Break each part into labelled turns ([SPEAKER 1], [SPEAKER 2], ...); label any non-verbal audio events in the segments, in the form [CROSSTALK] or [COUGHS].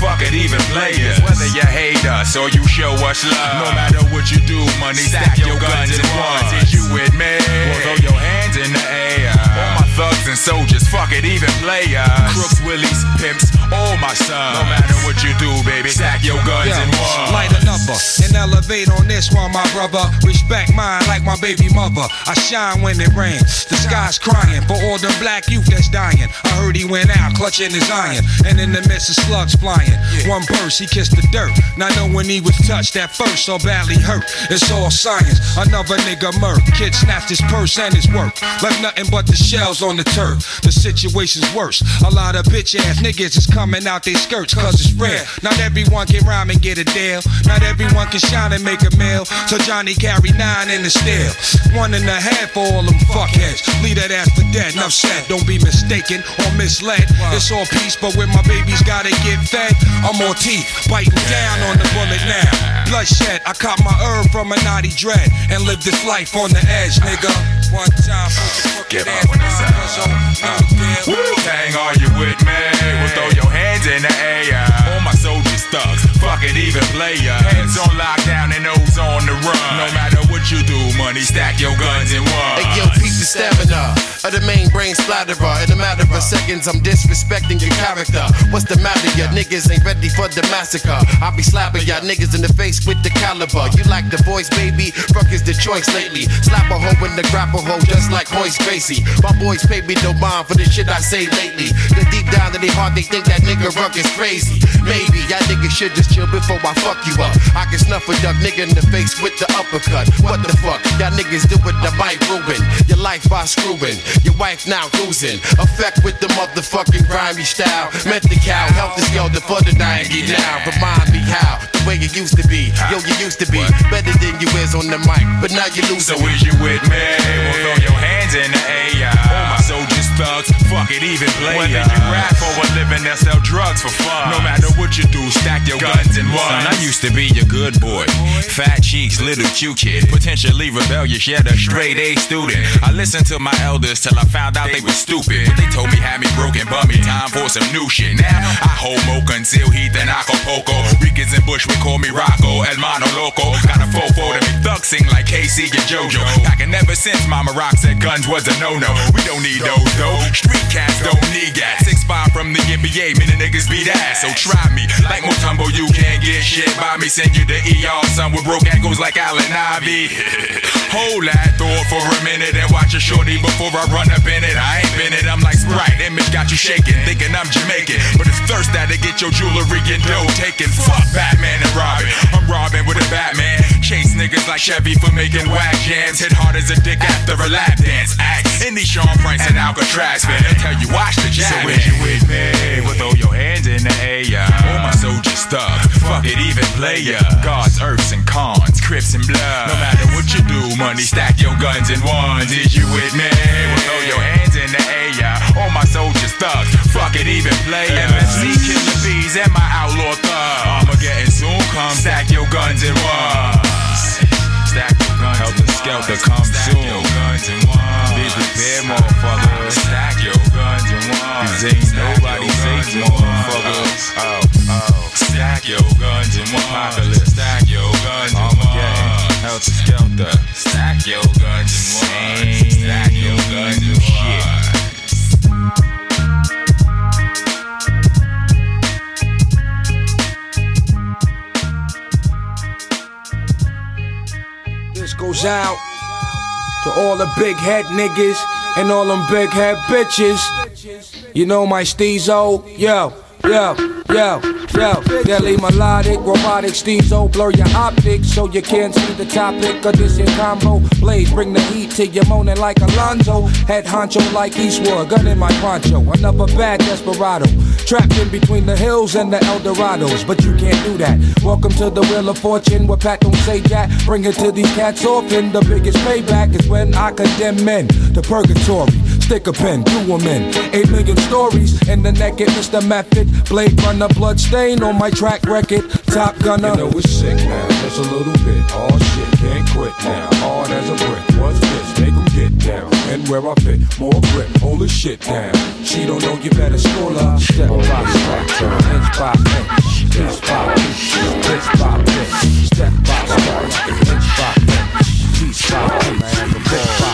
[SPEAKER 1] Fuck it, even players. Whether you hate us or you show us love, no matter what you do, money stack your guns and ones. Is you with me? Throw your hands in the air. All my thugs and soldiers, fuck it, even players. Crooks, willies, pimps, all my sons. No matter what you do, baby, stack your guns and ones.
[SPEAKER 2] Light a number and elevate on this one, my brother. Respect mine like my baby mother. I shine when it rains. The sky's crying for all the black youth that's dying. I heard he went out clutching his iron, and in the midst of slugs flying. One burst, he kissed the dirt. Not knowing he was touched at first, so badly hurt. It's all science. Another nigga murk. Kid snatched his purse and his work. Left nothing but the shells on the turf. The situation's worse. A lot of bitch ass niggas is coming out their skirts cause it's rare. Not everyone can rhyme and get a deal. Not everyone can shine and make a meal. So Johnny carry nine in the steel. One and a half for all them fuckheads. Leave that ass for dead. Enough said. Don't be mistaken or misled. It's all peace, but when my babies gotta get fed, I'm more teeth. Biting down on the bullet now. Bloodshed. I caught my herb from a naughty dread and live this life on the edge, nigga. One time for crooked
[SPEAKER 1] my
[SPEAKER 2] ass
[SPEAKER 1] money
[SPEAKER 2] motherfuckers on no deal.
[SPEAKER 1] Wu-Tang, are you with me? Well, throw your hands in the air. All my soldiers thugs, fuck it, even players. Hands on lockdown and nose on the run. No matter what you do, money, stack your guns in one.
[SPEAKER 3] Hey yo, peep the stamina of the main brain splatterer. In a matter of seconds, I'm disrespecting your character. What's the matter? Ya niggas ain't ready for the massacre. I'll be slapping y'all niggas in the face with the caliber. You like the voice, baby? Fuck is the choice lately. Slap a hoe in the grapple hole just like Royce Gracie. My boys pay me no mind for the shit I say lately. The deep down in their heart, they think that nigga Ruck is crazy. Maybe y'all niggas should just chill before I fuck you up. I can snuff a duck nigga in the face with the uppercut. What the fuck? Y'all niggas do it, the mic ruin. Your life by screwing. Your wife now losing. Effect with the motherfucking grimy style. Met the cow, help the skelter for the dying now. Remind me how the way you used to be. Yo, you used to be better than you is on the mic, but now you lose.
[SPEAKER 1] So is you with me? Well, throw your hands in the air. My soldiers thugs, fuck it, even play. Whether you rap for a living or sell drugs for fun. No matter what you do, stack your guns and one. Son, I used to be a good boy. Fat cheeks, little cute kid. Potentially rebellious, yet a straight A student. I listened to my elders till I found out they were stupid. But they told me had me broken, bummy. Time for some new shit. Now I hold mocha until he then Acapulco. Ricans and Bush would call me Rocco, El Mono Loco. Got a fofo to me thug sing like KC and JoJo. Packing ever since Mama Rock said guns was a no-no. We don't need those though. Street cats don't need gas. Six five from the NBA, many niggas beat ass. So try me. Like Mutombo, you can't get shit by me. Send you to ER, son with broke ankles like Allen Ivy. [LAUGHS] Hold that thought for a minute and watch a shorty before I run up in it. I ain't been it, I'm like Sprite. Image got you shaking, thinking I'm Jamaican. But it's thirst that'll get your jewelry and dough taken. Fuck Batman and Robin. I'm Robin with a Batman. Chase niggas like Chevy for making whack jams. Hit hard as a dick after a lap dance. Act in these Sean Price and Alcatraz. Man, They'll tell you watch the jam. So if you with me, well throw your hands in the air. All my soldiers stuck. Fuck it, even player. Gods, earths, and cons, crips and blood. No matter what you do, money, stack your guns and ones. Is you with me? Well throw your hands in the air. All my soldiers stuck. Fuck it, even player. MSC killer bees and my outlaw thug. Armageddon soon come. Stack your guns in ones. Stack your guns Helter Skelter come soon. Be prepared, motherfuckers. Stack your guns in one. Cause ain't nobody safe, motherfuckers. Oh, oh. Stack your guns in one. Apocalypse. Stack your guns in one. Helter Skelter. Stack your guns in one. Stack your guns in one.
[SPEAKER 2] Goes out to all the big head niggas and all them big head bitches. You know my steezo? Yo, yo, yo, Yo, deadly melodic, robotic steam so blur your optics so you can't see the topic of this here combo. Blaze bring the heat to you moaning like Alonzo. Head honcho like Eastwood, gun in my poncho. Another bad desperado. Trapped in between the hills and the Eldorados, but you can't do that. Welcome to the Wheel of Fortune, where Pat don't say jack. Bring it to these cats often. The biggest payback is when I condemn men to purgatory. Stick a pen, do them in. Eight million stories in the naked Mr. Method. Blade runner, blood stain on my track record. Top gunner. You know it's sick now, just a little bit. Oh shit, can't quit now. Hard as a brick. What's this? Down. And where I fit, more grip, hold the shit down. She don't know you better school her. Step by step, inch by inch, piece by piece, pitch by pitch, step by step, inch by inch, piece by piece, pitch by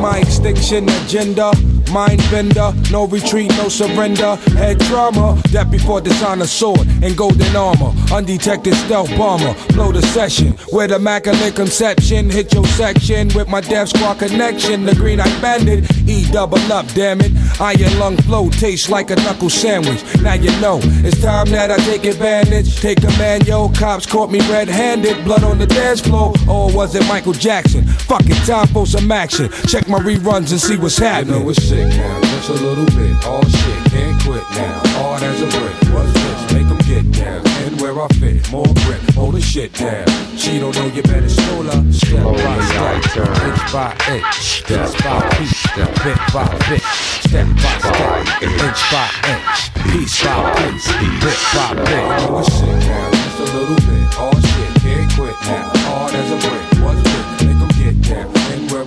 [SPEAKER 2] my extinction agenda. Mind bender, no retreat, no surrender. Head trauma, that before dishonor sword and golden armor. Undetected stealth bomber, blow the session. With immaculate conception, hit your section with my death squad connection. The green eye bandit, E double up, damn it. Iron lung flow tastes like a knuckle sandwich. Now you know, it's time that I take advantage. Take command, yo. Cops caught me red handed, blood on the dance floor. Or was it Michael Jackson? Fucking time for some action. Check my reruns and see what's happening. You know it's sick now, just a little bit. All shit, can't quit now. Hard as a brick. What's this? Make 'em get down. And where I fit, more grip, hold the shit down. She don't know you better slow her. Step by step, inch by inch, piece by piece, bit by bit. Step by step, inch by inch, piece by piece, bit by bit. You know it's sick now, just a little bit. All shit, can't quit now. Hard as a brick. What's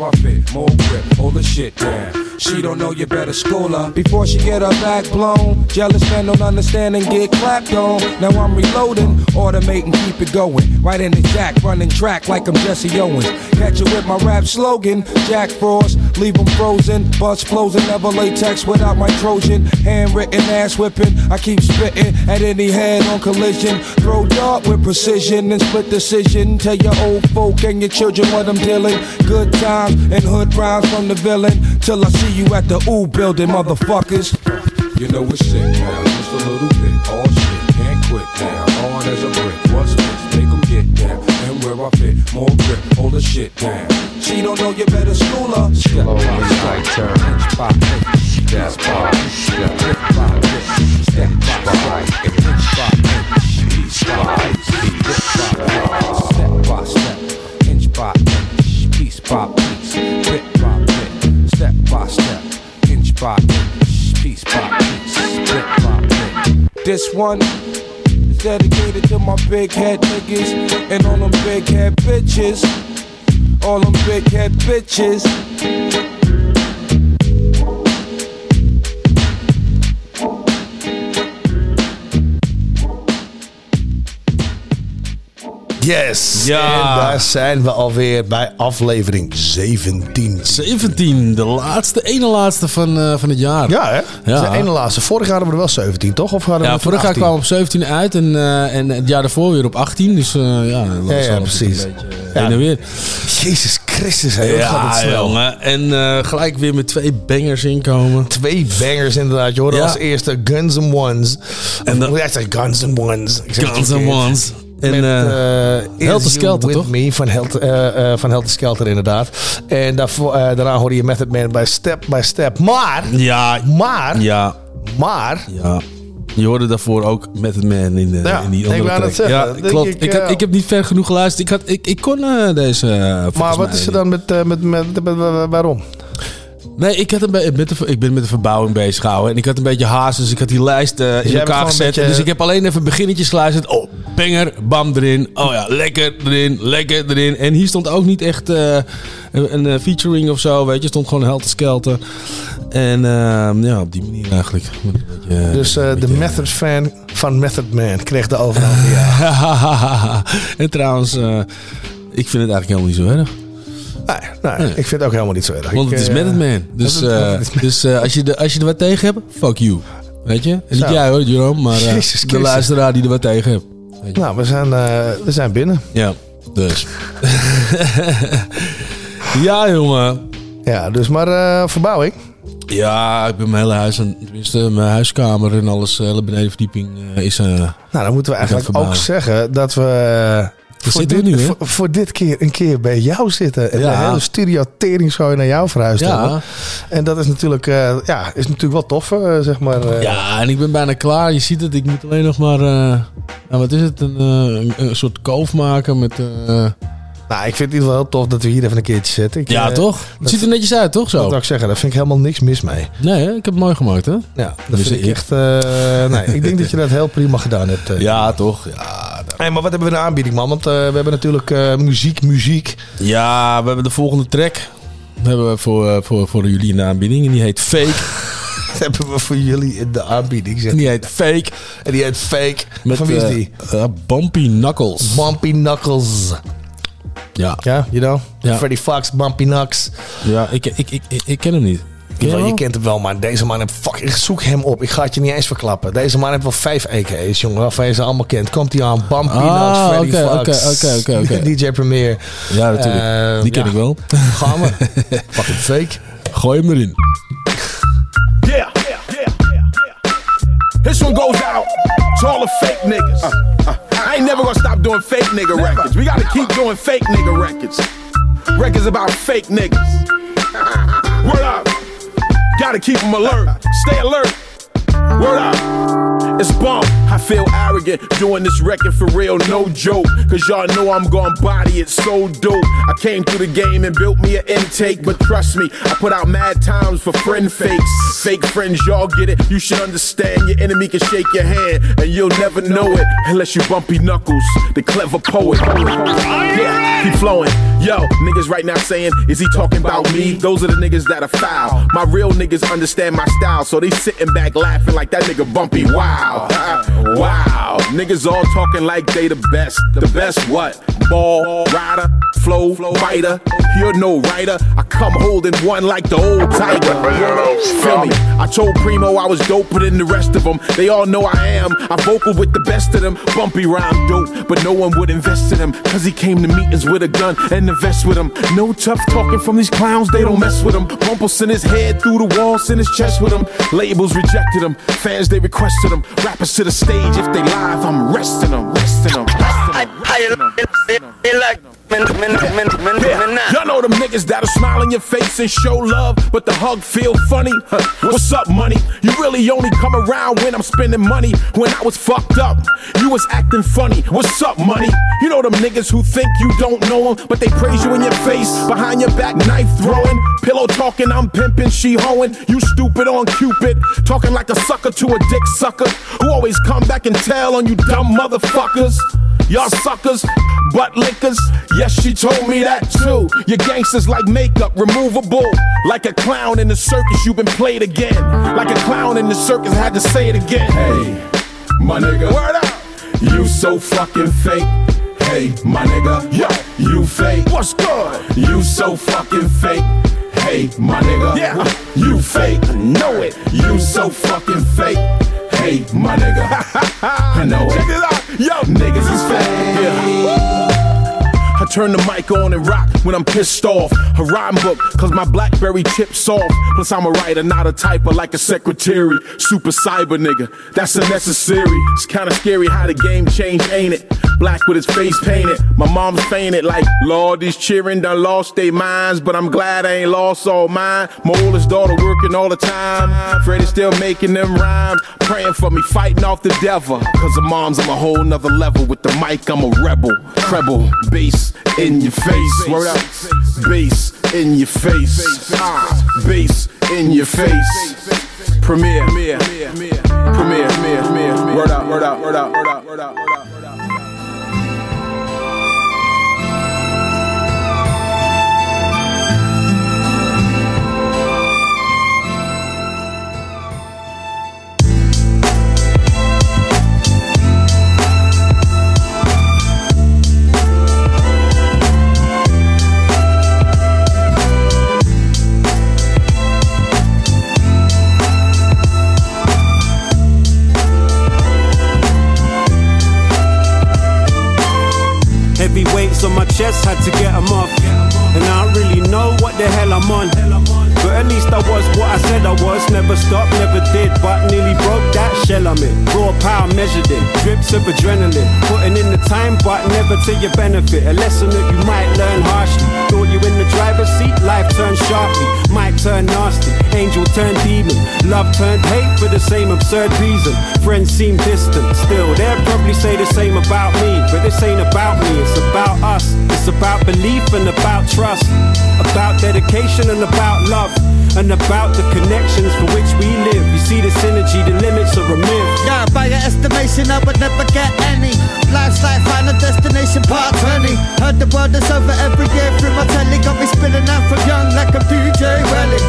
[SPEAKER 2] I fit, more grip, hold the shit down. She don't know you better school her before she get her back blown. Jealous man don't understand and get clapped on. Now I'm reloading, automating, keep it going. Right in the jack, running track like I'm Jesse Owens. Catch it with my rap slogan, Jack Frost, leave 'em frozen. Bust flows and never latex without my Trojan. Handwritten ass whipping, I keep spitting at any head on collision. Throw dart with precision and split decision. Tell your old folk and your children what I'm dealing. Good times and hood rhymes from the villain. Till I see you at the ooh building, motherfuckers. You know it's sick now, just a little bit. All shit, can't quit now. Hard as a brick. What's this? Make 'em get down. And where I fit, more grip, hold the shit down. She don't know you better school her. Step by step, inch by inch, step by step, brick by brick, step by step, inch. by inch, piece by piece, brick by brick, step by step, inch. By inch, piece by piece, by piece, brick by brick. This one is dedicated to my big head niggas and all them big head bitches. All them big head bitches.
[SPEAKER 4] Yes.
[SPEAKER 5] Ja.
[SPEAKER 4] En daar zijn we alweer bij aflevering 17.
[SPEAKER 5] 17, de laatste, ene laatste van, eh, van het jaar.
[SPEAKER 4] Ja, hè?
[SPEAKER 5] Ja.
[SPEAKER 4] De ene laatste. Vorig jaar hadden we er wel 17, toch? Of hadden we
[SPEAKER 5] Ja, vorig jaar
[SPEAKER 4] 18?
[SPEAKER 5] kwam op 17 uit en, eh, en het jaar daarvoor weer op 18. Dus eh, ja, dat was
[SPEAKER 4] Ja, ja, precies.
[SPEAKER 5] Een beetje
[SPEAKER 4] Ja.
[SPEAKER 5] en weer.
[SPEAKER 4] Jezus Christus, hè? Wat gaat het snel.
[SPEAKER 5] jongen. En gelijk weer met twee bangers inkomen.
[SPEAKER 4] Twee bangers inderdaad. Je hoorde
[SPEAKER 5] Ja.
[SPEAKER 4] als eerste Guns N' Ones.
[SPEAKER 5] En dan-.
[SPEAKER 4] Jij zegt Guns N' Ones.
[SPEAKER 5] Guns N'. Ones. En
[SPEAKER 4] Met,
[SPEAKER 5] Helter
[SPEAKER 4] You
[SPEAKER 5] Skelter,
[SPEAKER 4] With
[SPEAKER 5] toch?
[SPEAKER 4] Me van, Helt, eh, eh, van Helter Skelter inderdaad. En daarvoor, eh, daarna hoorde je Method Man bij Step by Step. Maar,
[SPEAKER 5] ja,
[SPEAKER 4] maar,
[SPEAKER 5] ja,
[SPEAKER 4] maar...
[SPEAKER 5] ja. Je hoorde daarvoor ook met het man in, de,
[SPEAKER 4] Ja,
[SPEAKER 5] in die
[SPEAKER 4] ik
[SPEAKER 5] andere
[SPEAKER 4] wou
[SPEAKER 5] track. Ja,
[SPEAKER 4] denk
[SPEAKER 5] klopt.
[SPEAKER 4] ik,
[SPEAKER 5] Ik, heb, ik heb niet ver genoeg geluisterd. Ik, had, ik, ik kon eh, deze
[SPEAKER 4] Maar wat
[SPEAKER 5] mij-
[SPEAKER 4] is er dan met, eh, met, met, met- met- waarom?
[SPEAKER 5] Nee, ik, had een be- met de, ik ben met de verbouwing bezig gehouden. En ik had een beetje haast, dus ik had die lijst eh, in elkaar
[SPEAKER 4] gewoon een
[SPEAKER 5] gezet.
[SPEAKER 4] beetje-
[SPEAKER 5] Dus ik heb alleen even beginnetjes geluisterd. Oh, banger, bam erin. Oh ja, lekker erin, lekker erin. En hier stond ook niet echt eh, een, een, eh, featuring of zo, weet je. stond gewoon helter skelter. En ehm, ja, op die manier eigenlijk. Een beetje, eh,
[SPEAKER 4] Dus eh, de
[SPEAKER 5] beetje-
[SPEAKER 4] Method fan van Method Man kreeg de overhand. [LAUGHS] ja.
[SPEAKER 5] en trouwens, eh, ik vind het eigenlijk helemaal niet zo erg.
[SPEAKER 4] Nee, nee, ik vind het ook helemaal niet zo erg.
[SPEAKER 5] Want het is
[SPEAKER 4] eh,
[SPEAKER 5] met het man. Dus, [LAUGHS] eh, dus eh, als, je de, als je er wat tegen hebt, fuck you. Weet je? En niet jij hoor, Jerome, maar eh,
[SPEAKER 4] Jezus
[SPEAKER 5] de luisteraar die er wat tegen hebt. Weet je?
[SPEAKER 4] Nou, we zijn, eh, we zijn binnen.
[SPEAKER 5] Ja, dus. [LAUGHS] ja, jongen.
[SPEAKER 4] Ja, dus maar eh, verbouwing.
[SPEAKER 5] Ja, ik ben mijn hele huis, en, tenminste mijn huiskamer en alles, de hele benedenverdieping eh, is... eh,
[SPEAKER 4] Nou, dan moeten we eigenlijk ook zeggen dat we... voor, dit,
[SPEAKER 5] nu,
[SPEAKER 4] voor, voor dit keer een keer bij jou zitten. En
[SPEAKER 5] Ja.
[SPEAKER 4] de hele studio teringzooi naar jou verhuisd
[SPEAKER 5] Ja.
[SPEAKER 4] hebben. En dat is natuurlijk, eh, ja, is natuurlijk wel tof, eh, zeg maar. eh.
[SPEAKER 5] Ja, en ik ben bijna klaar. Je ziet het, ik moet alleen nog maar... nou, wat is het? Een, een, soort koof maken met...
[SPEAKER 4] Nou, ik vind het in ieder geval heel tof dat we hier even een keertje zitten. Ik,
[SPEAKER 5] ja,
[SPEAKER 4] eh,
[SPEAKER 5] toch? Het ziet er netjes uit, toch
[SPEAKER 4] Dat
[SPEAKER 5] zo?
[SPEAKER 4] wil ik zeggen, daar vind ik helemaal niks mis mee.
[SPEAKER 5] Nee, hè? ik heb het mooi gemaakt, hè?
[SPEAKER 4] Ja, dat
[SPEAKER 5] Dus
[SPEAKER 4] vind ik echt... nee, ik denk dat je dat heel prima gedaan hebt.
[SPEAKER 5] Ja, toch? Ja,
[SPEAKER 4] Hey, maar wat hebben we in de aanbieding, man? Want eh, we hebben natuurlijk eh, muziek, muziek.
[SPEAKER 5] ja, we hebben de volgende track. hebben we voor, eh, voor, voor jullie in de aanbieding. En die heet Fake. [LAUGHS]
[SPEAKER 4] Dat hebben we voor jullie in de aanbieding. Zeg.
[SPEAKER 5] En die heet Fake.
[SPEAKER 4] En die heet Fake.
[SPEAKER 5] Met,
[SPEAKER 4] Van wie is die?
[SPEAKER 5] Bumpy Knuckles.
[SPEAKER 4] Bumpy Knuckles.
[SPEAKER 5] Ja,
[SPEAKER 4] Ja, you know?
[SPEAKER 5] Ja.
[SPEAKER 4] Freddy Fox, Bumpy Knucks.
[SPEAKER 5] ja ik, ik, ik, ik, ik ken hem niet. Je
[SPEAKER 4] je kent hem wel, maar deze man heeft... Fuck, ik zoek hem op. Ik ga het je niet eens verklappen. Deze man heeft wel vijf EK's, jongen. Waarvan je ze allemaal kent. Komt hij aan. Bumpy
[SPEAKER 5] Ah,
[SPEAKER 4] Freddy
[SPEAKER 5] oké,
[SPEAKER 4] Fox.
[SPEAKER 5] oké, oké, oké, oké. [LAUGHS]
[SPEAKER 4] DJ Premier.
[SPEAKER 5] Ja, natuurlijk.
[SPEAKER 4] Eh,
[SPEAKER 5] die ken
[SPEAKER 4] ja.
[SPEAKER 5] ik wel. [LAUGHS]
[SPEAKER 4] Gaan we. [LAUGHS] Fucking fake.
[SPEAKER 5] Gooi hem erin.
[SPEAKER 6] Yeah, yeah, yeah, yeah, yeah. This one goes out to all the fake niggas. I ain't never gonna stop doing fake nigga records. We gotta keep doing fake nigga records. Records about fake niggas. Word up. Gotta keep them alert. Stay alert. Word up. It's bump. I feel arrogant doing this record for real, no joke. Cause y'all know I'm gon' body it so dope. I came through the game and built me an intake, but trust me, I put out mad times for friend fakes. Fake friends, y'all get it. You should understand your enemy can shake your hand, and you'll never know it unless you bumpy knuckles, the clever poet. Yeah, keep flowing. Yo, niggas right now saying, is he talking about me? Those are the niggas that are foul. My real niggas understand my style, so they sitting back laughing like that nigga bumpy. Wow. Wow. Niggas all talking like they the best. The best what? Ball, rider, flow, fighter. You're no writer. I come holding one like the old tiger. Feel me? I told Primo I was doper than the rest of them. They all know I am. I vocal with the best of them. Bumpy rhyme dope, but no one would invest in him. Cause he came to meetings with a gun and invest with him. No tough talking from these clowns, they don't mess with him. Bumple sent his head through the wall, sent his chest with him. Labels rejected him. Fans, they requested him. Rappers to the stage if they live, I'm resting them. Resting them. Yeah, y'all know them niggas that'll smile in your face and show love, but the hug feel funny. Huh. What's up, money? You really only come around when I'm spending money. When I was fucked up, you was acting funny. What's up, money? You know them niggas who think you don't know them, but they praise you in your face, behind your back, knife throwing, pillow talking, I'm pimping, she hoeing. You stupid on Cupid, talking like a sucker to a dick sucker, who always come back and tell on you dumb motherfuckers. Y'all suckers, butt lickers. Yes, she told me that too. Your gangsters like makeup, removable. Like a clown in the circus, you've been played again. Like a clown in the circus, had to say it again. Hey, my nigga. Word up. You so fucking fake. Hey, my nigga. Yo, you fake. What's good? You so fucking fake. Hey, my nigga. Yeah. You fake. I know it. You so fucking fake. Hey, my nigga. [LAUGHS] I know it. Check it out. Yo, niggas is fake. Turn the mic on and rock when I'm pissed off. A rhyme book, cause my Blackberry chips off. Plus, I'm a writer, not a typer like a secretary. Super cyber nigga, that's unnecessary. It's kinda scary how the game changed, ain't it? Black with his face painted. My mom's fainted like, Lord, these cheering done lost their minds. But I'm glad I ain't lost all mine. My oldest daughter working all the time. Freddie still making them rhymes. Praying for me, fighting off the devil. Cause the mom's on a whole nother level. With the mic, I'm a rebel. Treble, bass in your face. Word up. Bass in your face. Ah, bass in your face. Premiere, premiere, premiere, premiere. Word up, word up, word up, word up, word up,
[SPEAKER 7] chest, had to get 'em off. And I don't really know what the hell I'm on. But at least I was what I said I was. Never stopped, never did, but nearly broke that shell I'm in. Raw power measured in drips of adrenaline. Putting in the time, but never to your benefit. A lesson that you might learn harshly. Thought you in the driver's seat, life turned sharply. Might turn nasty, angel turned demon. Love turned hate for the same absurd reason. Friends seem distant still. They'll probably say the same about me, but this ain't about me, it's about us. It's about belief and about trust. About dedication and about love. And about the connections for which we live. You see the synergy, the limits are a myth.
[SPEAKER 8] Yeah, by your estimation, I would never get any. Life's like final destination part 20. Heard the world is over every year through my telly. Got me spilling out from young like a DJ Welly.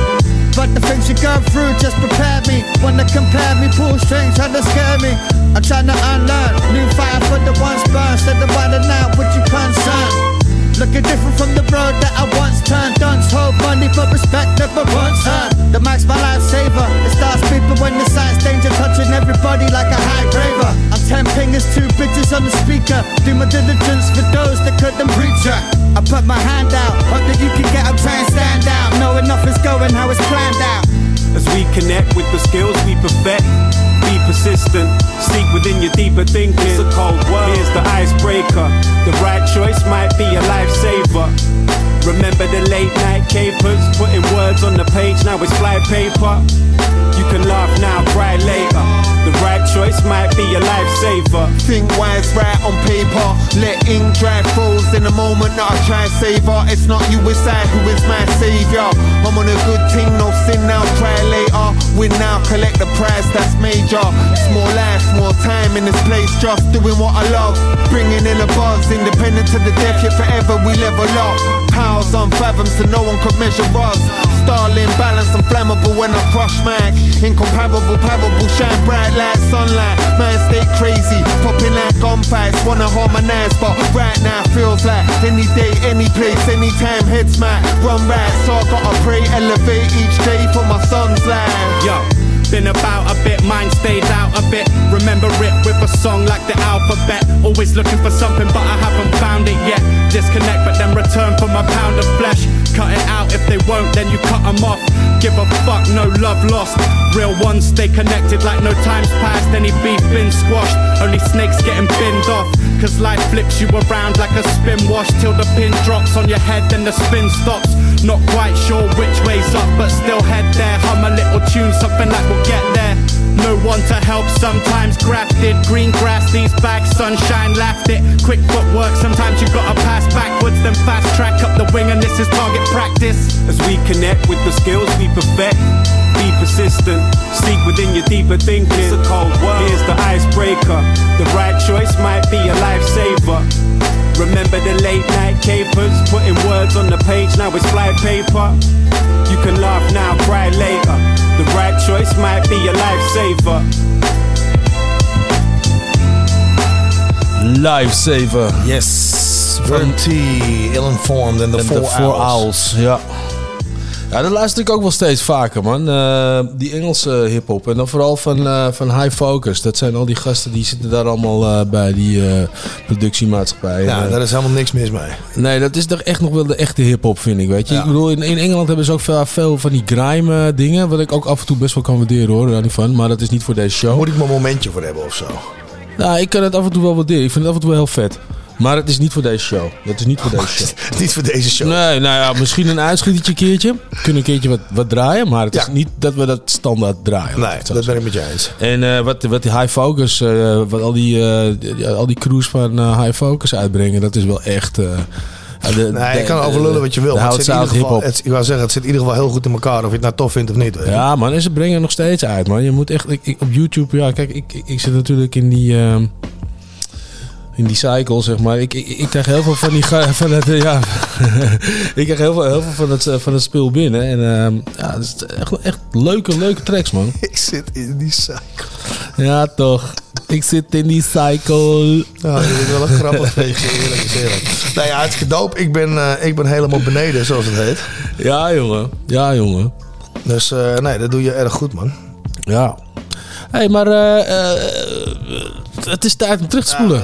[SPEAKER 8] But the things you go through just prepare me. Wanna compare me, pull strings, trying to scare me. I'm trying to unlearn. New fire for the ones burned. Instead of wilding out, what you concern? Looking different from the road that I once turned. Dunce hold money, for respect never once earned. The mic's my lifesaver. It starts beeping when the signs danger, touching everybody like a high raver. I'm ten pingers, two bitches on the speaker. Do my diligence for those that couldn't reach her. I put my hand out, hope that you can get up, try and stand out. Knowing nothing's going how it's planned out.
[SPEAKER 7] As we connect with the skills we perfect. Be persistent, seek within your deeper thinking. It's a cold world. Here's the icebreaker. The right choice might be a lifesaver. Remember the late night capers, putting words on the page, now it's fly paper. You can laugh now, cry later. The right choice might be a lifesaver.
[SPEAKER 9] Think wise, right on paper. Let ink dry froze in the moment that I try save her. It's not you, it's I who is my savior. I'm on a good thing, no sin now, try later. Win now, collect the prize, that's major. It's more life, more time in this place, just doing what I love. Bringing in a buzz, independent to the death, yet forever we level up. Powers unfathomed, so no one could measure us. Starling, balance, and flammable when I crush mag. Incomparable, palpable, shine bright like sunlight. Man, stay crazy, popping like gunfights. Wanna harmonize, but right now feels like any day, any place, anytime. Heads might run right, so I gotta pray, elevate each day for my son's life.
[SPEAKER 7] Yo, been about a bit, mine stayed out a bit. Remember it with a song like the alphabet. Always looking for something, but I haven't found it yet. Disconnect, but then return for my pound of flesh. Cut it out if they won't, then you cut them off. Give a fuck, no love lost. Real ones stay connected like no time's passed. Any beef been squashed, only snakes getting binned off. Cause life flips you around like a spin wash till the pin drops on your head, then the spin stops. Not quite sure which way's up, but still head there. Hum a little tune, something like we'll get there. No one to help, sometimes grafted. Green grass, these bags, sunshine laughed it. Quick footwork, sometimes you gotta pass backwards, then fast track up the wing, and this is target practice. As we connect with the skills we perfect, be persistent, seek within your deeper thinking. It's a cold world. Here's the icebreaker. The right choice might be a lifesaver. Remember the late night capers, putting words on the page, now it's fly paper. You can laugh now, cry later. The right choice might be a lifesaver.
[SPEAKER 5] Lifesaver.
[SPEAKER 4] Yes. Verb T, Illinformed and the
[SPEAKER 5] En
[SPEAKER 4] Four,
[SPEAKER 5] de Four
[SPEAKER 4] Owls.
[SPEAKER 5] Owls, ja. Ja, dat luister ik ook wel steeds vaker, man. Eh, die Engelse hip-hop. En dan vooral van, eh, van High Focus. Dat zijn al die gasten die zitten daar allemaal eh, bij die productiemaatschappij.
[SPEAKER 4] Ja,
[SPEAKER 5] En,
[SPEAKER 4] daar is helemaal niks mis mee.
[SPEAKER 5] Nee, dat is toch echt nog wel de echte hip-hop, vind ik. Weet je,
[SPEAKER 4] Ja.
[SPEAKER 5] ik bedoel, in, in Engeland hebben ze ook veel, veel van die grime eh, dingen. Wat ik ook af en toe best wel kan waarderen hoor, daar niet van. Maar dat is niet voor deze show.
[SPEAKER 4] Moet ik maar een momentje voor hebben of zo?
[SPEAKER 5] Nou, ik kan het af en toe wel waarderen. Ik vind het af en toe wel heel vet. Maar het is niet voor deze show. Het is niet voor deze show. [LAUGHS]
[SPEAKER 4] Niet voor deze show.
[SPEAKER 5] Nee, nou ja, misschien een uitschietertje een keertje. Kunnen een keertje wat, wat draaien. Maar het is niet dat we dat standaard draaien.
[SPEAKER 4] Nee,
[SPEAKER 5] zo
[SPEAKER 4] dat ben ik met je eens.
[SPEAKER 5] En eh, wat, wat die High Focus, eh, wat al die, eh, al die crews van High Focus uitbrengen, dat is wel echt... de-
[SPEAKER 4] Nee, je kan overlullen wat je wil. maar het zit in ieder geval, het, ik wou zeggen, het zit in ieder geval heel goed in elkaar. Of je het nou tof vindt of niet.
[SPEAKER 5] Ja, man, en ze brengen nog steeds uit, man. Je moet echt ik, ik- op YouTube, ja, kijk, ik, ik, ik zit natuurlijk in die. In die cycle, zeg maar. Ik, ik, ik krijg heel veel van die. Van het, ja, [LAUGHS] ik krijg heel veel, heel veel van, het, eh, van het speel binnen. En ehm, ja, het is echt, echt leuke, leuke tracks, man. [LAUGHS]
[SPEAKER 4] Ik zit in die cycle.
[SPEAKER 5] Ja, toch. Ik zit in die cycle.
[SPEAKER 4] Nou, dat is wel een grappig [LAUGHS] feestje, eerlijk eerlijk. Nou ja, het is doop. Ik ben, eh, ik ben helemaal beneden, zoals het heet.
[SPEAKER 5] Ja, jongen. Ja, jongen.
[SPEAKER 4] Dus eh, nee, dat doe je erg goed, man.
[SPEAKER 5] Ja. Hé, hey, maar eh, het is tijd om terug te spoelen.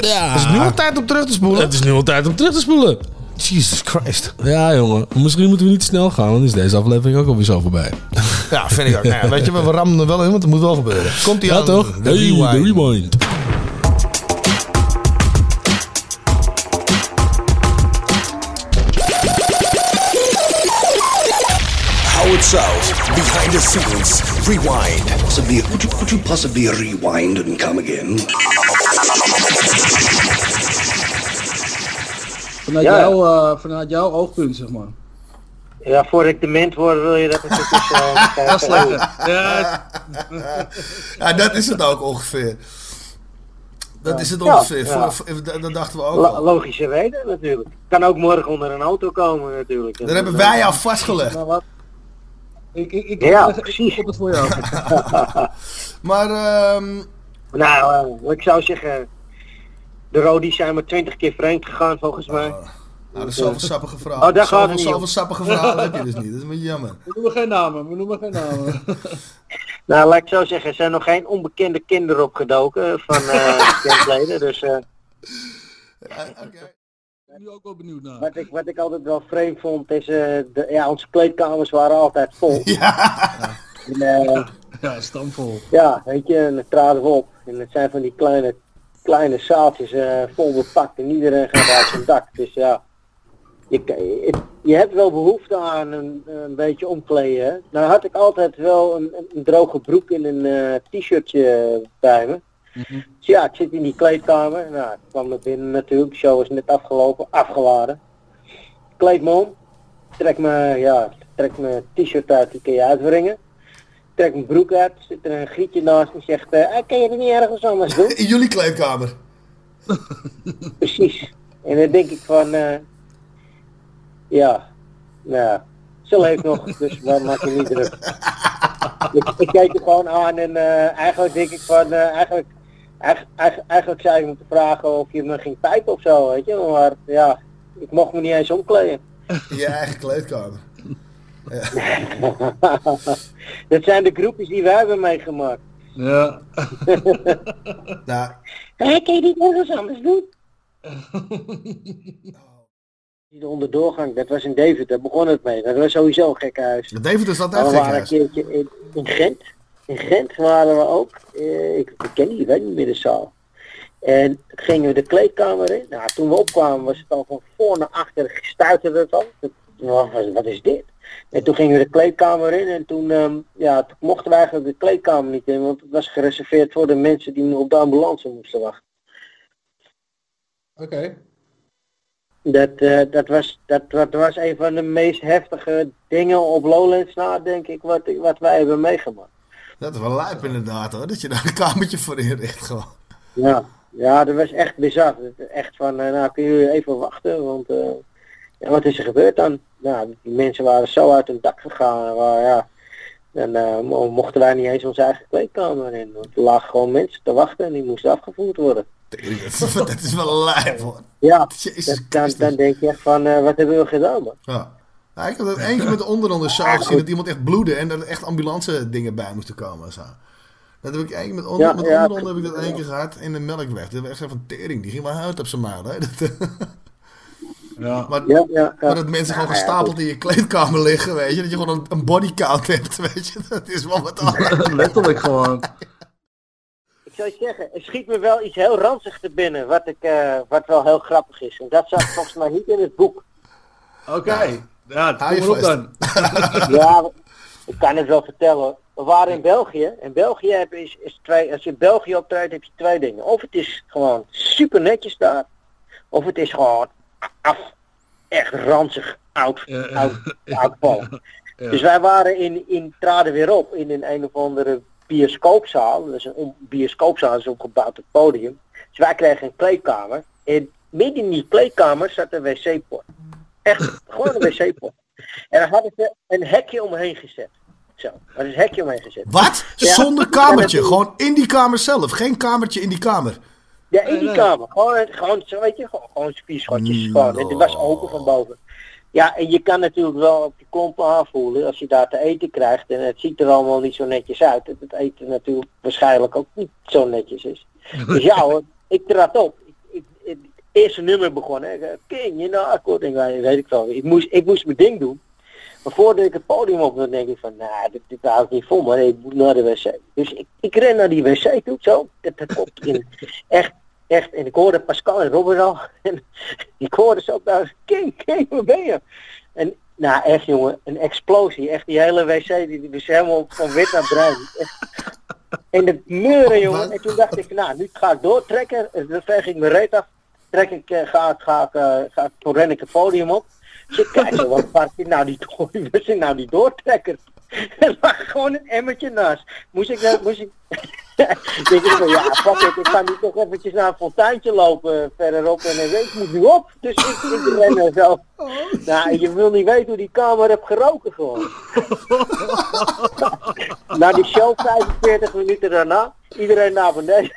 [SPEAKER 5] Ja.
[SPEAKER 4] Het is nu al tijd om terug te spoelen.
[SPEAKER 5] Het is nu al tijd om terug te spoelen.
[SPEAKER 4] Jesus Christ.
[SPEAKER 5] Ja, jongen. Misschien moeten we niet te snel gaan, want dan is deze aflevering ook alweer zo voorbij.
[SPEAKER 4] Ja, vind ik ook. Nou ja, weet je, we rammen er wel in, want het moet wel gebeuren. Komt ie
[SPEAKER 5] Ja,
[SPEAKER 4] aan.
[SPEAKER 5] toch?
[SPEAKER 4] De
[SPEAKER 5] Hey,
[SPEAKER 4] rewind.
[SPEAKER 5] de rewind.
[SPEAKER 10] Howard South, behind the scenes, rewind.
[SPEAKER 11] Possibly, would you, could you possibly rewind and come again?
[SPEAKER 12] Vanuit,
[SPEAKER 13] Ja.
[SPEAKER 12] jouw, eh, vanuit jouw oogpunt, zeg maar.
[SPEAKER 13] Ja, voor ik dement word wil je dat ik het dus... eh, [LAUGHS]
[SPEAKER 12] Dat is
[SPEAKER 13] kijk,
[SPEAKER 12] lekker. Ja, [LAUGHS]
[SPEAKER 4] Ja, dat is het ook ongeveer. Dat is het ongeveer.
[SPEAKER 13] ja.
[SPEAKER 4] Voor- voor- dat, dachten we ook al.
[SPEAKER 13] logische reden natuurlijk. Kan ook morgen onder een auto komen natuurlijk.
[SPEAKER 4] Dat hebben wij jou vastgelegd.
[SPEAKER 12] maar wat? Ik, ik, ik,
[SPEAKER 13] Ja,
[SPEAKER 12] ik, ik, ik op het voor jou. [LAUGHS]
[SPEAKER 4] Maar, ehm
[SPEAKER 13] Nou, eh, ik zou zeggen... De Rodies zijn maar twintig keer vreemd gegaan volgens mij.
[SPEAKER 4] nou, dat is zoveel sappige verhalen.
[SPEAKER 13] Oh, daar gaat
[SPEAKER 4] zoveel,
[SPEAKER 13] het niet
[SPEAKER 4] zoveel
[SPEAKER 13] om.
[SPEAKER 4] sappige verhalen heb je dus niet. Dat is een beetje jammer.
[SPEAKER 12] We noemen geen namen, we noemen geen namen. [LAUGHS]
[SPEAKER 13] Nou, laat ik zo zeggen, er zijn nog geen onbekende kinderen opgedoken van eh [LAUGHS] bandleden. Dus eh,
[SPEAKER 12] Ik ben nu ook wel benieuwd naar.
[SPEAKER 13] wat, ik, wat ik altijd wel vreemd vond is, eh, de, ja, onze kleedkamers waren altijd vol. [LAUGHS] En, eh,
[SPEAKER 12] Ja, stamvol.
[SPEAKER 13] ja, weet je, en dan traden we op. En het zijn van die kleine, kleine zaaltjes eh, vol bepakt en iedereen gaat uit zijn dak. Dus ja, je, je, je hebt wel behoefte aan een, een beetje omkleden. hè. Nou had ik altijd wel een, een, droge broek en een eh, t-shirtje bij me. Dus ja, ik zit in die kleedkamer. Nou, ik kwam naar binnen natuurlijk. De show is net afgelopen, afgeladen. Kleed me om. Trek me, ja, trek mijn t-shirt uit, die kun je uitwringen. Trek mijn broek uit. Zit er een grietje naast en zegt, eh, "Ah, kan je het niet ergens anders doen? [LAUGHS]
[SPEAKER 4] In jullie kleedkamer. [LAUGHS]
[SPEAKER 13] Precies. En dan denk ik van, eh, ja, nou, ze leeft nog, dus waar maak je niet druk. [LAUGHS] ik, ik keek er gewoon aan en eh, eigenlijk denk ik van, eh, eigenlijk, eigenlijk, eigenlijk, zou je moeten vragen of je me ging pijpen of zo, weet je. Maar ja, ik mocht me niet eens omkleden.
[SPEAKER 4] In je eigen kleedkamer. [LAUGHS]
[SPEAKER 13] Dat zijn de groepjes die wij hebben meegemaakt.
[SPEAKER 12] Ja. [LAUGHS]
[SPEAKER 4] Nou,
[SPEAKER 13] Hé, kan je niet ergens anders doen? [LAUGHS] Die onderdoorgang, dat was in David, daar begon het mee. Dat was sowieso een gekke huis.
[SPEAKER 4] David is dat
[SPEAKER 13] Maar
[SPEAKER 4] echt
[SPEAKER 13] we
[SPEAKER 4] gek
[SPEAKER 13] waren een
[SPEAKER 4] huis.
[SPEAKER 13] keertje in, in Gent. In Gent waren we ook. Eh, ik, ik ken die, ik weet niet meer de zaal. En toen gingen we de kleedkamer in. Nou, toen we opkwamen was het al van voor naar achter stuiterde het al. Wat is dit? En toen gingen we de kleedkamer in en toen, ehm, ja, toen mochten we eigenlijk de kleedkamer niet in, want het was gereserveerd voor de mensen die op de ambulance moesten wachten.
[SPEAKER 12] Oké.
[SPEAKER 13] Dat, eh, dat, was, dat, dat was een van de meest heftige dingen op Lowlands na, denk ik, wat, wat wij hebben meegemaakt.
[SPEAKER 4] Dat is wel lijp inderdaad hoor. Dat je daar een kamertje voor inricht gewoon.
[SPEAKER 13] Ja, ja, dat was echt bizar. Echt van, eh, nou kun je even wachten, want eh, ja, wat is er gebeurd dan? Nou, die mensen waren zo uit hun dak gegaan, ja, dan eh, mo- mochten wij niet eens onze eigen kleedkamer in. Want er lagen gewoon mensen te wachten en die moesten afgevoerd worden. [LAUGHS]
[SPEAKER 4] Dat is wel lijp hoor.
[SPEAKER 13] Ja, dat- dan, dan denk je echt van, wat hebben we gedaan man?
[SPEAKER 4] Ja. Nou, ik heb dat één keer met de onderonder show gezien dat iemand echt bloedde en er echt ambulance dingen bij moesten komen en zo. Dat heb ik één keer met, onder,
[SPEAKER 13] Ja,
[SPEAKER 4] met
[SPEAKER 13] ja,
[SPEAKER 4] heb ik dat één keer gehad in de melkweg. Dat was echt van tering, die ging maar uit op zijn maal. Hè. [LAUGHS] Dat,
[SPEAKER 12] Ja.
[SPEAKER 4] maar,
[SPEAKER 13] Ja, ja, ja.
[SPEAKER 4] maar dat mensen gewoon gestapeld in je kleedkamer liggen, weet je. Dat je gewoon een, een bodycount hebt, [LAUGHS] weet je. Dat is wel wat anders. [LAUGHS]
[SPEAKER 12] Letterlijk gewoon.
[SPEAKER 13] Ik zou je zeggen, er schiet me wel iets heel ranzig te binnen, wat, ik, eh, wat wel heel grappig is. En dat zat volgens mij niet in het boek.
[SPEAKER 12] Oké. Ja,
[SPEAKER 4] Hou je
[SPEAKER 12] op
[SPEAKER 4] vast.
[SPEAKER 12] dan. [LAUGHS]
[SPEAKER 13] Ja, ik kan het wel vertellen. We waren in België. In België heb je, is, is twee, als je in België optreedt heb je twee dingen. Of het is gewoon super netjes daar. Of het is gewoon af, echt ranzig oud,
[SPEAKER 12] Ja, ja.
[SPEAKER 13] oud, [LAUGHS] oud.
[SPEAKER 12] Ja.
[SPEAKER 13] Dus wij waren in, in, traden weer op in een, een of andere bioscoopzaal. Dat is een bioscoopzaal, is opgebouwd op het podium. Dus wij kregen een kleedkamer. En midden in die kleedkamer zat een wc-pot. Echt, gewoon een wc-pot. En daar hadden ze een hekje omheen gezet. Zo, daar is een hekje omheen gezet.
[SPEAKER 4] Wat?
[SPEAKER 13] Ja.
[SPEAKER 4] Zonder kamertje, gewoon in die kamer zelf. Geen kamertje in die kamer.
[SPEAKER 13] Ja, in die kamer. Gewoon, gewoon zo weet je, gewoon, gewoon spierschotjes. Gewoon. En die was open van boven. Ja, en je kan natuurlijk wel op je klompen aanvoelen als je daar te eten krijgt. En het ziet er allemaal niet zo netjes uit. Dat het eten natuurlijk waarschijnlijk ook niet zo netjes is. Dus ja hoor, ik trad op. Ik, ik, ik- eerste nummer begon. Hè. King, akkoord. Ik denk, weet ik wel. Ik moest, ik moest mijn ding doen. Maar voordat ik het podium op, dan denk ik van, nou, dit, dit ik niet vol, maar ik moet naar de wc. Dus ik, ik ren naar die wc toe, zo. Dat, dat komt in. [LAUGHS] Echt, echt. En ik hoorde Pascal en Robert al. [LAUGHS] En ik hoorde ze ook daar, King, King, waar ben je? En nou, echt jongen, een explosie. Echt die hele wc, die, die was helemaal van wit naar bruin. En het meuren, jongen. En toen dacht ik, nou, nu ga ik doortrekken. En dan veeg ik mijn reet af. Trek ik, eh, ga, ik- ga, ik, eh, ga, ik- toen ren ik het podium op. Dus ik kijk wat waar zit nou die, door, waar zit nou die doortrekker? [LAUGHS] Er lag gewoon een emmertje naast. Moest ik, dat- moest ik... denk ik van, ja, fuck it, ik ga nu toch eventjes naar een fonteintje lopen verderop en ik moet nu op. Dus ik, ik ren er zo. Nou, je wil niet weten hoe die kamer heb geroken gewoon. [LAUGHS] Na die show 45 minuten daarna, iedereen naar beneden.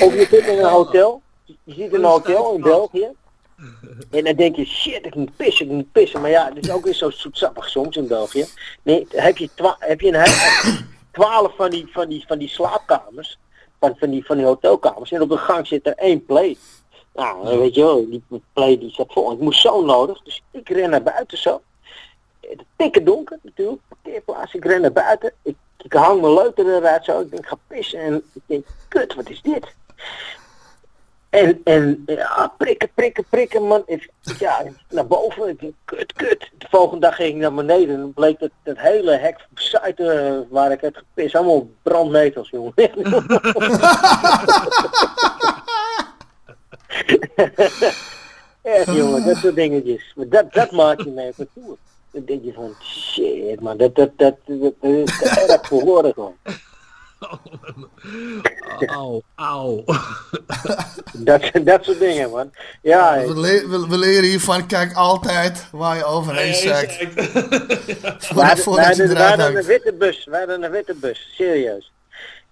[SPEAKER 13] Of je zit in een hotel, je zit in een hotel in België. En dan denk je, shit, ik moet pissen, ik moet pissen. Maar ja, het is ook weer zo zoetsappig soms in België. Nee, heb je, twa- heb je een he- [COUGHS] twaalf van die, van die, van die slaapkamers, van, van, die, van die hotelkamers. En op de gang zit er één play. Nou, weet je wel, die play die zat vol. Ik moest zo nodig, dus ik ren naar buiten zo. Het tikke donker natuurlijk, parkeerplaats. Ik ren naar buiten. Ik, ik hang mijn leuter eruit zo. Ik denk, ga pissen. En ik denk, kut, wat is dit? En, en ja, prikken, prikken, prikken, man. Ik, ja, naar boven. Ik denk, kut, kut. De volgende dag ging ik naar beneden. En dan bleek dat het hele hek site eh, waar ik had gepist. Allemaal brandnetels, jongen. [LAUGHS] Echt, jongen, dat soort dingetjes. Dat, dat maakt je mee van toe. Dan denk je van, shit, man. Dat, dat, dat, dat, dat is te erg voor woorden gewoon.
[SPEAKER 5] Auw, auw.
[SPEAKER 13] Dat, dat soort dingen, man. Ja,
[SPEAKER 4] We, le- we, we leren hiervan, kijk altijd waar je overheen zakt.
[SPEAKER 13] wij
[SPEAKER 4] Voordat, je
[SPEAKER 13] wij hadden een witte bus. Wij hadden een witte bus, serieus.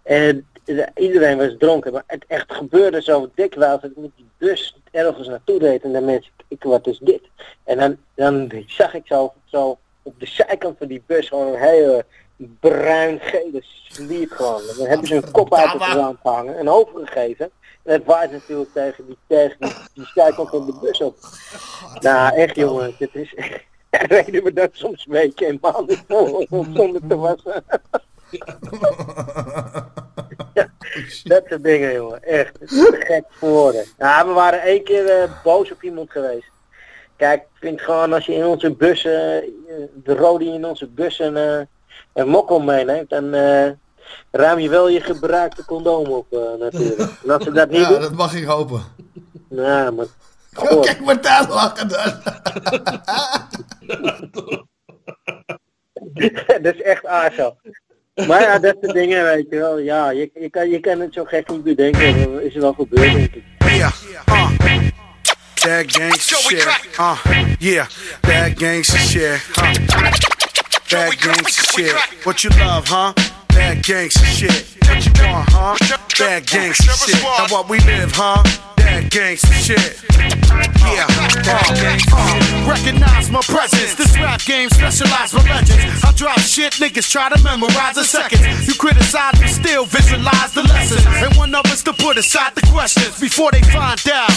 [SPEAKER 13] En iedereen was dronken, maar het echt gebeurde zo dikwijls dat ik met die bus ergens naartoe reed en dan mensen, ik, wat is dit? En dan, dan zag ik zo, zo op de zijkant van die bus gewoon een hele bruin-gele sliep gewoon. En dan hebben ze hun kop uit het raam gehangen en overgegeven. En het waait natuurlijk tegen die, tegen die, die zijkant van de bus op. Nou, echt jongen, het is... [LAUGHS] Reden we dat soms een beetje in maanden om zonder te wassen. Ja, dat soort dingen, jongen. Echt. Gek voor woorden. Ja, we waren één keer eh, boos op iemand geweest. Kijk, ik vind gewoon als je in onze bussen, eh, de rode in onze bussen eh, een mokkel meeneemt, dan ruim je wel je gebruikte condoom op natuurlijk. En als ze dat niet
[SPEAKER 4] Ja,
[SPEAKER 13] doen,
[SPEAKER 4] dat mag ik hopen.
[SPEAKER 13] nou, maar...
[SPEAKER 4] Kijk maar daar lachen dan. [LAUGHS]
[SPEAKER 13] dat is echt aardig. Maar ja, dat soort dingen, weet je wel. Ja, je, je, kan, je kan het zo gek niet bedenken. Dat is er wel gebeurd, denk ik.
[SPEAKER 14] Yeah, uh, that gangsta shit. Uh, yeah, that gangsta shit. Huh? That gangsta shit. What you love, huh? That gangsta shit. What you want, huh? That gangsta shit. Now what we live, huh? That gangsta shit. Yeah, that gangsta uh, Recognize my presence. This rap game specialized for legends. I drop shit, niggas try to memorize the seconds. You criticize, but still visualize the lessons. And one of us to put aside the questions before they find out,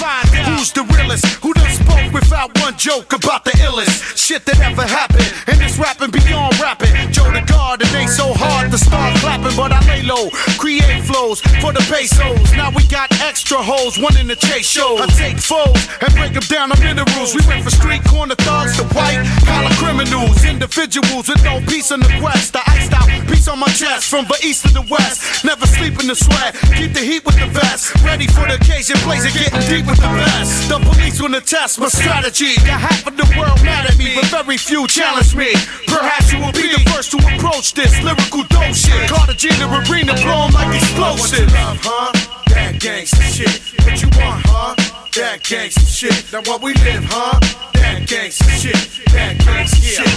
[SPEAKER 14] who's the realest. Who done spoke without one joke about the illest shit that ever happened. And this rapping beyond rapping. Joe the God, it ain't so hard to start clapping, but I lay low. Create flows for the pesos. Now we got extra hoes, one in the chase show. I take foes and break them down to minerals. We went from street corner thugs to white collar criminals. Individuals with no peace in the quest. I iced out piece on my chest from the east to the west. Never sleep in the sweat. Keep the heat with the vest. Ready for the occasion, blazing, getting deep with the best. The police wanna test my strategy. Got half of the world mad at me, but very few challenge me. Perhaps you will be the first to approach this lyrical dope shit. Cartagena arena blow 'em like explosives. Love, huh? That gangsta shit. What you want, huh? That gangsta shit. Now what we live, huh? That shit.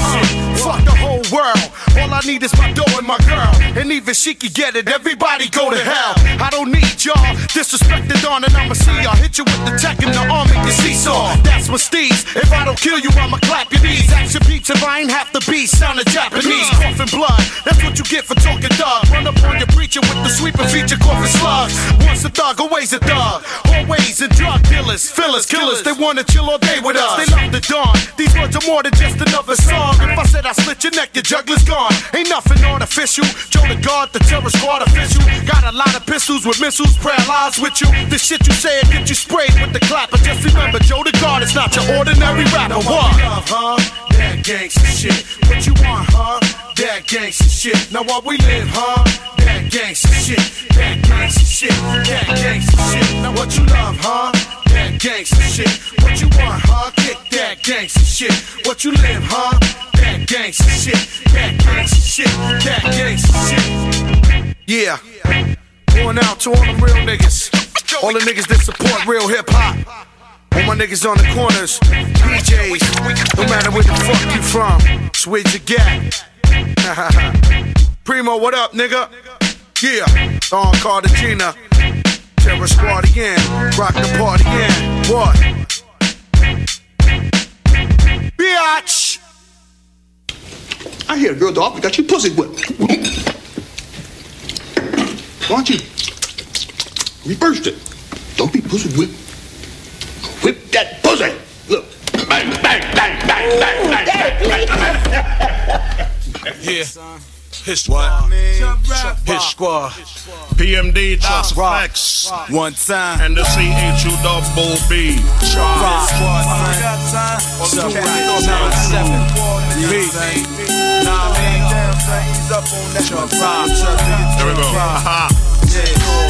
[SPEAKER 14] Uh. Fuck the whole world. All I need is my dough and my girl. And even she can get it. Everybody go to hell. I don't need y'all. Disrespect the dawn and I'ma see y'all. Hit you with the tech and the arm and your seesaw. That's my steez. If I don't kill you, I'ma clap your knees. Action beats if I ain't half the beat, sounding Japanese. Coughing blood, that's what you get for talking dog. Run up on your preacher with the sweeping feature, coughing slugs. Once a thug, always a thug. Always a drug dealers, fillers, killers. They wanna chill all day with us. They love the dawn. These words are more than just another song. If I said I slit your neck, your juggler's gone. Ain't nothing artificial. Joe the guard, the terror squad official. Got a lot of pistols with missiles, paralyzed with you. The shit you say get you sprayed with the clapper. Just remember, Joe the guard is not your ordinary rapper. What? Love, huh? That gangsta shit. What you want, huh? That gangsta shit. Now what we live, huh? That gangsta shit. That gangsta shit. That gangsta shit. Now what you love, huh? That gangsta shit. What you want, huh? Kick that gangsta shit. What you live, huh? That gangsta shit. That gangsta shit. That gangsta shit. Yeah. Going out to all them real niggas. All the niggas that support real hip hop. All my niggas on the corners, DJs, no matter where the fuck you from, switch your gap. [LAUGHS] Primo, what up, nigga? Yeah, Don Cartagena, Terror Squad again, rock the party again. What?
[SPEAKER 15] I hear your dog got your pussy whipped. Why don't you reverse it? Don't be pussy whipped. Whip that pussy. Look. Bang, bang, bang, bang, bang, bang, bang. [LAUGHS]
[SPEAKER 2] Yeah. His what? His squad.
[SPEAKER 16] PMD Das EFX.
[SPEAKER 2] One time.
[SPEAKER 16] And the CHU double B.
[SPEAKER 2] Rock. Seven. B. Nah,
[SPEAKER 16] There we go.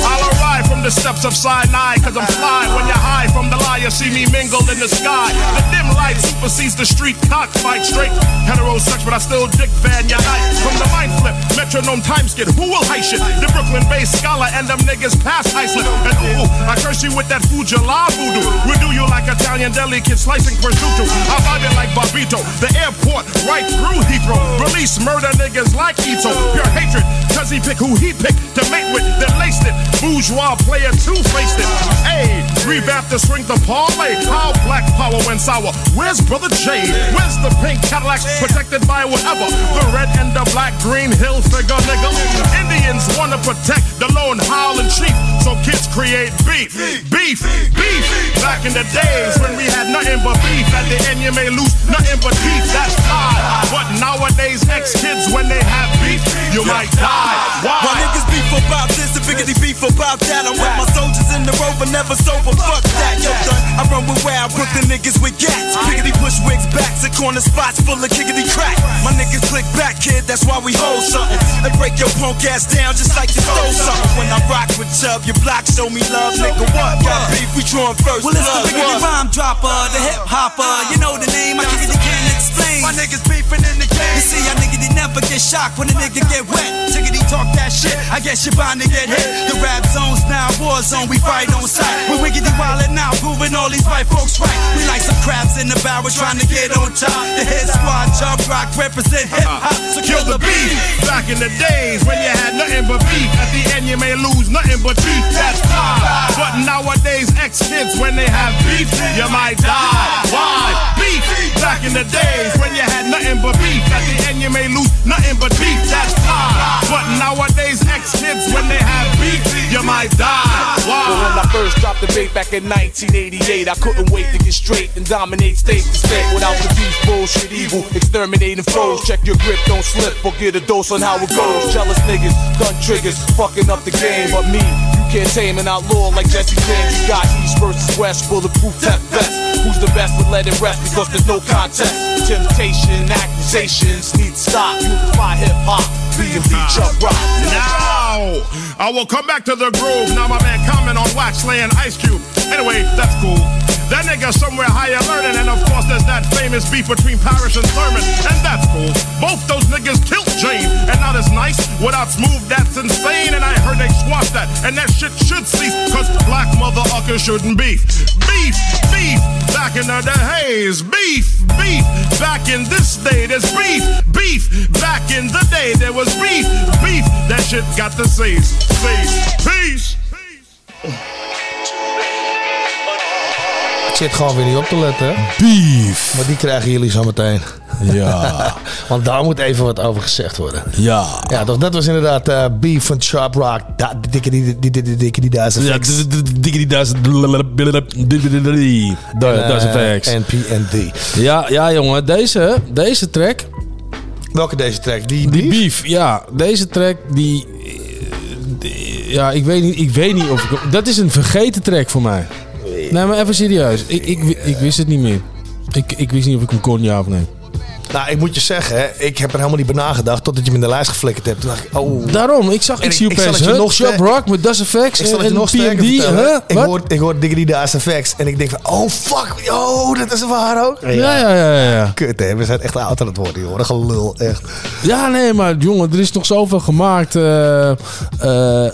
[SPEAKER 16] I'll from the steps of Sinai, cause I'm fly. When you're high from the lie, you see me mingled in the sky. The dim light supersedes the street cockfight straight. Hetero sex, but I still dick van your night. From the mind flip, metronome time skid, who will high shit? The Brooklyn based scholar and them niggas pass Iceland. And ooh, I curse you with that Fujala voodoo. We do you like Italian deli kid slicing prosciutto. I vibe it like Barbito, the airport right through Heathrow. Release murder niggas like Ito. Pure hatred, cause he pick who he pick to mate with. Then laced it. Bourgeois player two-faced it. Hey, revamp the swing the parlay. How black power went sour. Where's Brother J? Where's the pink Cadillac protected by whatever? The red and the black green hill figure, nigga. Indians wanna protect the lone howling chief. So kids create beef. Beef, beef. Back in the days when we had nothing but beef. At the end you may lose nothing but beef. That's fine. But nowadays, ex-kids when they have beef, you might die. Why?
[SPEAKER 17] My niggas beef about this, the biggity beef about that. I'm with my soldiers in the rover, never sober. Fuck that, yo, son. I run with wild Brooklyn niggas with gats. Piggity push wigs, back to corner spots full of kickity crack. My niggas click back, kid, that's why we hold something. And break your punk ass down just like you stole something. When I rock with Chubb, your block show me love, nigga. What? Got beef, we drawing first.
[SPEAKER 18] Well, it's the
[SPEAKER 17] What?
[SPEAKER 18] rhyme dropper, the hip hopper. You know the name, I it, can't explain. My niggas beefing in the game. You see, I nigga, they never get shocked when a nigga get wet. Chickadee talk that shit, I guess you're bound to get hit. The rap zone's now war zone, we fight on sight. We wiggity wildin' now, proving all these white folks right. We like some crabs in the barrel trying to get on top. The hit squad, jump rock, represent hip hop. Uh-huh. So kill the beef.
[SPEAKER 16] Back in the days when you had nothing but beef. At the end, you may lose nothing but beef. That's fine. But nowadays, ex kids, when they have beef, you might die. Why? Beef. Back in the days when you had nothing but beef. At the end, you may lose nothing but beef. That's fine. But nowadays, ex kids, when they have beef, you might die.
[SPEAKER 2] But when I first dropped the bait back in 1988, I couldn't wait to get straight and dominate state to state without the beef bullshit evil. Exterminating foes, check your grip, don't slip or get a dose on how it goes. Jealous niggas, gun triggers, fucking up the game. But me, you can't tame an outlaw like Jesse James. You got East versus West, bulletproof test vest. Who's the best? But let it rest because there's no contest. Temptation, accusations need to stop. Unify hip hop, be beat rock.
[SPEAKER 16] Now, I will come back to the groove. Now, my man comment on Wax laying Ice Cube. Anyway, that's cool. That nigga somewhere higher learning, and of course there's that famous beef between Parrish and Sermon, and that's cool. Both those niggas killed Jane, and now that's nice. Without smooth, that's insane, and I heard they squashed that, and that shit should cease, cause black mother uckers shouldn't beef. Beef, beef, back in the days, beef, beef, back in this day, there's beef, beef, back in the day, there was beef, beef, that shit got to cease, cease, peace. peace.
[SPEAKER 4] Zit gewoon weer niet op te letten.
[SPEAKER 5] Beef.
[SPEAKER 4] Maar die krijgen jullie zo meteen.
[SPEAKER 5] Ja. [LAUGHS]
[SPEAKER 4] Want daar moet even wat over gezegd worden.
[SPEAKER 5] Ja.
[SPEAKER 4] Ja, toch, dat was inderdaad eh, Beef van Sharp Rock. Da, dikke die, die, die, die, dikke die
[SPEAKER 5] Ja,
[SPEAKER 4] eh,
[SPEAKER 5] effects.
[SPEAKER 4] En P&D.
[SPEAKER 5] Ja, ja, jongen. Deze, deze track.
[SPEAKER 4] Welke deze track? Die,
[SPEAKER 5] Die beef, ja. Deze track, die, eh, die- Ja, ik weet niet, ik weet niet of ik... Dat is een vergeten track voor mij. Nee, maar even serieus. Ik, ik, ik wist het niet meer. Ik, ik wist niet of ik hem kon, ja of nee.
[SPEAKER 4] Nou, ik moet je zeggen, hè, ik heb er helemaal niet bij nagedacht totdat je me in de lijst geflikkerd hebt. Toen dacht ik, oh.
[SPEAKER 5] Daarom, ik zag, ik zie
[SPEAKER 4] ik
[SPEAKER 5] opeens,
[SPEAKER 4] het
[SPEAKER 5] huh,
[SPEAKER 4] nog
[SPEAKER 5] Shop Rock met Das Effects
[SPEAKER 4] Ik zal het
[SPEAKER 5] en
[SPEAKER 4] je nog
[SPEAKER 5] PMD, huh?
[SPEAKER 4] Ik hoor, ik hoor Diggity Daas Effects en ik denk van, oh fuck, oh, dat is waar ook.
[SPEAKER 5] Ja, ja, ja, ja. ja.
[SPEAKER 4] Kut hè, we zijn echt oud aan het worden, joh. Een gelul, echt.
[SPEAKER 5] Ja, nee, maar jongen, er is nog zoveel gemaakt. eh, eh,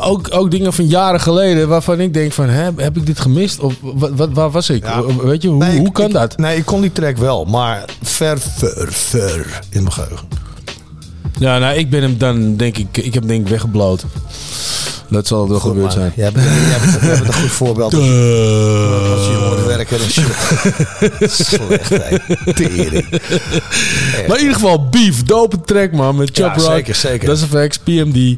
[SPEAKER 5] ook, ook dingen van jaren geleden waarvan ik denk van, hè, heb ik dit gemist? Of wat, wat, waar was ik? Weet je, hoe,
[SPEAKER 4] Nee, ik-
[SPEAKER 5] hoe kan
[SPEAKER 4] ik-
[SPEAKER 5] dat?
[SPEAKER 4] Nee, ik kon die track wel, maar ver, ver, ver in mijn geheugen.
[SPEAKER 5] Ja, nou, ik ben hem dan, denk ik, ik heb hem denk ik weggebloot. Dat zal het wel gebeurd zijn.
[SPEAKER 4] Jij bent, jij bent, jij bent een goed voorbeeld. Als, als je hoort werken en shit. Slecht. Tering.
[SPEAKER 5] Maar in ieder geval, Beef, dope track man, met Chop
[SPEAKER 4] Ja,
[SPEAKER 5] Rock.
[SPEAKER 4] zeker, zeker.
[SPEAKER 5] Das FX, PMD.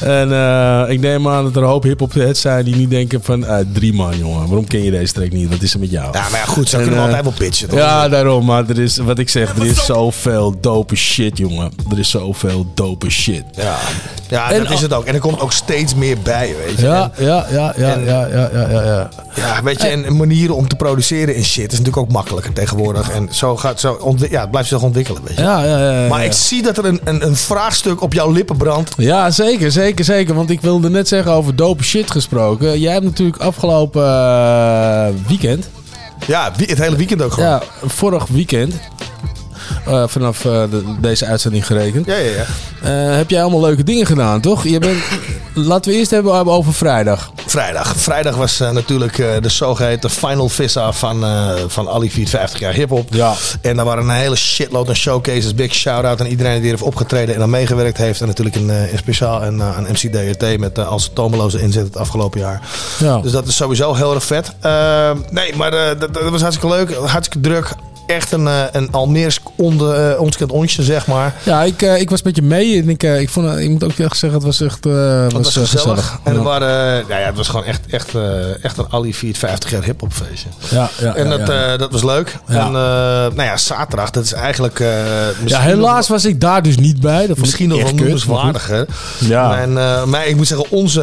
[SPEAKER 5] En eh, ik neem aan dat er een hoop hip-hop heads zijn die niet denken van, eh, drie man jongen, waarom ken je deze track niet? Wat is er met jou?
[SPEAKER 4] Ja, maar ja, goed, zo
[SPEAKER 5] En,
[SPEAKER 4] kunnen we
[SPEAKER 5] eh,
[SPEAKER 4] altijd wel pitchen, toch?
[SPEAKER 5] Ja, daarom. Maar er is, wat ik zeg, er is zoveel dope shit, jongen. Er is zoveel dope shit.
[SPEAKER 4] Ja, ja
[SPEAKER 5] En
[SPEAKER 4] dat is het ook. En er komt ook steeds meer bij, weet je.
[SPEAKER 5] Ja, ja, ja, ja,
[SPEAKER 4] en-
[SPEAKER 5] ja, ja, ja, ja, ja.
[SPEAKER 4] Ja, weet je, en manieren om te produceren in shit is natuurlijk ook makkelijker tegenwoordig. En zo gaat zo ja, het blijft zich ontwikkelen, weet je.
[SPEAKER 5] Ja, ja, ja, ja,
[SPEAKER 4] maar
[SPEAKER 5] ja.
[SPEAKER 4] ik zie dat er een, een, een vraagstuk op jouw lippen brandt.
[SPEAKER 5] Ja, zeker, zeker, zeker. Want ik wilde net zeggen over dope shit gesproken. Jij hebt natuurlijk afgelopen eh, weekend...
[SPEAKER 4] Ja, het hele weekend ook gewoon.
[SPEAKER 5] Ja, vorig weekend... eh, vanaf eh, de- deze uitzending gerekend.
[SPEAKER 4] Ja, ja, ja.
[SPEAKER 5] eh, heb jij allemaal leuke dingen gedaan, toch? Je bent, laten we eerst hebben over vrijdag.
[SPEAKER 4] Vrijdag. Vrijdag was natuurlijk de zogeheten Final Vissa van, van Ali 50 jaar hip-hop.
[SPEAKER 5] Ja.
[SPEAKER 4] En daar waren een hele shitload aan showcases. Big shout-out aan iedereen die er heeft opgetreden en aan meegewerkt heeft. En natuurlijk in, eh, in speciaal en, eh, aan MC DRT met als tomeloze inzet het afgelopen jaar.
[SPEAKER 5] Ja.
[SPEAKER 4] Dus dat is sowieso heel erg vet. Nee, maar dat, dat was hartstikke leuk. Hartstikke druk. Echt een, eh, een Almeers onder, uh, ontkend onsje, zeg maar.
[SPEAKER 5] Ja, ik, eh, ik was met je mee en ik, eh, ik, vond, ik moet ook echt zeggen, het was echt eh,
[SPEAKER 4] Het
[SPEAKER 5] was,
[SPEAKER 4] was
[SPEAKER 5] eh,
[SPEAKER 4] gezellig. En er waren, nou ja, het was gewoon echt, echt, eh, echt een Ali 50 jaar hip-hop feestje.
[SPEAKER 5] Ja, ja,
[SPEAKER 4] en dat,
[SPEAKER 5] ja.
[SPEAKER 4] eh, dat was leuk. En eh, nou ja, zaterdag, dat is eigenlijk. eh,
[SPEAKER 5] Ja, helaas was ik daar dus niet bij. Dat
[SPEAKER 4] Misschien nog wel noemenswaardiger.
[SPEAKER 5] Ja.
[SPEAKER 4] Eh, mijn, ik moet zeggen, onze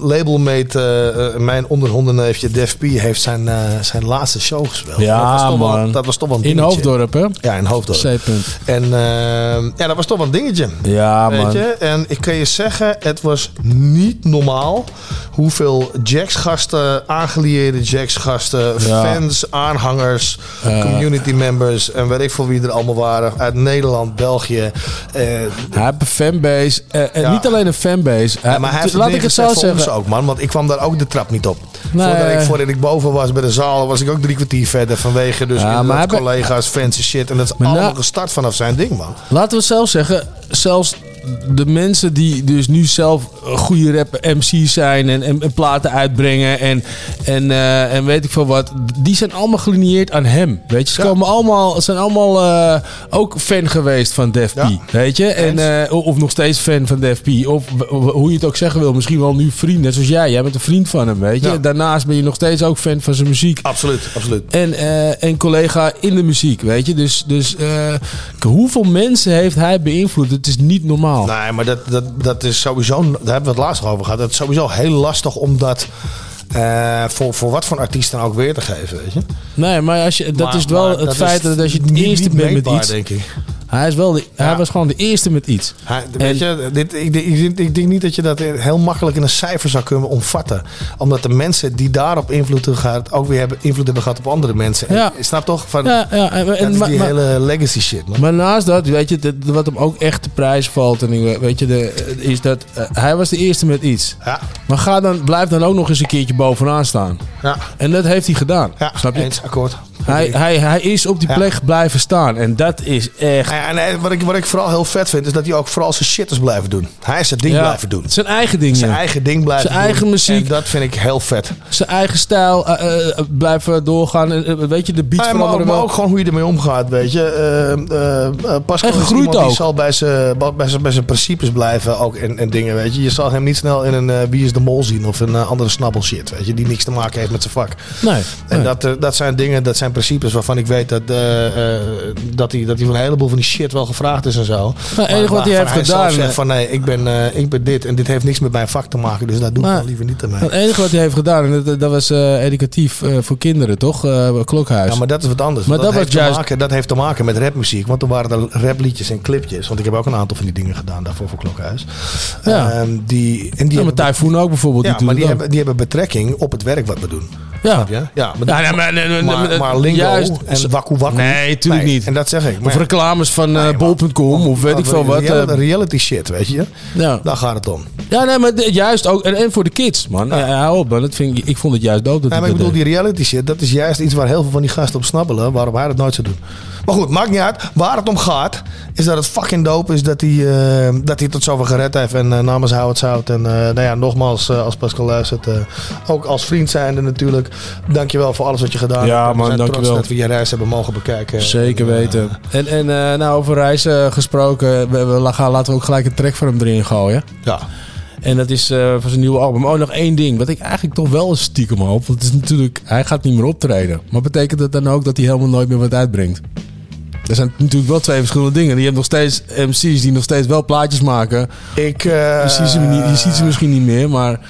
[SPEAKER 4] labelmate, eh, eh, mijn onderhondenneefje Def P, heeft zijn, eh, zijn laatste show gespeeld.
[SPEAKER 5] Ja,
[SPEAKER 4] dat was toch Wel,
[SPEAKER 5] man.
[SPEAKER 4] dat was toch wel
[SPEAKER 5] In. Hoofddorp, hè?
[SPEAKER 4] Ja, in Hoofddorp.
[SPEAKER 5] C-punt.
[SPEAKER 4] En eh, ja, dat was toch wel een dingetje.
[SPEAKER 5] Ja,
[SPEAKER 4] Weet
[SPEAKER 5] man.
[SPEAKER 4] je? En ik kan je zeggen, het was niet normaal hoeveel Jacks-gasten, aangelieerde Jacks-gasten,
[SPEAKER 5] Ja.
[SPEAKER 4] fans, aanhangers,
[SPEAKER 5] Eh.
[SPEAKER 4] community members en weet ik veel wie er allemaal waren. Uit Nederland, België. eh,
[SPEAKER 5] Hij heeft een fanbase. eh, en
[SPEAKER 4] Ja.
[SPEAKER 5] niet alleen een fanbase.
[SPEAKER 4] Ja, maar hij heeft
[SPEAKER 5] laat ik het zo
[SPEAKER 4] voor
[SPEAKER 5] zeggen.
[SPEAKER 4] ook, man. Want ik kwam daar ook de trap niet op.
[SPEAKER 5] Nee.
[SPEAKER 4] Voordat, ik, voordat ik boven was bij de zaal, was ik ook drie kwartier verder. Vanwege dus
[SPEAKER 5] Ja, maar hij
[SPEAKER 4] collega's, fans en shit. En dat is allemaal
[SPEAKER 5] nou-
[SPEAKER 4] gestart vanaf zijn ding, man.
[SPEAKER 5] Laten we zelf zeggen, zelfs de mensen die dus nu zelf goede rap MC's zijn en, en, en platen uitbrengen en, en, eh, en weet ik veel wat, die zijn allemaal gelineerd aan hem. Weet je, ze komen allemaal, zijn allemaal eh, ook fan geweest van Def P. Weet je, en, eh, of nog steeds fan van Def P. Of hoe je het ook zeggen wil, misschien wel nu vriend, net zoals jij. Jij bent een vriend van hem, weet je.
[SPEAKER 4] Ja.
[SPEAKER 5] Daarnaast ben je nog steeds ook fan van zijn muziek.
[SPEAKER 4] Absoluut, absoluut.
[SPEAKER 5] En, en collega in de muziek, weet je. Dus, dus hoeveel mensen heeft hij beïnvloed? Het is niet normaal.
[SPEAKER 4] Nee, maar dat, dat, dat is sowieso, daar hebben we het laatst over gehad. Dat is sowieso heel lastig om dat eh, voor, voor wat voor een artiest dan ook weer te geven, weet je.
[SPEAKER 5] Nee, maar als je, dat
[SPEAKER 4] Maar-
[SPEAKER 5] is wel
[SPEAKER 4] maar
[SPEAKER 5] het
[SPEAKER 4] dat
[SPEAKER 5] feit dat als je het
[SPEAKER 4] niet-
[SPEAKER 5] eerste
[SPEAKER 4] niet
[SPEAKER 5] bent met iets.
[SPEAKER 4] denk ik.
[SPEAKER 5] Hij, is wel de, hij was gewoon de eerste met iets.
[SPEAKER 4] Hij- weet je, dit, ik, ik, ik, denk niet dat je dat heel makkelijk in een cijfer zou kunnen omvatten. Omdat de mensen die daarop invloed hebben gehad, ook weer hebben invloed hebben gehad op andere mensen. En
[SPEAKER 5] Ja.
[SPEAKER 4] snapt toch? Van,
[SPEAKER 5] Ja, ja, en-
[SPEAKER 4] dat is
[SPEAKER 5] maar-
[SPEAKER 4] die
[SPEAKER 5] maar-
[SPEAKER 4] hele legacy shit, man.
[SPEAKER 5] Maar naast dat, weet je, wat hem ook echt de prijs valt, en weet je, de, is dat eh, hij was de eerste met iets.
[SPEAKER 4] Ja.
[SPEAKER 5] Maar ga dan, blijf dan ook nog eens een keertje bovenaan staan.
[SPEAKER 4] Ja.
[SPEAKER 5] En dat heeft hij gedaan.
[SPEAKER 4] Ja,
[SPEAKER 5] snap je?
[SPEAKER 4] eens, akkoord.
[SPEAKER 5] Hij, hij, hij is op die plek blijven staan. En dat is echt
[SPEAKER 4] Nee, wat, ik, wat ik vooral heel vet vind, is dat hij ook vooral zijn shit is blijven doen. Hij is zijn ding
[SPEAKER 5] Ja,
[SPEAKER 4] blijven doen.
[SPEAKER 5] Zijn eigen ding.
[SPEAKER 4] Zijn
[SPEAKER 5] ja.
[SPEAKER 4] eigen ding blijven
[SPEAKER 5] Zijn
[SPEAKER 4] doen.
[SPEAKER 5] eigen muziek.
[SPEAKER 4] En dat vind ik heel vet.
[SPEAKER 5] Zijn eigen stijl eh, eh, blijven doorgaan. En, eh, weet je, de beats
[SPEAKER 4] Ja, maar, ook, maar
[SPEAKER 5] wel.
[SPEAKER 4] ook gewoon hoe je ermee omgaat, weet je. Eh, eh, eh, Pascal
[SPEAKER 5] En
[SPEAKER 4] is
[SPEAKER 5] gegroeid
[SPEAKER 4] iemand die zal bij zijn, bij zijn, bij zijn principes blijven ook en, en dingen, weet je. Je zal hem niet snel in een eh, Wie is de Mol zien of een eh, andere snabbel shit, weet je. Die niks te maken heeft met zijn vak.
[SPEAKER 5] Nee.
[SPEAKER 4] En
[SPEAKER 5] nee.
[SPEAKER 4] dat, eh, dat zijn dingen, dat zijn principes waarvan ik weet dat, eh, eh, dat, hij, dat hij van een heleboel van die shit wel gevraagd is en zo.
[SPEAKER 5] Nou, het enige
[SPEAKER 4] Maar
[SPEAKER 5] wat hij heeft gedaan,
[SPEAKER 4] zegt van nee, ik ben, eh, ik ben dit en dit heeft niks met mijn vak te maken, dus daar doe ik
[SPEAKER 5] Maar-
[SPEAKER 4] dan liever niet aan.
[SPEAKER 5] Het enige wat hij heeft gedaan, en dat, dat was eh, educatief eh, voor kinderen, toch? Klokhuis.
[SPEAKER 4] Ja, maar dat is wat anders.
[SPEAKER 5] Maar
[SPEAKER 4] dat,
[SPEAKER 5] dat
[SPEAKER 4] heeft
[SPEAKER 5] was juist-
[SPEAKER 4] te maken, dat heeft te maken met rapmuziek. Want er waren er rapliedjes en clipjes. Want ik heb ook een aantal van die dingen gedaan daarvoor voor Klokhuis.
[SPEAKER 5] Ja.
[SPEAKER 4] Ehm, die, en die
[SPEAKER 5] ja,
[SPEAKER 4] hebben,
[SPEAKER 5] maar Typhoon ook bijvoorbeeld.
[SPEAKER 4] ja, maar die hebben, die hebben betrekking op het werk wat we doen.
[SPEAKER 5] Ja.
[SPEAKER 4] Ja, maar,
[SPEAKER 5] Ja, nee, maar- nee,
[SPEAKER 4] maar, lingo
[SPEAKER 5] juist.
[SPEAKER 4] en wakku wakku.
[SPEAKER 5] Nee, tuurlijk niet.
[SPEAKER 4] En dat zeg ik.
[SPEAKER 5] Of reclames van eh, bol.com of weet ik veel wat.
[SPEAKER 4] Reality,
[SPEAKER 5] eh,
[SPEAKER 4] reality shit, weet je.
[SPEAKER 5] ja.
[SPEAKER 4] Daar gaat het om.
[SPEAKER 5] ja, nee, maar juist ook. En, en voor de kids, man. Eh, hou op, man. Dat vind ik, ik vond het juist dood dat
[SPEAKER 4] Ja, maar ik bedoel, die reality shit, dat is juist iets waar heel veel van die gasten op snabbelen. Waarom hij dat nooit zou doen. Maar goed, maakt niet uit. Waar het om gaat, is dat het fucking dope is dat hij, eh, dat hij tot zover gered heeft. En eh, namens Howard Zout. En eh, nou ja, nogmaals, eh, als Pascal luistert. eh, ook als vriend zijnde natuurlijk. Dankjewel voor alles wat je gedaan
[SPEAKER 5] Ja,
[SPEAKER 4] hebt.
[SPEAKER 5] man,
[SPEAKER 4] we zijn trots dat we je reis hebben mogen bekijken.
[SPEAKER 5] Zeker
[SPEAKER 4] En,
[SPEAKER 5] weten. En, en eh, nou, over reizen gesproken. We, we gaan, laten we ook gelijk een track van hem erin gooien.
[SPEAKER 4] Ja.
[SPEAKER 5] En dat is eh voor zijn nieuwe album. Oh, nog één ding. Wat ik eigenlijk toch wel stiekem hoop. Want het is natuurlijk... Hij gaat niet meer optreden. Maar betekent dat dan ook dat hij helemaal nooit meer wat uitbrengt? Er zijn natuurlijk wel twee verschillende dingen. Je hebt nog steeds MC's die nog steeds wel plaatjes maken.
[SPEAKER 4] Ik, eh,
[SPEAKER 5] je, ziet ze niet, je ziet ze misschien niet meer, maar...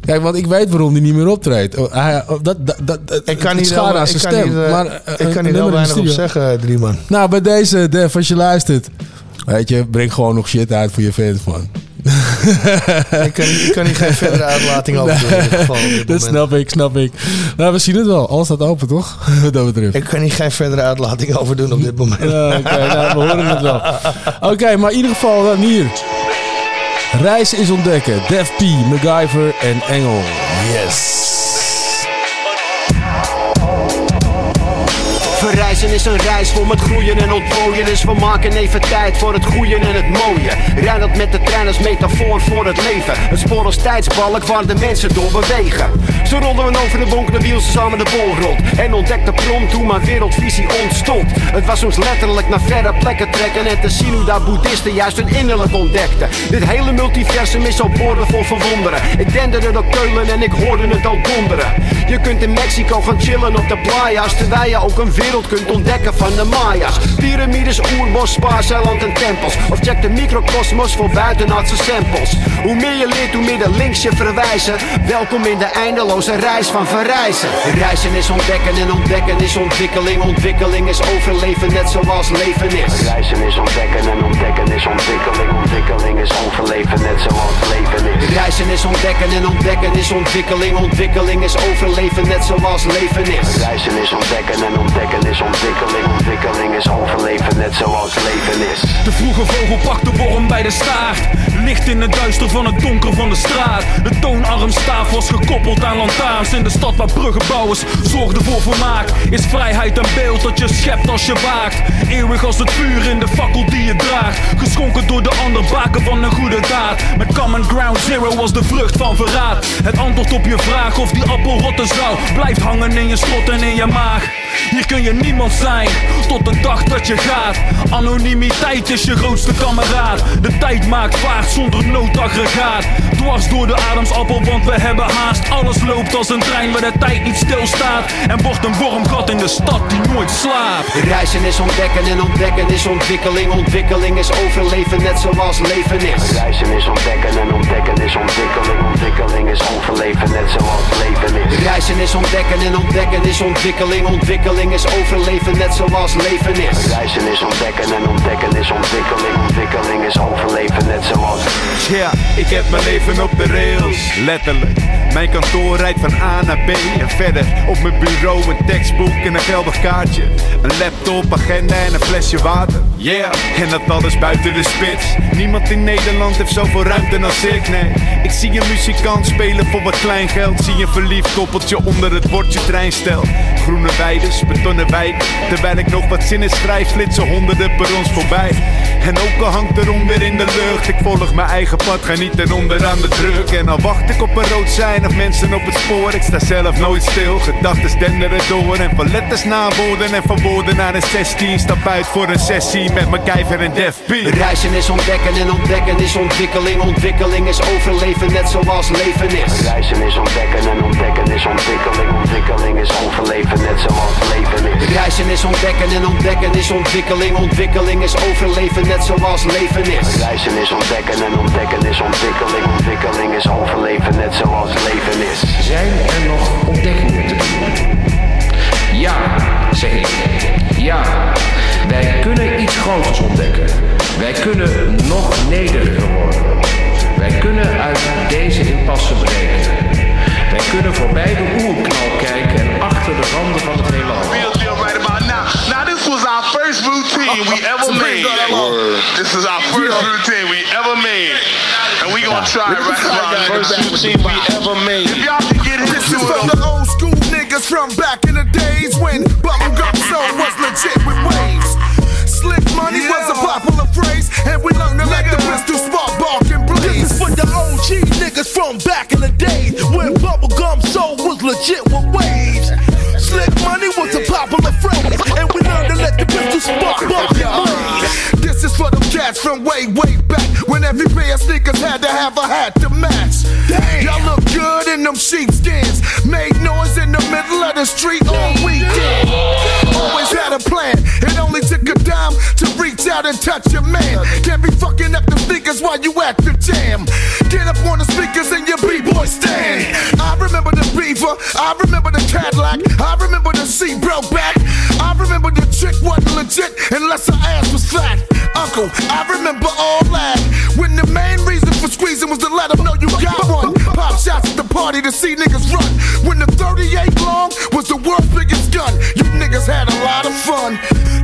[SPEAKER 5] Kijk, want ik weet waarom hij niet meer optreedt. Oh, hij- oh, dat, dat, dat,
[SPEAKER 4] Ik kan niet,
[SPEAKER 5] schade aan zijn
[SPEAKER 4] kan
[SPEAKER 5] stem.
[SPEAKER 4] niet, eh,
[SPEAKER 5] maar, eh,
[SPEAKER 4] ik
[SPEAKER 5] een
[SPEAKER 4] kan niet
[SPEAKER 5] nummer
[SPEAKER 4] heel weinig op zeggen, Drieman.
[SPEAKER 5] Nou, bij deze, Def, als je luistert. Weet je, breng gewoon nog shit uit voor je fans, man. [LAUGHS]
[SPEAKER 4] ik, kan, ik kan niet geen verdere uitlating over doen. in ieder geval op dit [LAUGHS]
[SPEAKER 5] dat snap ik, snap ik. Nou, we zien het wel. Alles staat open, toch? [LAUGHS] Wat dat betreft.
[SPEAKER 4] Ik kan niet geen verdere uitlating over doen op dit moment.
[SPEAKER 5] Oké, nou, we horen het wel. Oké, maar in ieder geval dan hier. Reizen is ontdekken. Def P, MacGyver en Engel.
[SPEAKER 4] Yes.
[SPEAKER 19] Is een reis vol met groeien en ontplooien. Dus we maken even tijd voor het groeien en het mooie. Rij dat met de trein als metafoor voor het leven. Het spoor als tijdsbalk waar de mensen door bewegen. Zo rolden we over de bonkende wiel samen de bol rond. En ontdekte prompt hoe mijn wereldvisie ontstond. Het was soms letterlijk naar verre plekken trekken. En te zien hoe daar boeddhisten juist hun innerlijk ontdekten. Dit hele multiversum is al boordevol verwonderen. Ik denderde door Keulen en ik hoorde het al donderen. Je kunt in Mexico gaan chillen op de playas. Terwijl je ook een wereld kunt ontdekken van de Maya's. Pyramides, oerbos, spaarceiland en tempels. Of check de microcosmos voor buitenaardse samples. Hoe meer je leert, hoe meer de links je verwijzen. Welkom in de eindeloze reis van verreizen. Reizen is ontdekken en ontdekken is ontwikkeling. Ontwikkeling is overleven net zoals leven is. Reizen is ontdekken en ontdekken is ontwikkeling. Ontwikkeling is overleven net zoals leven is. Reizen is ontdekken en ontdekken is ontwikkeling. Ontwikkeling is overleven net zoals leven is. Reizen is ontdekken en ontdekken is ontwikkeling. Ontwikkeling is overleven net zoals leven is.
[SPEAKER 20] De vroege vogel pakt de worm bij de staart. Licht in het duister van het donker van de straat. De toonarmstaaf was gekoppeld aan lantaarns. In de stad waar bruggenbouwers zorgden voor vermaak. Is vrijheid een beeld dat je schept als je waakt. Eeuwig als het vuur in de fakkel die je draagt. Geschonken door de ander baken van een goede daad. Met common ground zero was de vrucht van verraad. Het antwoord op je vraag of die appel rotten zou. Blijft hangen in je strot en in je maag. Hier kun je niemand zijn, tot de dag dat je gaat. Anonimiteit is je grootste kameraad. De tijd maakt vaart zonder noodaggregaat. Dwars door de ademsappel, want we hebben haast. Alles loopt als een trein waar de tijd niet stilstaat. En wordt een wormgat in de stad die nooit slaapt.
[SPEAKER 19] Reizen is ontdekken en ontdekken is ontwikkeling. Ontwikkeling is overleven net zoals leven is. Reizen is ontdekken en ontdekken is ontwikkeling. Ontwikkeling is overleven net zoals leven is. Reizen is ontdekken en ontdekken is ontwikkeling. Ontwikkeling is overleven net zoals leven is. Reizen is ontdekken en ontdekken is ontwikkeling. Ontwikkeling is overleven net zoals
[SPEAKER 17] Ja, ik heb mijn leven op de rails, letterlijk. Mijn kantoor rijdt van A naar B en verder. Op mijn bureau een tekstboek en een geldig kaartje. Een laptop, agenda en een flesje water. Yeah, en dat alles buiten de spits. Niemand in Nederland heeft zoveel ruimte als ik, nee. Ik zie een muzikant spelen voor wat klein geld. Zie een verliefd koppeltje onder het bordje treinstel. Groene weides, betonnen wijk. Terwijl ik nog wat zinnen schrijf, flitsen honderden per ons voorbij. En ook al hangt rom weer in de lucht. Ik volg mijn eigen pad, ga niet ten onder aan de druk. En al wacht ik op een rood of mensen op het spoor. Ik sta zelf nooit stil, gedachten denderen door. En van letters naar woorden en van woorden naar een 16. Stap uit voor een sessie met mijn kijver en Def B.
[SPEAKER 19] Reizen is ontdekken en ontdekken is ontwikkeling. Ontwikkeling is overleven, net zoals leven is. Reizen is ontdekken en ontdekken is ontwikkeling. Ontwikkeling is overleven, net zoals leven is. Reizen is ontdekken en ontdekken is ontwikkeling. Ontwikkeling is overleven, net zoals leven is. Reizen is ontdekken en ontdekken is ontwikkeling. Ontwikkeling is overleven, net zoals leven is.
[SPEAKER 21] Zijn er nog ontdekkingen te doen? Ja, zeg ik. Ja, wij kunnen iets groters ontdekken. Wij kunnen nog nederiger worden. Wij kunnen uit deze impasse breken. Wij kunnen voorbij de oerknal kijken en achter de randen van het heelal.
[SPEAKER 14] Now. This was our first routine we [LAUGHS] ever made. This is our first routine we ever made. And we gonna try it right now. First routine we ever made. If y'all can get
[SPEAKER 15] This
[SPEAKER 14] into
[SPEAKER 15] is from
[SPEAKER 14] it.
[SPEAKER 15] The niggas from back in the days when bubblegum soul was legit with waves. Slick money was a popular phrase, and we learned to let the pistol spark, bark, and blaze.
[SPEAKER 22] This is for the OG niggas from back in the days when bubblegum soul was legit with waves. Slick money was a popular phrase, and we learned to let the pistol spark, bark, and blaze.
[SPEAKER 15] This is for them cats from way, way back when every pair of sneakers had to have a hat to match. Y'all look good in them sheepskins. Made noise in the middle of the street all weekend. Always had a plan. It only took a dime to reach out and touch your man. Can't be fucking up the speakers while you at the jam. Get up on the speakers and your b-boy stand. I remember the beaver. I remember the Cadillac. I remember the seat broke back. I remember the chick wasn't legit unless her ass was fat. Uncle, I remember all that. When the main reason for squeezing was to let them know you got one. Pop shots at the party to see niggas run. When the 38 long was the world's biggest gun. You niggas had a lot of fun.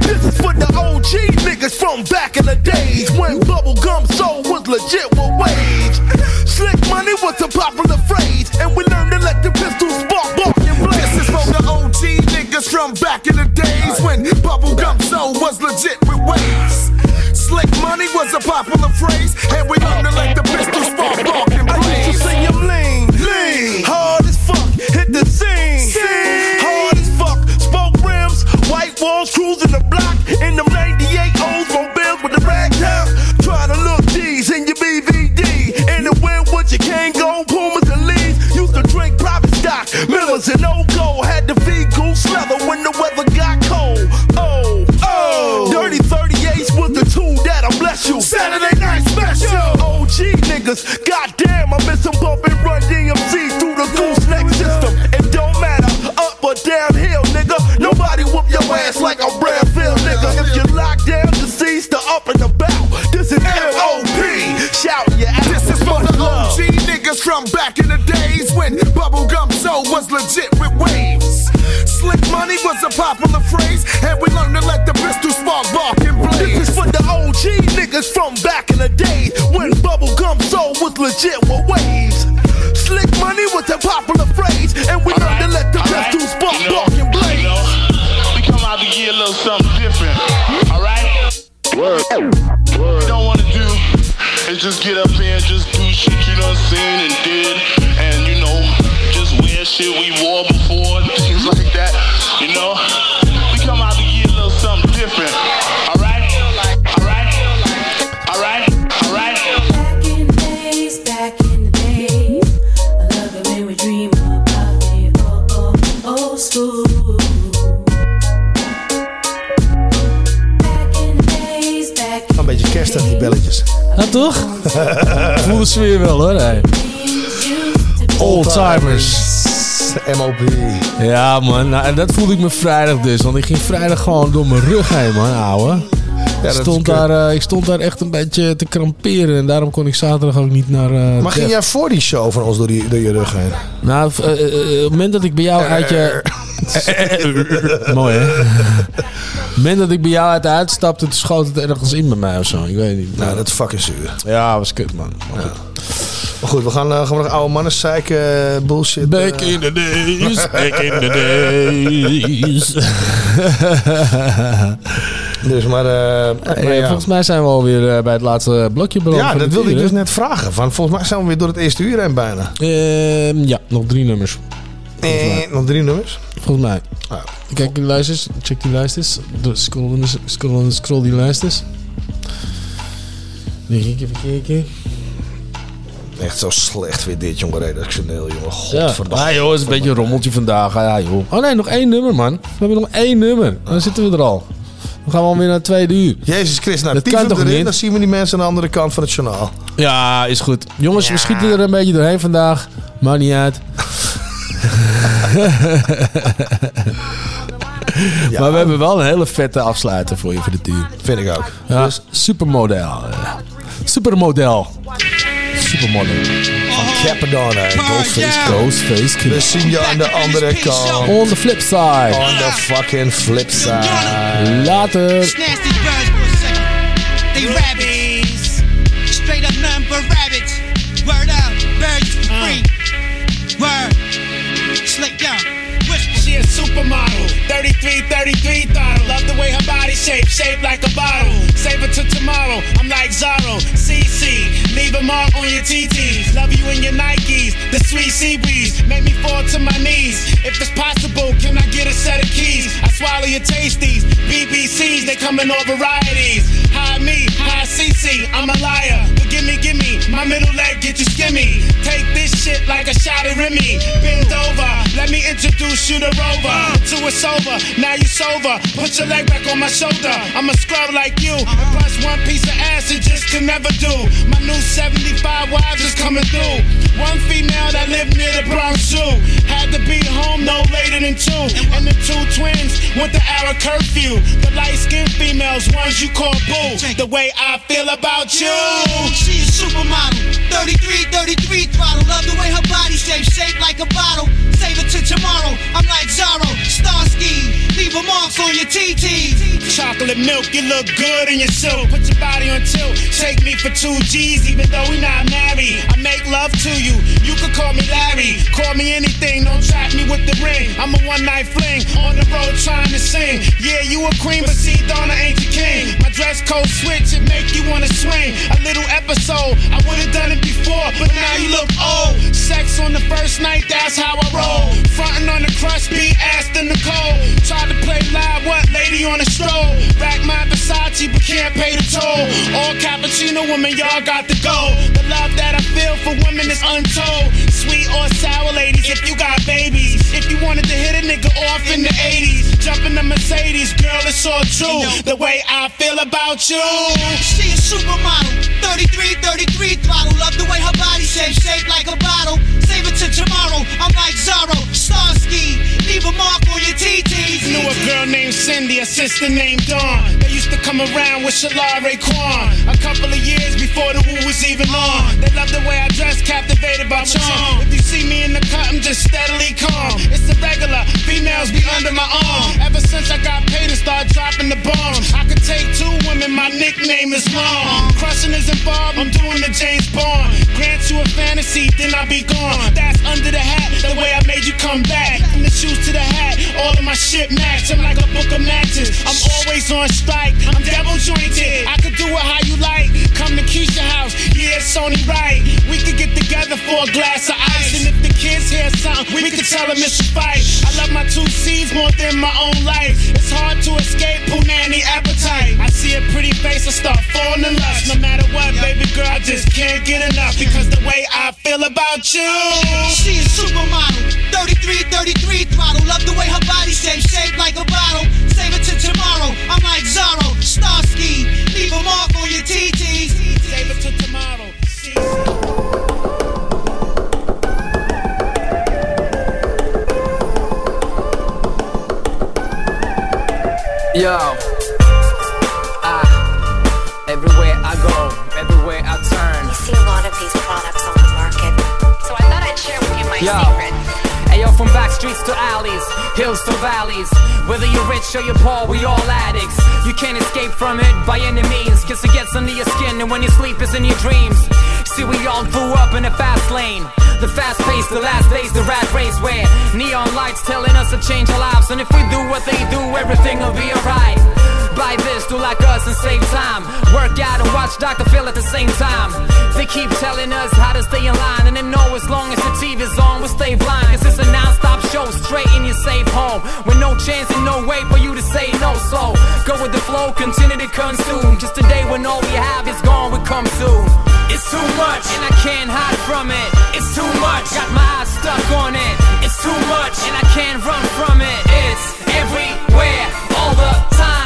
[SPEAKER 22] This is for the OG niggas from back in the days when bubblegum soul was legit with waves. Slick money was a popular phrase, and we learned to let the pistol spark, bark, and blaze.
[SPEAKER 15] This is for the OG niggas from back in the days when bubblegum soul was legit with waves. Slick money was a popular phrase, and we learned to let the pistol spark, bark, and
[SPEAKER 22] I used
[SPEAKER 15] blaze.
[SPEAKER 22] to see him lean, lean, hard as fuck, hit the scene, scene. hard as fuck, spoke rims, white walls, cruising the block. In them 98 Oldsmobiles with the rag top, try to look G's in your BVD, in the wind with your Kangol, Pumas and Lees, used to drink private stock, Millers and Old Gold, leather when the weather got cold. Oh, oh, dirty 38s was the tool that'll bless you. Saturday night special. OG niggas, goddamn, I miss them bump and run DMC through the gooseneck system. It don't matter, up or downhill, nigga. Nobody whoop your ass like a Brownsville, nigga. If you lock down, deceased, the up and about. This is MOP, shouting your ass.
[SPEAKER 15] This is for the OG niggas from back in the days when bubblegum soul was legit with waves. Slick money was a popular phrase, and we learned to let the pistol spark, bark, and blaze.
[SPEAKER 22] This is for the OG niggas from back in the days when bubblegum soul was legit with waves. Slick money was a popular phrase, and we learned to let the pistol spark, bark, and blaze.
[SPEAKER 14] We come out to get a little something different. Alright? Word. What we don't wanna do is just get up here and just do shit you done seen and did and you know, just wear shit we wore before and things like that. You know? We come out to get a little something different. Alright? Alright? Alright? Alright?
[SPEAKER 23] Back in the days, back in the days, I love it when we dream about the old, oh, old, oh, old school. Back in the days, back
[SPEAKER 4] Een beetje kerstig, die belletjes.
[SPEAKER 5] Ja, toch? [LAUGHS] Voel de sfeer wel hoor. Hey. Oldtimers.
[SPEAKER 4] MOP.
[SPEAKER 5] Ja man, nou, en dat voelde ik me vrijdag dus. Want ik ging vrijdag gewoon door mijn rug heen man, ouwe.
[SPEAKER 4] is
[SPEAKER 5] stond daar, eh, ik stond daar echt een beetje te kramperen. En daarom kon ik zaterdag ook niet naar... eh,
[SPEAKER 4] Maar ging jij voor die show van ons door, die, door je rug heen?
[SPEAKER 5] Nou, eh, op het moment dat ik bij jou uit je... [LAUGHS] Mooi, hè? Het moment dat ik bij jou uit de uitstapte, toen schoot het ergens in bij mij of zo. Ik weet niet.
[SPEAKER 4] Nou, dat is fucking zuur.
[SPEAKER 5] Ja, was kut, man. Goed.
[SPEAKER 4] Maar goed, we gaan, eh, gaan we nog oude mannen zeiken, eh, bullshit.
[SPEAKER 5] Back
[SPEAKER 4] eh.
[SPEAKER 5] in the days, [LAUGHS] back in the days. [LAUGHS]
[SPEAKER 4] dus maar, eh,
[SPEAKER 5] Hey,
[SPEAKER 4] maar ja.
[SPEAKER 5] Volgens mij zijn we alweer eh, bij het laatste blokje beland.
[SPEAKER 4] Ja, dat wilde ik dus net vragen. Van, volgens mij zijn we weer door het eerste uur heen bijna.
[SPEAKER 5] Ehm, ja, nog drie nummers.
[SPEAKER 4] Eh, nog drie nummers?
[SPEAKER 5] Volgens mij. Kijk die lijstjes, check die lijstjes. Scroll, scroll, scroll die lijstjes. Denk ik even kijken.
[SPEAKER 4] Echt zo slecht weer dit, jongen. Redactioneel, jongen.
[SPEAKER 5] Ja,
[SPEAKER 4] Godverdomme.
[SPEAKER 5] ah, joh, het is een beetje een rommeltje vandaag. Ah, Ja, joh. Oh nee, nog één nummer, man. We hebben nog één nummer. Dan zitten we er al. Dan gaan we alweer naar het tweede uur.
[SPEAKER 4] Jezus Christus, nou,
[SPEAKER 5] Dat kan toch
[SPEAKER 4] erin,
[SPEAKER 5] niet?
[SPEAKER 4] Dan zien we die mensen aan de andere kant van het journaal.
[SPEAKER 5] Ja, is goed. Jongens, we schieten er een beetje doorheen vandaag. Maakt niet uit. [LAUGHS] [LAUGHS] Maar we hebben wel een hele vette afsluiter voor je voor de tuur.
[SPEAKER 4] Vind ik ook.
[SPEAKER 5] Ja, supermodel. eh. Supermodel. Supermodel.
[SPEAKER 4] Van Cappadonna, Ghostface.
[SPEAKER 5] Ghostface Killah.
[SPEAKER 4] We zien je aan de andere kant.
[SPEAKER 5] On the flip side.
[SPEAKER 4] On the fucking flip side.
[SPEAKER 5] Later.
[SPEAKER 24] Nasty birds for a second. They rabbits. Straight up nothing but rabbits. Word up, birds free. Uh. Word. Slick down.
[SPEAKER 25] She a supermodel, 33, 33 throttle. Love the way her body shape, shaped like a bottle. Save it to tomorrow. I'm like Zorro, CC. Leave a mark on your TTs. Love you in your Nikes, the sweet sea breeze. Make me fall to my knees. If it's possible, can I get a set of keys? I swallow your tasties. BBCs, they come in all varieties. Hi me, hi CC, I'm a liar. But gimme, gimme, my middle leg get you skimmy. Take this shit like a shot of Remy. Bend over, let me introduce you to Rover. Till it's over, now you sober. Put your leg back on my shoulder. I'm a scrub like you. And plus one piece of ass it just can never do. My new 75 wives is coming through. One female that lived near the Bronx Zoo. Had to be home no later than two. And the two twins went to hour curfew. The light skinned females, ones you call boo. The way I feel about you.
[SPEAKER 24] She's a supermodel. 33, 33 throttle. Love the way her body shape, shaped like a bottle. Save it to tomorrow. I'm like Zorro, Starsky. Leave a mark on your TT.
[SPEAKER 25] Chocolate milk, you look good in your suit. Put your body on tilt. Take me for two G's, even though we not married. I make love to you. You could call me Larry. Call me anything. Don't trap me with the ring. I'm a one night fling. On the road trying to sing. Yeah, you a queen, but see, Donna ain't your king. My dress code switch, it make you wanna swing. A little episode. I would've done it before, but now you look old. Sex on the first night, that's how I roll. Frontin' on the crush, be asked in the cold. Tried to play live, what lady on a stroll? Rack my Versace, but can't pay the toll. All cappuccino women, y'all got to go. The love that I feel for women is untold. Sweet or sour ladies, if you got babies. If you wanted to hit a nigga off in the 80s, jump in the Mercedes, girl, it's all true. The way I feel about you.
[SPEAKER 24] She a supermodel. 33, 33 throttle. Love the way her body shape, shaped like a bottle. Save it to tomorrow. I'm like Zorro, Starsky. Leave a mark on your TTs.
[SPEAKER 25] Knew a girl named Cindy, a sister named Dawn. They used to come around with Shalare Quan. A couple of years before the woo was even on. They love the way I dress, captivated by charm. If you see me in the cut, I'm just steadily calm. It's a regular, females be under my arm. Ever since I got paid and started dropping the bombs, I could take two women, my nickname is Long. Crushing is involved, I'm doing the James Bond. Grant you a fantasy, then I'll be gone. That's under the hat, the way I made you come back. From the shoes to the hat, all of my shit match. I'm like a book of matches. I'm always on strike. I'm double jointed. I could do it how you like. Come to Keisha house, yeah, it's only right. We could get together for a glass of ice. And if the kids hear something, we could tell them it's a fight. I love my two C's more than my own life. It's hard to escape Punani appetite. I see a pretty face, I start falling in lust. No matter what, baby girl, I just can't get enough because the way I feel about you.
[SPEAKER 24] She a supermodel. 33, 33 throttle. Love the way her body shape, shaped like a bottle. Save it to tomorrow. I'm like Zorro, Starsky. Leave a mark on your TTs.
[SPEAKER 25] Save it to tomorrow.
[SPEAKER 21] Yo.
[SPEAKER 26] Yo. Ayo, from back streets to alleys, hills to valleys. Whether you're rich or you're poor, we all addicts. You can't escape from it by any means, cause it gets under your skin, and when you sleep, it's in your dreams. See, we all grew up in a fast lane. The fast pace, the last days, the rat race where neon lights telling us to change our lives. And if we do what they do, everything will be alright. Buy this, do like us and save time. Work out and watch Dr. Phil at the same time. They keep telling us how to stay in line, and they know as long as the TV's on, we'll stay blind. Cause it's a non-stop show, straight in your safe home. With no chance and no way for you to say no. So go with the flow, continue to consume. Cause today when all we have is gone, we come soon. It's too much, and I can't hide from it. It's too much, got my eyes stuck on it. It's too much, and I can't run from it. It's everywhere, all the time.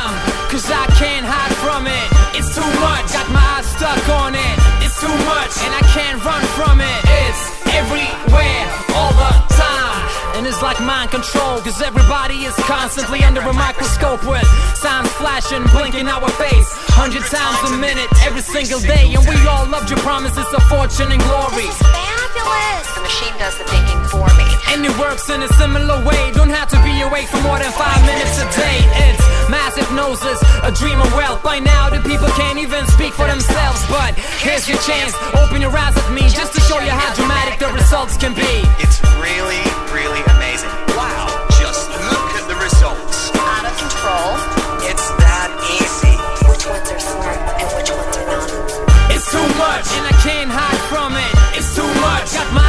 [SPEAKER 26] Cause I can't hide from it. It's too much, got my eyes stuck on it. It's too much, and I can't run from it. It's everywhere, all the time. And it's like mind control, cause everybody is constantly under a microscope with signs flashing, blinking our face. Hundred times a minute, every single day. And we all loved your promises of fortune and glory.
[SPEAKER 27] Fabulous. The machine does the thinking for me.
[SPEAKER 26] And it works in a similar way. Don't have to be awake for more than five minutes a day. It's mass noses, a dream of wealth. By now, the people can't even speak for themselves. But here's your chance. Open your eyes at me just to show you how dramatic the results can be.
[SPEAKER 28] It's really, really amazing. Wow. Just look at the results.
[SPEAKER 27] Out of control.
[SPEAKER 28] It's that easy.
[SPEAKER 27] Which ones are smart and which ones are not?
[SPEAKER 26] It's too much, and I can't hide from it. It's too much, got my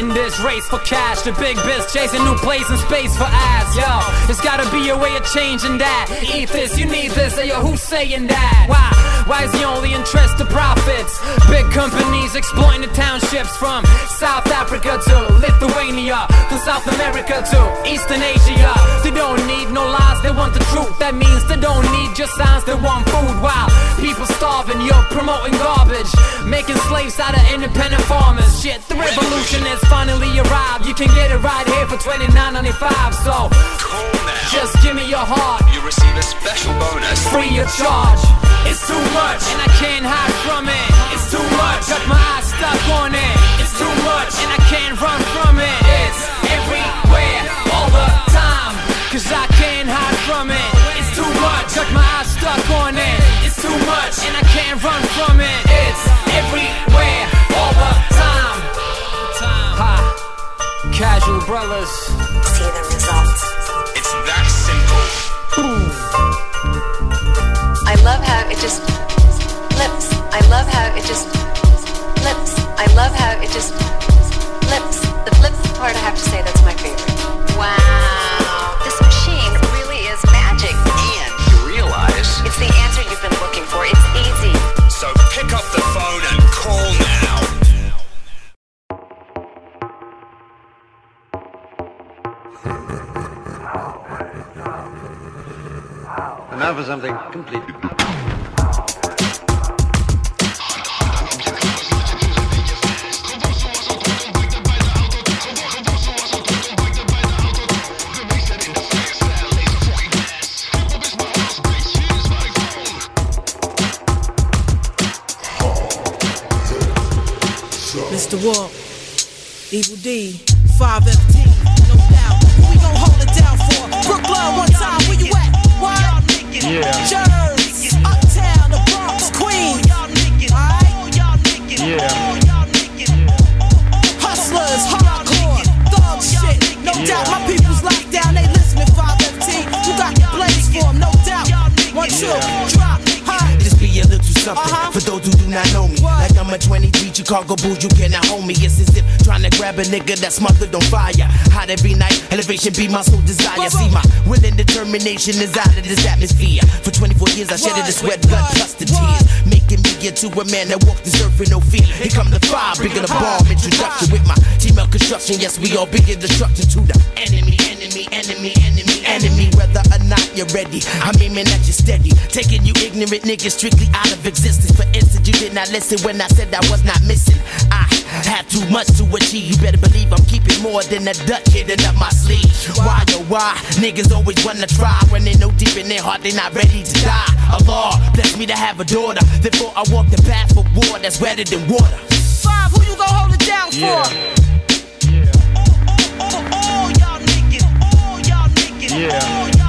[SPEAKER 26] In this race for cash, the big biz chasing new place and space for ass. Yo, there's gotta be a way of changing that. Eat this, you need this. Yo, who's saying that? Why? Why is the only interest the profits? Big companies exploiting the townships from South Africa to Lithuania, to South America to Eastern Asia. They don't need no lies, they want the truth. That means they don't need just signs, they want food. While people starving, you're promoting garbage, making slaves out of independent farmers. Shit, the revolution has finally arrived. You can get it right here for $29.95. So just give me your heart,
[SPEAKER 28] You receive a special bonus.
[SPEAKER 26] free of charge. It's too much, and I can't hide from it. It's too much, got my eyes stuck on it. It's too much, and I can't run from it. It's everywhere, all the time. Cause I can't hide from it. It's too much, got my eyes stuck on it. It's too much, and I can't run from it. It's everywhere, all the time. Ha. Casual brothers.
[SPEAKER 27] See the results.
[SPEAKER 28] It's that simple.
[SPEAKER 27] I love how it just flips. I love how it just flips. I love how it just flips. The flips part, I have to say, that's my favorite. Wow. This machine really is magic.
[SPEAKER 28] And you realize.
[SPEAKER 27] It's the answer you've been looking for. It's easy.
[SPEAKER 28] So pick up the phone and call now.
[SPEAKER 29] And now for something completely.
[SPEAKER 30] Evil Dee, 5FT, no
[SPEAKER 31] a nigga that's smothered on fire. Hot every night, elevation be my sole desire. See, my will and determination is out of this atmosphere. For 24 years, I shedded the sweat, blood, plus the tears. Making me into a man that walked this earth with no fear. Here come the fire, bigger the bomb introduction with my team of construction. Yes, we all bigger destruction to the enemy, enemy, enemy, enemy, enemy. Whether or not you're ready, I'm aiming at you steady. Taking you ignorant niggas strictly out of existence. For instance, you did not listen when I said I was not missing. I Have too much to achieve. You better believe I'm keeping more than a duck hidden up my sleeve. Why oh why? Niggas always wanna try when they know deep in their heart they not ready to die. Allah bless me to have a daughter. Therefore I walk the path of war that's wetter than water.
[SPEAKER 30] Five, who you gon' hold it down for? All oh, oh, oh, y'all niggas, all y'all niggas, all y'all niggas,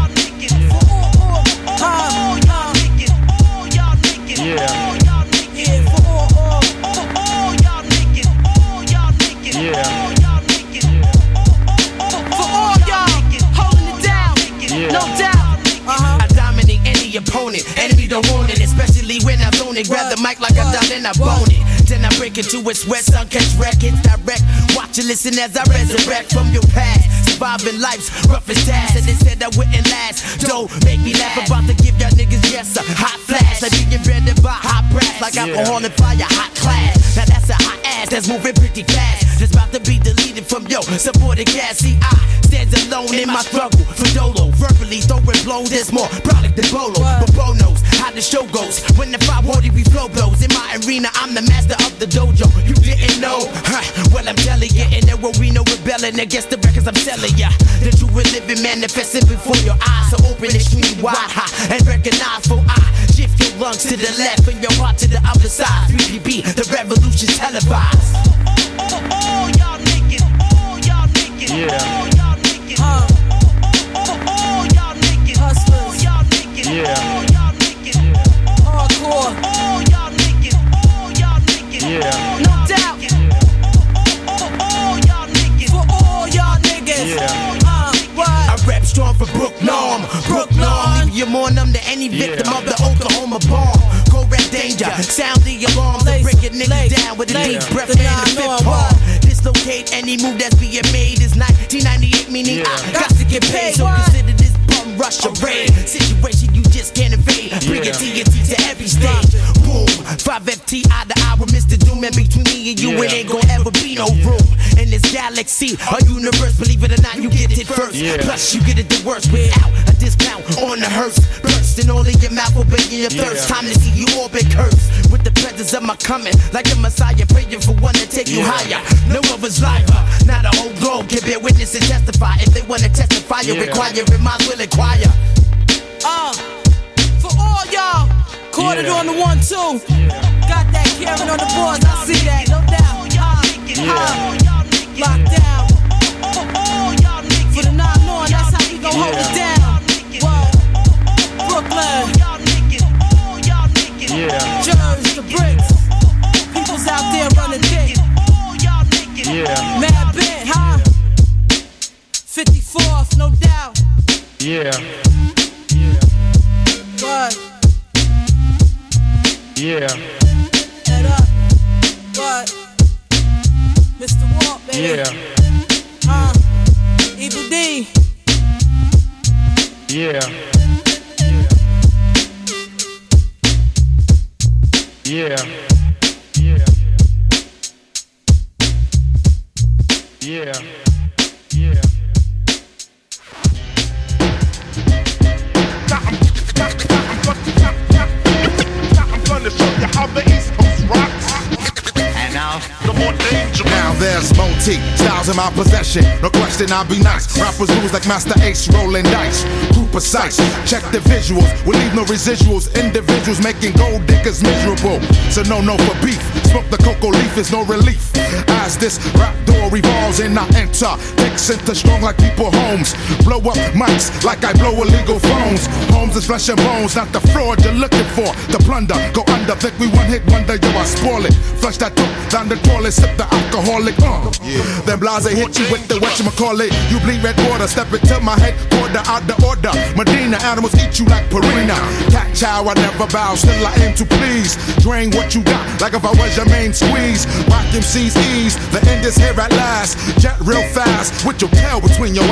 [SPEAKER 31] don't want it, especially when I zone it. Grab the mic like I done and I bone it. Then I break into its sweat, sun catch records direct. Watch and listen as I resurrect from your past. Surviving life's roughest task. And they said I wouldn't last. Don't make me laugh. About to give y'all niggas, yes, a hot flash. Like being branded by hot brass. Like alcohol and fire, hot class. Now that's a hot ass that's moving pretty fast. That's about to be deleted from yo supported cast. See, I stands alone in my struggle for dolo. Verbally throwing blows, there's more product than Bolo. But Bo knows how the show goes. When the 540 we flow blows in my arena, I'm the master of the dojo. You didn't know? Huh, well, I'm telling you, in there where we know rebelling against the records I'm selling ya. The true and living manifesting before your eyes. So open extremely wide, high, and recognize for I shift your lungs to the left and your heart to the other side. 3PB, the revolution's televised.
[SPEAKER 30] All y'all niggas, all oh, y'all niggas, all y'all niggas, all y'all niggas, hustlers, all y'all niggas, all y'all niggas, hardcore, all y'all niggas, all y'all niggas, no doubt. All y'all niggas, for all y'all niggas, uh, what?
[SPEAKER 31] I rap strong for Brook Norm. Brook Norm, leave you more numb than any victim of the Oklahoma bomb. Go red danger, sound the alarm. To break a nigga down with a deep breath and a fifth palm. Dislocate any move that's being made. Is 1998, meaning I got to get paid. So consider this bum rush a raid situation you just can't evade. Bring it TNT to every stage. Boom, 5FT out the hour, Mr. Doom, and between me and you, it ain't gonna ever be no room in this galaxy. A universe, believe it or not, you get it first. Plus, you get it the worst without a discount on the hearse. Bursting all in your mouth, obeying your thirst. Time to see you all orbit cursed with the presence of my coming, like a messiah praying for one to take you higher. No other's liver, not a whole globe can bear witness and testify. If they wanna testify, you
[SPEAKER 30] Yeah.
[SPEAKER 31] require it, mine will inquire.
[SPEAKER 30] Uh, for all y'all, quartered
[SPEAKER 31] Yeah.
[SPEAKER 30] on the one two. Got that Karen on the boards, I see that, no doubt. Uh, locked down. For the nine on, that's how we gon' hold it down. What? Brooklyn. Jersey, the bricks. People's out there running dick. Mad bit, huh? 54th, no doubt.
[SPEAKER 16] Yeah, yeah,
[SPEAKER 30] Head up. What? Mr. Walk, baby.
[SPEAKER 16] yeah,
[SPEAKER 30] Uh, Evil Dee.
[SPEAKER 16] yeah. Yeah. Yeah.
[SPEAKER 15] There's multi styles in my possession. No question, I'll be nice. Rappers lose like Masta Ace rolling dice. Crew precise. Check the visuals. We leave no residuals. Individuals making gold diggers miserable. So no, no for beef. Smoke the cocoa leaf is no relief. As this rap door revolves and I enter. Take center strong like people homes. Blow up mics like I blow illegal phones. Homes is flesh and bones, not the fraud you're looking for. The plunder, go under. Think we one hit wonder, yo, I spoil it. Flush that dope down the toilet, sip the alcoholic. Uh. Then Blahzay hit you with the whatchamacallit. You bleed red water, step into my head, quarter out the order. Medina animals eat you like Purina. Cat chow, I never bow, still I aim to please. Drain what you got, like if I was your main squeeze. Rock MC's ease, the end is here at last. Jet real fast, with your tail between your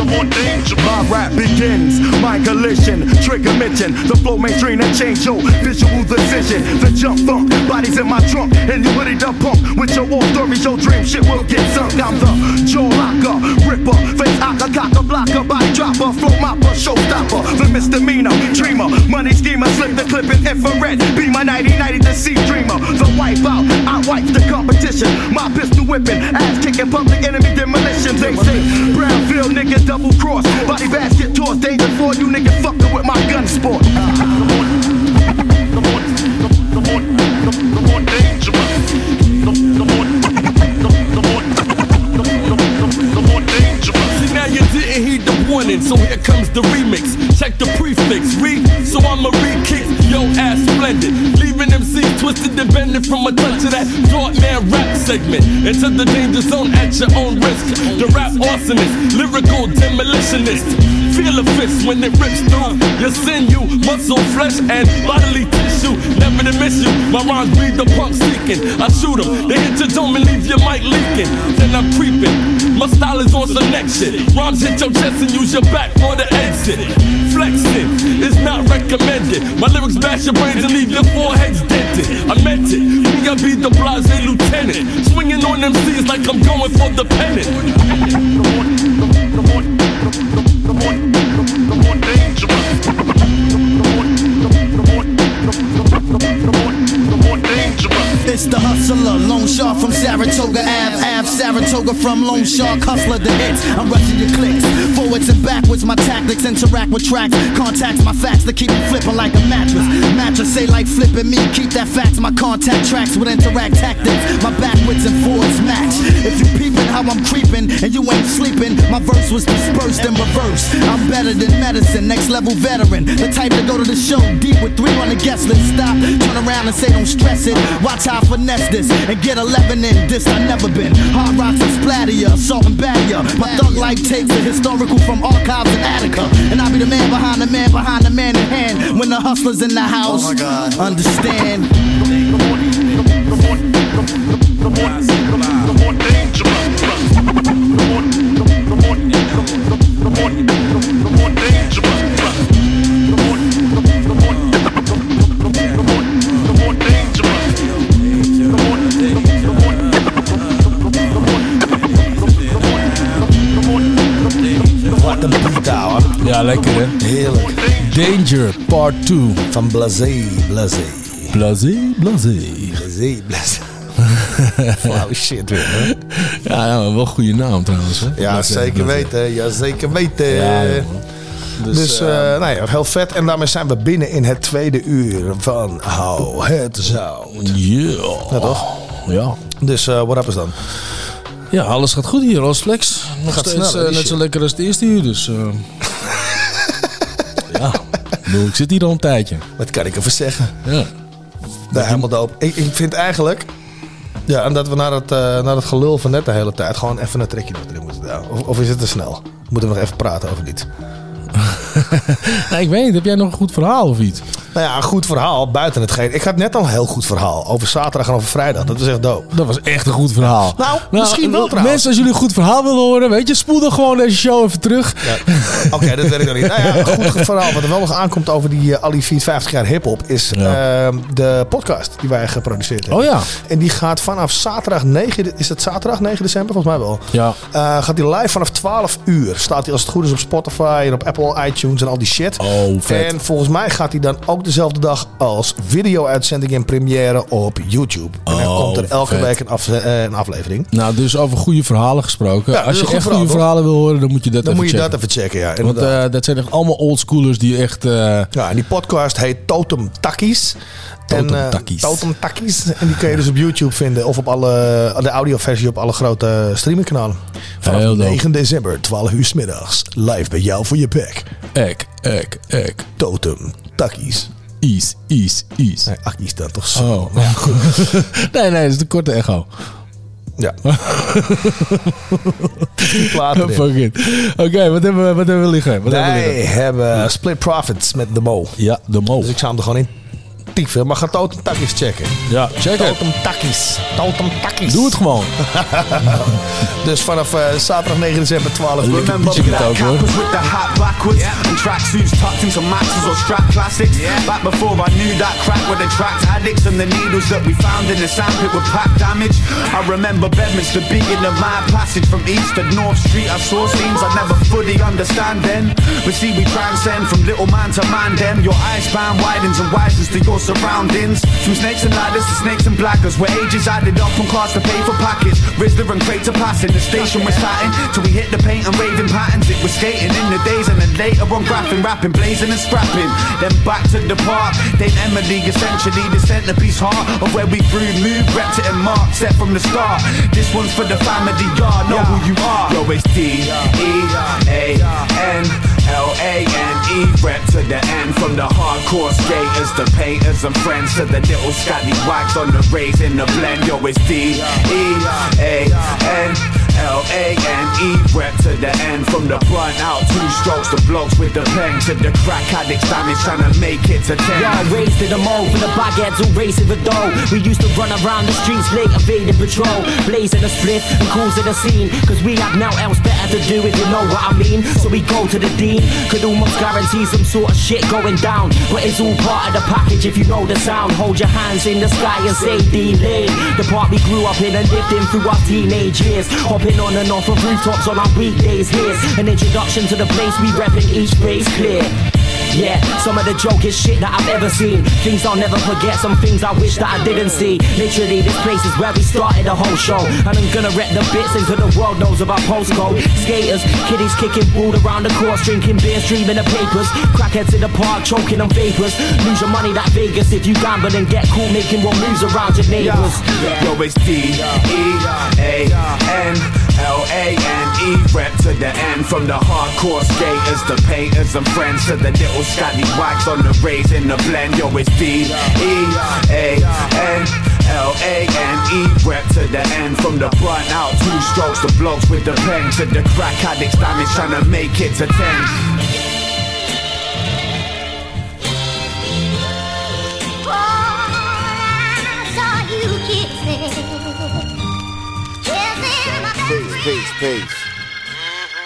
[SPEAKER 15] ass.
[SPEAKER 32] My rap begins, my collision, trigger mention. The flow mainstream and change your visual decision. The jump thump, bodies in my trunk, and you ready to pump with your war stories, your dream shit will get sunk. I'm the jaw locker, ripper, face hocker, cocker, blocker, body dropper, flow mopper, showstopper, the misdemeanor, dreamer, money schemer, slip the clip in infrared, be my 90-90 the sea dreamer, the wipe out, I wipe the competition, my pistol whipping, ass kicking, public enemy demolition. They say Brownsville niggas double cross, body basket toss, danger for you niggas fucking with my gun sport.
[SPEAKER 33] See now you didn't heed the warning, so here comes the remix. Check the prefix, read, so I'ma re-kick yo ass splendid. Leaving twisted and bending from a touch of that dark man rap segment. Into the danger zone at your own risk. The rap arsonist, lyrical demolitionist. Feel a fist when it rips through your sinew, muscle, flesh, and bodily tissue. Never to miss you. My rhymes breed the punk seeking. I shoot 'em, they hit your dome and leave your mic leaking. Then I'm creeping. My style is on some next shit. Rhymes hit your chest and use your back for the exit. Flexing is not recommended. My lyrics bash your brains and leave your foreheads dented. I meant it. Me, I be the Blahzay lieutenant. Swinging on them C's like I'm going for the pennant.
[SPEAKER 18] It's the hustler, Lone Shark from Saratoga Ave, Ave, Saratoga from Lone Shark, hustler the hits. I'm rushing your clicks, forwards and backwards. My tactics interact with tracks, contacts my facts to keep me flipping like a mattress. Mattress say like flipping me, keep that facts. My contact tracks with interact tactics. My backwards and forwards match. If you peeping how I'm creeping and you ain't sleeping, my verse was dispersed in reverse. I'm better than medicine, next level veteran. The type to go to the show deep with three on the guest list. Stop, turn around and say don't stress it. Watch how I finesse this and get 11 in. This I never been. Hard rocks and splatter ya, salt and batter. My thug life takes a historical from archives in Attica. And I'll be the man behind the man behind the man in hand. When the hustler's in the house, understand.
[SPEAKER 4] Wat
[SPEAKER 5] Part 2.
[SPEAKER 4] Van Blasé, Blasé.
[SPEAKER 5] Blasé, Blasé.
[SPEAKER 4] Blasé, Blasé. [LAUGHS] Flauw shit weer, hè?
[SPEAKER 5] Ja, wel een goede naam trouwens. Hè?
[SPEAKER 4] Ja,
[SPEAKER 5] Blasé,
[SPEAKER 4] zeker
[SPEAKER 5] Blasé.
[SPEAKER 4] weten. Ja, zeker weten.
[SPEAKER 5] Ja.
[SPEAKER 4] Dus,
[SPEAKER 5] Dus,
[SPEAKER 4] eh,
[SPEAKER 5] eh,
[SPEAKER 4] nou ja, heel vet. En daarmee zijn we binnen in het tweede uur van Hou het Zout.
[SPEAKER 5] Ja.
[SPEAKER 4] Ja, toch?
[SPEAKER 5] Ja.
[SPEAKER 4] Dus uh, what up is dan?
[SPEAKER 5] Ja, alles gaat goed hier, als Flex. Nog
[SPEAKER 4] Gaat
[SPEAKER 5] steeds
[SPEAKER 4] sneller,
[SPEAKER 5] eh, net zo lekker als het eerste uur, dus... bedoel, ik zit hier al een tijdje.
[SPEAKER 4] Wat kan ik ervoor zeggen?
[SPEAKER 5] Ja.
[SPEAKER 4] Helemaal doop. Ik, ik vind eigenlijk... Ja, en dat we naar het, eh, naar het gelul van net de hele tijd gewoon even een trekje erin moeten doen. Of, of is het te snel? Moeten we nog even praten over dit? [LAUGHS]
[SPEAKER 5] Nou, ik weet niet, heb jij nog een goed verhaal of iets?
[SPEAKER 4] Nou ja, een goed verhaal buiten hetgeen. Ik had net al een heel goed verhaal over zaterdag en over vrijdag. Dat was echt dope.
[SPEAKER 5] Dat was echt een goed verhaal.
[SPEAKER 4] Nou, misschien wel trouwens.
[SPEAKER 5] Mensen, als jullie een goed verhaal willen horen, weet je, spoel dan gewoon deze show even terug.
[SPEAKER 4] Oké, dat weet ik nog niet. Nou ja, een goed, verhaal. Wat er wel nog aankomt over die uh, Ali Feed 50 jaar hip-hop is ehm, de podcast die wij geproduceerd hebben.
[SPEAKER 5] Oh ja.
[SPEAKER 4] En die gaat vanaf zaterdag 9, de- is het zaterdag 9 december? Volgens mij wel.
[SPEAKER 5] Ja.
[SPEAKER 4] Eh, gaat die live vanaf 12 uur. Staat hij als het goed is op Spotify en op Apple, iTunes en al die shit.
[SPEAKER 5] Oh, vet.
[SPEAKER 4] En volgens mij gaat hij dan ook dezelfde dag als video-uitzending in première op YouTube. En dan
[SPEAKER 5] Oh,
[SPEAKER 4] komt er elke
[SPEAKER 5] vet.
[SPEAKER 4] week een, af- eh, een aflevering.
[SPEAKER 5] Nou, dus over goede verhalen gesproken.
[SPEAKER 4] Ja,
[SPEAKER 5] als je
[SPEAKER 4] een
[SPEAKER 5] echt
[SPEAKER 4] goed
[SPEAKER 5] goede verhalen wil horen, dan moet je dat
[SPEAKER 4] Dan
[SPEAKER 5] even
[SPEAKER 4] moet je
[SPEAKER 5] checken.
[SPEAKER 4] dat even checken, ja.
[SPEAKER 5] Want eh, dat zijn echt allemaal oldschoolers die echt... eh,
[SPEAKER 4] Ja, en die podcast heet Totem Takkies.
[SPEAKER 5] Totem
[SPEAKER 4] en,
[SPEAKER 5] Takkies.
[SPEAKER 4] Totem Takkies. En die kun je dus op YouTube vinden. Of op alle, de audioversie op alle grote streamingkanalen. Vanaf
[SPEAKER 5] Heel dope.
[SPEAKER 4] 9 december, 12 uur 's middags. Live bij jou voor je bek.
[SPEAKER 5] ek, ek, ek.
[SPEAKER 4] Totem Takkies.
[SPEAKER 5] Is, is, is.
[SPEAKER 4] Nee, Akkies dan toch zo.
[SPEAKER 5] Oh, ja, goed. [LAUGHS] nee, nee, dat is de korte echo.
[SPEAKER 4] Ja. [LAUGHS]
[SPEAKER 5] Fuck it. Oké, wat, hebben we, wat hebben we liggen? Wat hebben we
[SPEAKER 4] Wij
[SPEAKER 5] liggen?
[SPEAKER 4] hebben Split Profits met The Mo.
[SPEAKER 5] Ja, de mo.
[SPEAKER 4] Dus ik zou hem er gewoon in veel. Maar ga Totem Takkies checken.
[SPEAKER 5] Ja, check het.
[SPEAKER 4] Totem Takkies. Totem Takkies.
[SPEAKER 5] Doe het gewoon. [LAUGHS]
[SPEAKER 4] dus vanaf eh, zaterdag 9 december 12 uur.
[SPEAKER 31] Remember black cappers with the hat backwards And tracksuits tucked into maxes or strap classics Back before I knew that crack would attract addicts And the needles that we found in the sandpit would pack damage I remember Bedminster being the mad passage From east to north street I saw scenes I never fully understand then But see we transcend from little man to man then Your eye span widens and widens to your surroundings. From snakes and ladders to snakes and blackers Where ages added up and cost to pay for package. Rizzler and crates are passing The station was satin Till we hit the paint and raving patterns. It was skating in the days and then later on graphing Rapping, blazing and scrapping. Then back to the park Dame Emily essentially the centerpiece heart Of where we grew, moved, repped it and marked Set from the start. This one's for the family, y'all know who you are. Yo, it's D-E-A-N L-A-N-E Rep to the end From the hardcore skaters The painters and friends To the little scatty wags on the rays in the blend Yo, it's D-E-A-N L-A-N-E Rep to the end From the blunt out Two strokes The blokes with the pen To the crack addicts Damage trying to make it to ten
[SPEAKER 34] Yo, raised to the mold for the baguettes who racing the dough. We used to run around the streets late, evading patrol, blazing a split and cruising the scene. Cause we have now else better to do if you know what I mean. So we go to the dean, could almost guarantee some sort of shit going down. But it's all part of the package if you know the sound. Hold your hands in the sky and say Dean Lane. The part we grew up in and lived in through our teenage years. Hopping on and off of rooftops on our weekdays. Here's an introduction to the place we repping each place clear. Yeah, some of the jokest shit that I've ever seen. Things I'll never forget, some things I wish that I didn't see. Literally, this place is where we started the whole show. And I'm gonna rep the bits until the world knows about postcode. Skaters, kiddies kicking ball around the course, drinking beer, streaming the papers. Crackheads in the park, choking on vapors. Lose your money like Vegas if you gamble and get caught making one moves around your neighbors.
[SPEAKER 31] Yo, it's L-A-N-E Rep to the end From the hardcore skaters The painters and friends To the little scatty wags on the rays in the blend. Yo, it's D-E-A-N L-A-N-E Rep to the end From the blunt out. Two strokes The blokes with the pen To the crack addicts Damage trying to make it to ten.
[SPEAKER 6] Peace, peace, peace.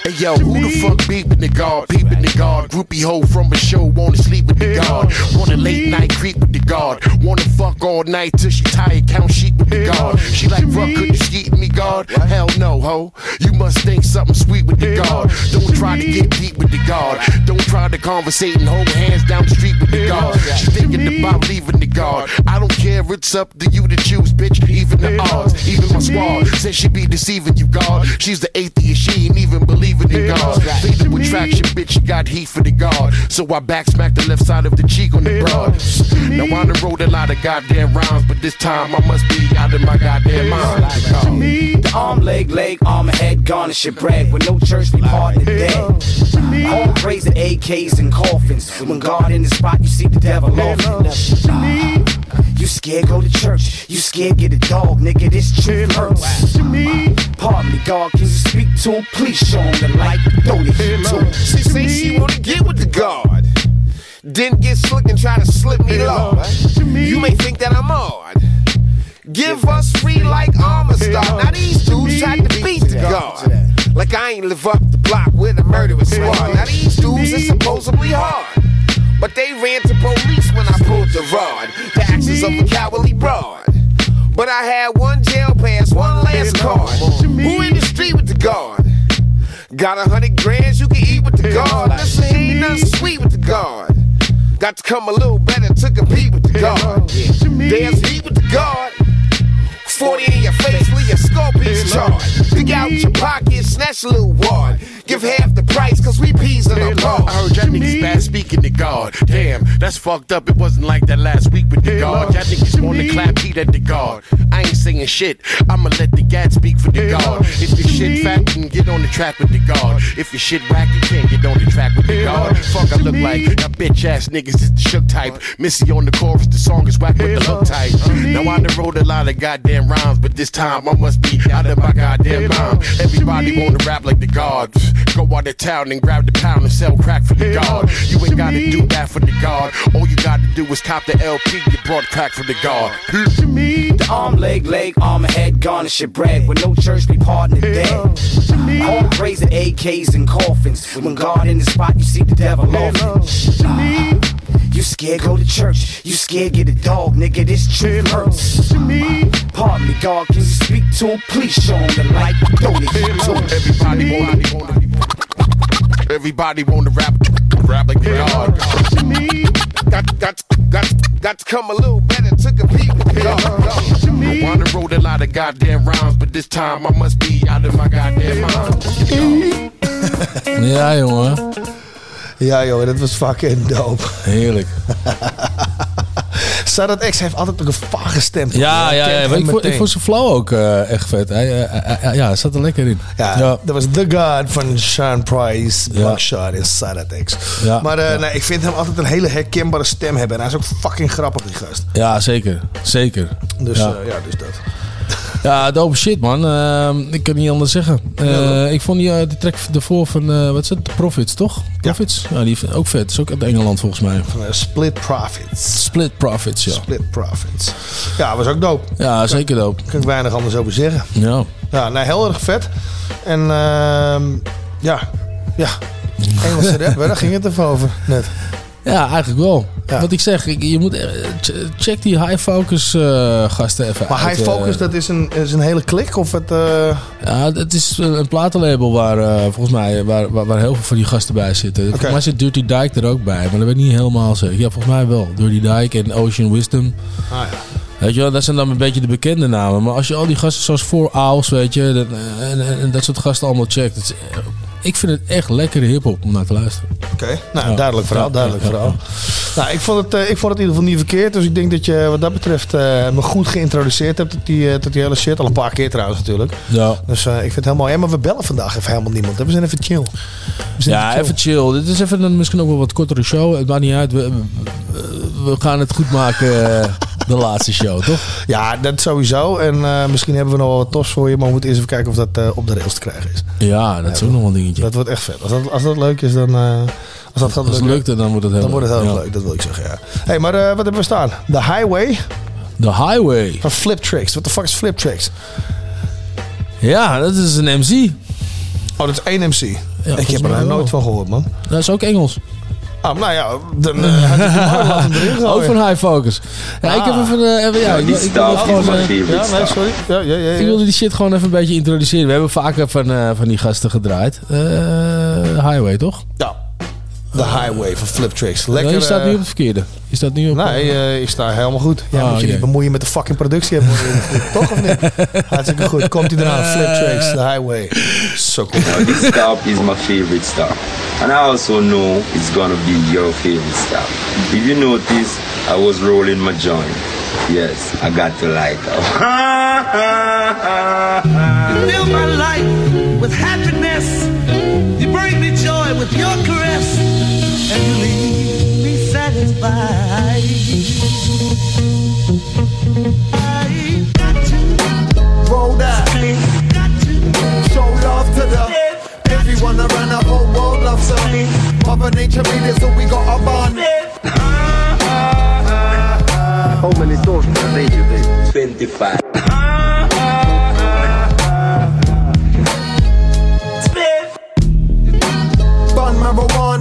[SPEAKER 6] Hey yo, who the fuck beeping the guard? Peeping the guard. Groupie hoe from a show, wanna sleep with the guard. Wanna late night creep with the guard. Wanna fuck all night till she tired, count sheep with the guard. She like, fuck, could you skeet me, guard? Hell no, ho. You must think something sweet with the guard. Don't try to get deep with the guard. Don't try to conversate and hold hands down the street with the guard. She thinking about leaving the guard. I don't care, it's up to you to choose, bitch. Even the odds, even my squad says she be deceiving you, God. She's the atheist, she ain't even believing in God. Fatal attraction, bitch, you got heat for the guard. So I back smack the left side of the cheek on the broad. Now I done wrote a lot of goddamn rhymes, but this time I must be out of my goddamn mind.
[SPEAKER 35] Uh, the arm, leg, leg, arm, head, garnish your bread. With no church, we part the dead. All praise the AKs and coffins. When God in the spot, you see the devil often. Ah, You scared, go to church. You scared, get a dog, nigga. This truth hurts. Pardon me, God, can you speak to him? Please show him light. Throw the heat to.
[SPEAKER 6] She say she wanna get with the guard. Then get slick and try to slip me low. You may think that I'm odd. Give us free like armor star. Now these dudes tried to beat the guard. Like I ain't live up the block with a murderous squad. Now these dudes is supposedly hard. But they ran to police when I pulled the rod. The actions of a cowardly broad. But I had one jail pass, one last card. Who in the street with the guard? Got a hundred grands you can eat with the guard. Listen, ain't nothing sweet with the guard. Got to come a little better to compete with the guard. Dance heat with the guard. 40 in your face, leave your scorpions charged. Dig out your pockets, snatch a little wad. Give half the price, cause we peas in our car. I heard y'all niggas bad speaking to God. Damn, that's fucked up. It wasn't like that last week with the guard. Y'all niggas wanna clap heat at the guard. I ain't saying shit. I'ma let the gat speak for the guard. If your shit fat, you can get on the track with the guard. If your shit whack, you can't get on the track with the guard. Fuck, I look like that bitch ass niggas is the shook type. Missy on the chorus, the song is whack with the hook type. Now I done wrote a lot of goddamn rhymes, but this time I must be out of my goddamn mind. Everybody wanna rap like the gods.
[SPEAKER 36] Go out of town and grab the pound and sell crack for the God. You ain't gotta do that for the God. All you gotta do is cop the LP. You brought crack for the God.
[SPEAKER 37] The arm, leg, leg, arm, head, garnish your bread. With no church, we pardon the dead. Home raising AKs and coffins. When God in the spot, you see the devil often. You scared, go to church. You scared, get a dog, nigga. This truth hurts. Pardon me, God, can you speak to him? Please show him the light. Don't it to him.
[SPEAKER 36] Everybody want Everybody want to rap, rap like God. Got, got, got, got to come a little better. Took a peek. I wanna wrote a lot of goddamn rhymes, but this time I must be out of my goddamn mind.
[SPEAKER 5] Ja, jongen.
[SPEAKER 4] Ja, joh, dat was fucking dope.
[SPEAKER 5] Heerlijk. [LAUGHS]
[SPEAKER 4] Sadat X heeft altijd ook een vage stem.
[SPEAKER 5] Ja, ja, ja. Ik vond, ik
[SPEAKER 4] meteen.
[SPEAKER 5] vond zijn flow ook eh, echt vet. Hij, eh, eh, ja, hij zat er lekker in.
[SPEAKER 4] Ja, dat was The God van Sean Price, Buckshot en Sadat X. Maar nee, ik vind hem altijd een hele herkenbare stem hebben. En hij is ook fucking grappig, die gast.
[SPEAKER 5] Ja, zeker. Zeker.
[SPEAKER 4] Dus
[SPEAKER 5] ja
[SPEAKER 4] dus dat.
[SPEAKER 5] Ja, dope shit, man. Ehm, ik kan niet anders zeggen. Eh, ik vond die, eh, die track ervoor van, eh, wat is het? Profits, toch? Profits? Ja, die is ook vet. Is ook uit Engeland, volgens mij.
[SPEAKER 4] Van Split Profits.
[SPEAKER 5] Split Profits, ja.
[SPEAKER 4] Split Profits. Ja, was ook dope.
[SPEAKER 5] Ja, zeker dope.
[SPEAKER 4] Kan ik weinig anders over zeggen.
[SPEAKER 5] Ja.
[SPEAKER 4] Ja, nee, heel erg vet. En ehm, ja, ja. Engelse rap, daar ging het even over net.
[SPEAKER 5] Ja, eigenlijk wel. Wat ik zeg, je moet, eh, ch- check die high focus eh, gasten even
[SPEAKER 4] Maar
[SPEAKER 5] uit.
[SPEAKER 4] High
[SPEAKER 5] eh.
[SPEAKER 4] Focus, dat is een, is een hele klik? Of het,
[SPEAKER 5] Ja, het is een platenlabel waar volgens mij waar, waar, waar heel veel van die gasten bij zitten. Volgens mij zit Dirty Dyke er ook bij, maar dat weet ik niet helemaal zeker. Ja, volgens mij wel. Dirty Dyke en Ocean Wisdom.
[SPEAKER 4] Ah, ja.
[SPEAKER 5] Weet je wel, dat zijn dan een beetje de bekende namen. Maar als je al die gasten zoals Four Owls, weet je, en, en, en dat soort gasten allemaal checkt. Het is, ik vind het echt lekkere hiphop om naar te luisteren.
[SPEAKER 4] Oké, nou,
[SPEAKER 5] Ja.
[SPEAKER 4] duidelijk verhaal, duidelijk
[SPEAKER 5] ja, ja,
[SPEAKER 4] verhaal. Nou, ik vond, het, eh, ik vond het in ieder geval niet verkeerd. Dus ik denk dat je wat dat betreft eh, me goed geïntroduceerd hebt tot die, eh, tot die hele shit. Al een paar keer trouwens natuurlijk.
[SPEAKER 5] Ja.
[SPEAKER 4] Dus ik vind het mooi. Ja, maar we bellen vandaag even helemaal niemand. hè. We zijn even chill. Zijn
[SPEAKER 5] Ja, even chill. Dit is even een, misschien ook wel wat kortere show. Het maakt niet uit. We, we, we gaan het goed maken, [LAUGHS] de laatste show, toch?
[SPEAKER 4] Ja, dat sowieso. En eh, misschien hebben we nog wel wat tofs voor je. Maar we moeten eerst even kijken of dat eh, op de rails te krijgen is.
[SPEAKER 5] Ja, dat is ook nog wel een dingetje.
[SPEAKER 4] Dat wordt echt vet. Als dat, als dat leuk is, dan... eh, als dat gaat
[SPEAKER 5] Als het lukt, dan wordt het heel
[SPEAKER 4] dan wordt het heel
[SPEAKER 5] leuk.
[SPEAKER 4] Dat wil ik zeggen, ja. hey, maar wat hebben we staan? The Highway
[SPEAKER 5] The Highway.
[SPEAKER 4] van Flip Tricks. What the fuck is Flip Tricks?
[SPEAKER 5] Ja, dat is een MC.
[SPEAKER 4] Oh, dat is één MC. ik heb er nooit van gehoord, man.
[SPEAKER 5] Dat is ook Engels.
[SPEAKER 4] Ah, nou ja, dan eh, had ik die man laten erin gooien. [LAUGHS]
[SPEAKER 5] Ook van High Focus. Ja, ik heb
[SPEAKER 4] Ah.
[SPEAKER 5] even... eh, even ja, ik,
[SPEAKER 4] die
[SPEAKER 5] ik gewoon, eh,
[SPEAKER 4] Ja, nee, sorry. Ja, ja, ja, ja.
[SPEAKER 5] Ik wilde die shit gewoon even een beetje introduceren. We hebben vaker van, eh, van die gasten gedraaid. Eh, highway, toch?
[SPEAKER 4] Ja. The Highway van Flip Tricks. Lekker.
[SPEAKER 5] Nee, je staat
[SPEAKER 4] eh,
[SPEAKER 5] nu op het verkeerde. Je staat nu op...
[SPEAKER 4] Nee, eh, ik sta helemaal goed. Ja,
[SPEAKER 5] Ah,
[SPEAKER 4] moet je niet bemoeien met de fucking productie. hebben [LAUGHS] Toch of niet? Hartstikke goed. Komt hij eraan. Flip Tricks, The Highway. Zo cool.
[SPEAKER 38] Now, this stop is my favorite stop. And I also know it's gonna be your favorite stop. If you notice, I was rolling my joint. Yes, I got to light up. [LAUGHS]
[SPEAKER 39] Fill my life with happiness. Me me. I've got to
[SPEAKER 40] Show love to the world loves us. Mother Nature made it, so we got a bond.
[SPEAKER 38] How many per day you did? 25.
[SPEAKER 40] Bun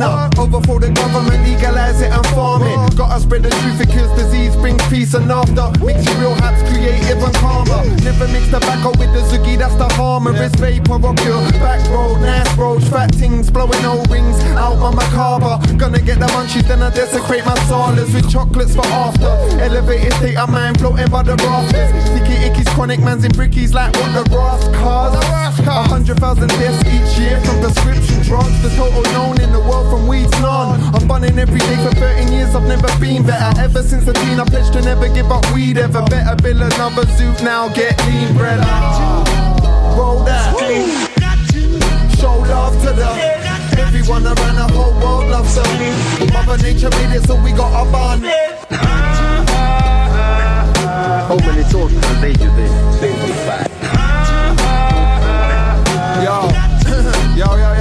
[SPEAKER 40] marijuana, overthrow the government, legalize it and farm it. Gotta spread the truth, it kills disease, brings peace and laughter. Makes you real haps, creative and calmer. Never mix tobacco with the zoogie, that's the harmer. It's vapor or pure. Back road, nice roads, fat things, blowing O rings out my macabre. Gonna get the munchies, then I desecrate my solas with chocolates for after. Elevated state of mind, floating by the rafters. Sticky ickies, chronic mans in brickies, like what the grass cars. A hundred thousand deaths each year from prescription drugs. The total known in the world from weed's none. I'm bunning every day for 13 years, I've never been better. Ever since a teen, I pledged to never give up weed ever. Better build another zoo now, get lean bread. Roll that. Show love to the everyone around the whole world loves us. Mother Nature made it, so we got a bond.
[SPEAKER 38] How many tours per day you did? 25.
[SPEAKER 40] Yo, yo, yo, yo,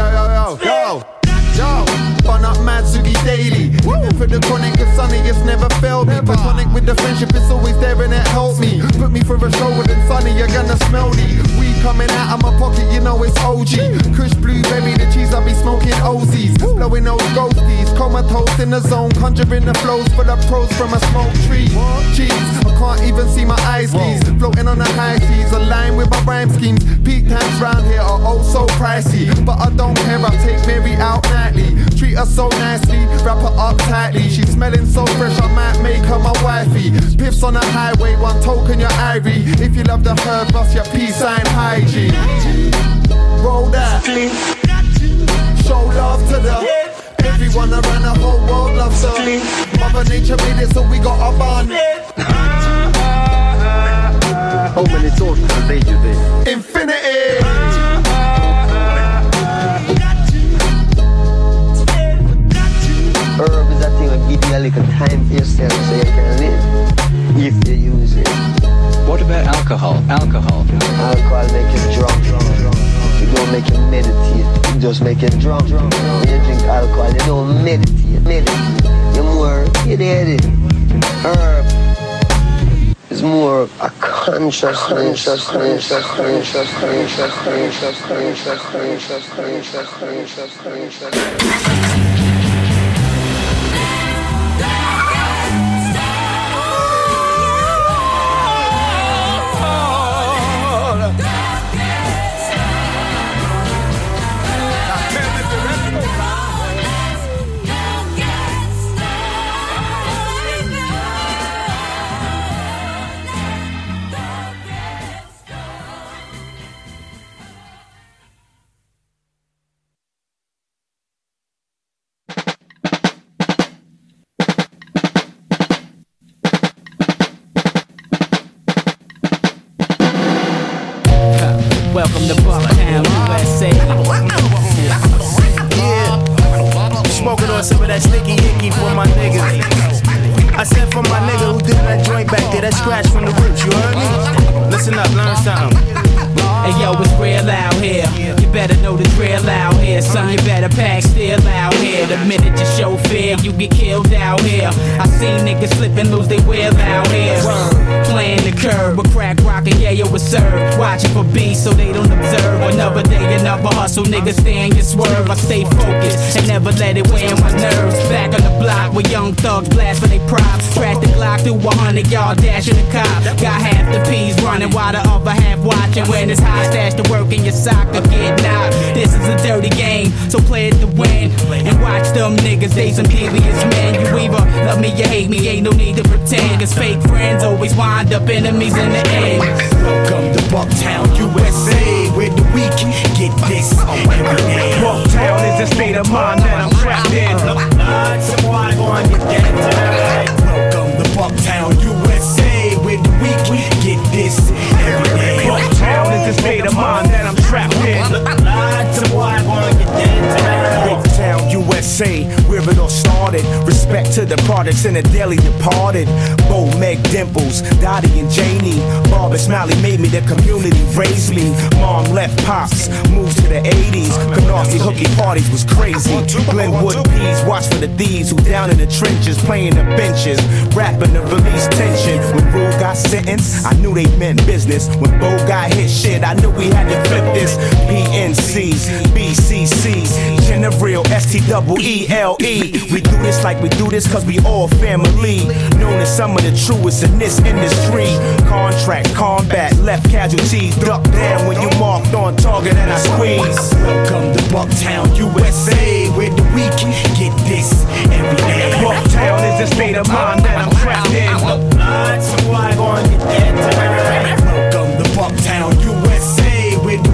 [SPEAKER 40] one up mad Sugi daily. Even for the chronic, if sunny, it's never failed me. Platonic with the friendship, is always there and it helps me. Put me for a show with sunny, you're gonna smell me. We coming out of my pocket, you know it's OG. Kush blueberry, the cheese I be smoking OZs. Blowing those ghosties, comatose in the zone, conjuring the flows for the pros from a smoke tree. Jeez, I can't even see my eyes, these. Floating on the high seas, aligned with my rhyme schemes. Peak times round here are oh so pricey, but I don't care, I take Mary out nightly. Treat her so nicely, wrap her up tightly. She's smelling so fresh, I might make her my wifey. Piffs on the highway, one token, you're irie. If you love the herb, bust your peace sign hygiene. Roll that. Show love to the. Everyone around the whole world loves her. Mother Nature made it, so we got a bond.
[SPEAKER 29] How many thoughts day you day?
[SPEAKER 40] Infinity.
[SPEAKER 29] Time for yourself so you can live if you use it.
[SPEAKER 41] What about alcohol? Alcohol.
[SPEAKER 29] Alcohol make you drunk. It don't make you meditate. It just make you drunk. When you drink alcohol, you don't meditate. Meditate. You're more, you get it. Herb is more a consciousness. Consciousness. Consciousness. Consciousness. Consciousness. Consciousness. Consciousness. Consciousness. Consciousness.
[SPEAKER 31] Welcome up enemies in the end. Welcome to Bucktown, USA, where the weak get this every day. Bucktown is a state of mind that I'm trapped in. Someone going to get tonight. Welcome to Bucktown, USA, where the weak get this every day. Bucktown is a state of mind that I'm trapped in. Someone going to get tonight. Bucktown, USA, where it all started. Respect to the products and the daily departed. Dimples, Dottie, and Janie. Bob and Smiley made me, the community raised me. Mom left pops, moved to the 80s. Canarsie hooky parties was crazy. Glenwood P's, watch for the thieves who down in the trenches, playing the benches, rapping to release tension. When Rule got sentenced, I knew they meant business. When Bo got hit shit, I knew we had to flip this. PNC, BCC, General, S-T-E-E-L-E. We do this like we do this cause we all family. Known as some of the truest in this industry. Contract, combat, left casualties. Duck down when you marked on target and I squeeze. Welcome to Bucktown, USA, where the weak get this every day. Bucktown is a state of mind that I'm trapped in. So I gonna get that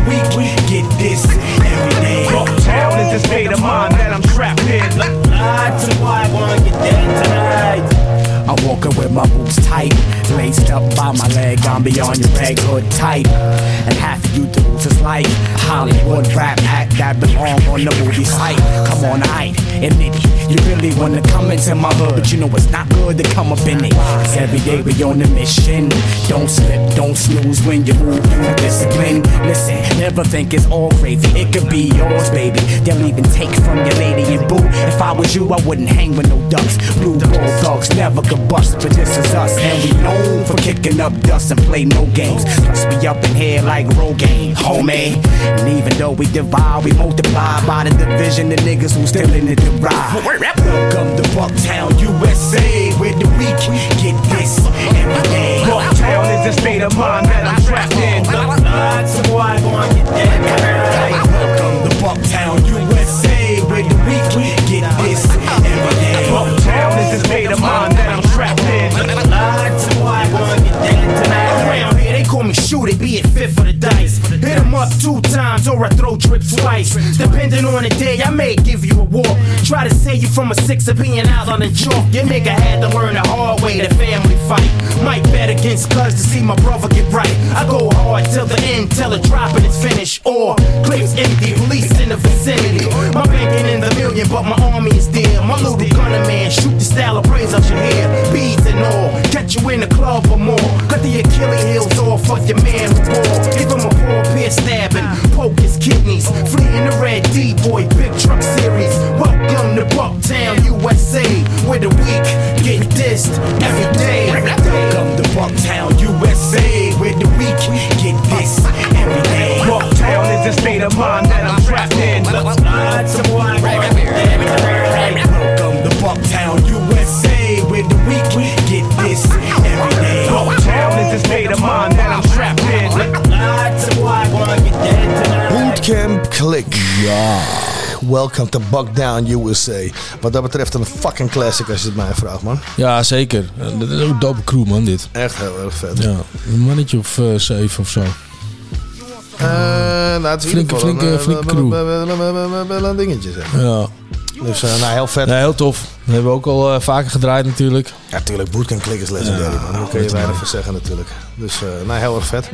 [SPEAKER 31] The weak get this every day. Bucktown is a state of mind that I'm trapped in. So I gonna get that tonight. I'm walking with my boots tight, laced up by my leg. I'm beyond your like hood type. And half of you dudes is like Hollywood rap act that belong on the movie site. Come on, I admit it. You really wanna come into my hood, but you know it's not good to come up in it. Cause every day we on a mission. Don't slip, don't snooze when you move with discipline. Listen, never think it's all gravy. It could be yours, baby. They'll even take from your lady and boo. If I was you, I wouldn't hang with no ducks. Blue bulldogs never could bust, but this is us. And we known for kicking up dust and play no games. Plus we up in here like Rogaine, homie. And even though we divide, we multiply by the division. The niggas who still in it to ride. Welcome to Bucktown, USA, where the weak get this every day. Bucktown is a state of mind two times or I throw drip twice. Depending on the day, I may give you a walk. Try to save you from a six of being out on the chalk. Your nigga had to learn the hard way, the family fight. Might bet against cuz to see my brother get right. I go hard till the end, till the dropping is finished. Or clips empty, police in the vicinity. My banking in the million, but my army is dear. My little gunner man, shoot the style of praise out your hair. Beads and all, catch you in the club or more. Cut the Achilles heels off of your man who. Give him a poor peer stabbing, poke his kidneys. Flee in the red D-boy, big truck series. Welcome to Bucktown, USA, where the weak get dissed every day. Welcome to Bucktown, USA, where the weak get dissed every day. Bucktown is a state of mind that I'm trapped in. Lots of wine. Welcome to Bucktown, USA, where the weak get dissed every day. Bucktown is a state of mind that I'm trapped in. Lots of wine.
[SPEAKER 4] Bootcamp Click. Ja. Welcome to Buckdown USA. Wat dat betreft een fucking classic als je het mij vraagt, man.
[SPEAKER 5] Ja, zeker. Dat is ook een dope crew, man, dit.
[SPEAKER 4] Echt heel erg vet.
[SPEAKER 5] Ja, een mannetje of eh, zeven of zo.
[SPEAKER 4] Eh, nou, het is
[SPEAKER 5] Flinke-
[SPEAKER 4] een,
[SPEAKER 5] flinke-
[SPEAKER 4] eh,
[SPEAKER 5] flinke crew.
[SPEAKER 4] wel- een dingetje, zeg.
[SPEAKER 5] Ja.
[SPEAKER 4] Dus nou, heel vet.
[SPEAKER 5] Ja, heel tof. Dat hebben we ook al vaker gedraaid natuurlijk.
[SPEAKER 4] Ja, tuurlijk. Bootcamp Click is legendary,
[SPEAKER 5] Ja,
[SPEAKER 4] man. Daar kun je weinig van zeggen, natuurlijk. Dus, nou, heel erg vet.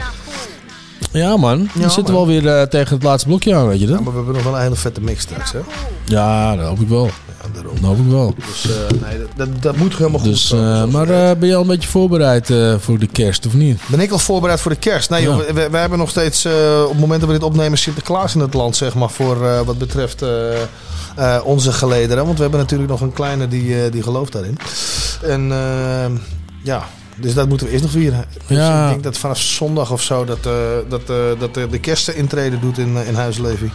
[SPEAKER 5] Ja, man.
[SPEAKER 4] Ja,
[SPEAKER 5] we zitten wel weer eh, tegen het laatste blokje aan, weet je dat?
[SPEAKER 4] Ja, maar we hebben nog wel een hele vette mix straks, hè?
[SPEAKER 5] Ja, dat hoop ik wel.
[SPEAKER 4] daarom.
[SPEAKER 5] Dat hoop ik wel.
[SPEAKER 4] Dus eh, nee, dat, dat, dat moet helemaal goed
[SPEAKER 5] Dus,
[SPEAKER 4] komen,
[SPEAKER 5] eh, maar ben je al een beetje voorbereid voor de kerst, of niet?
[SPEAKER 4] Ben ik al voorbereid voor de kerst? Nee, joh,
[SPEAKER 5] Ja.
[SPEAKER 4] we, we hebben nog steeds, op het moment dat we dit opnemen, Sinterklaas in het land, zeg maar, voor wat betreft onze gelederen. Want we hebben natuurlijk nog een kleine die, die gelooft daarin. En ja, dus dat moeten we eerst nog vieren. Dus
[SPEAKER 5] Ja.
[SPEAKER 4] ik denk dat vanaf zondag of zo dat, eh, dat, eh, dat eh, de kerst intreden doet in, eh, in Huis Levi.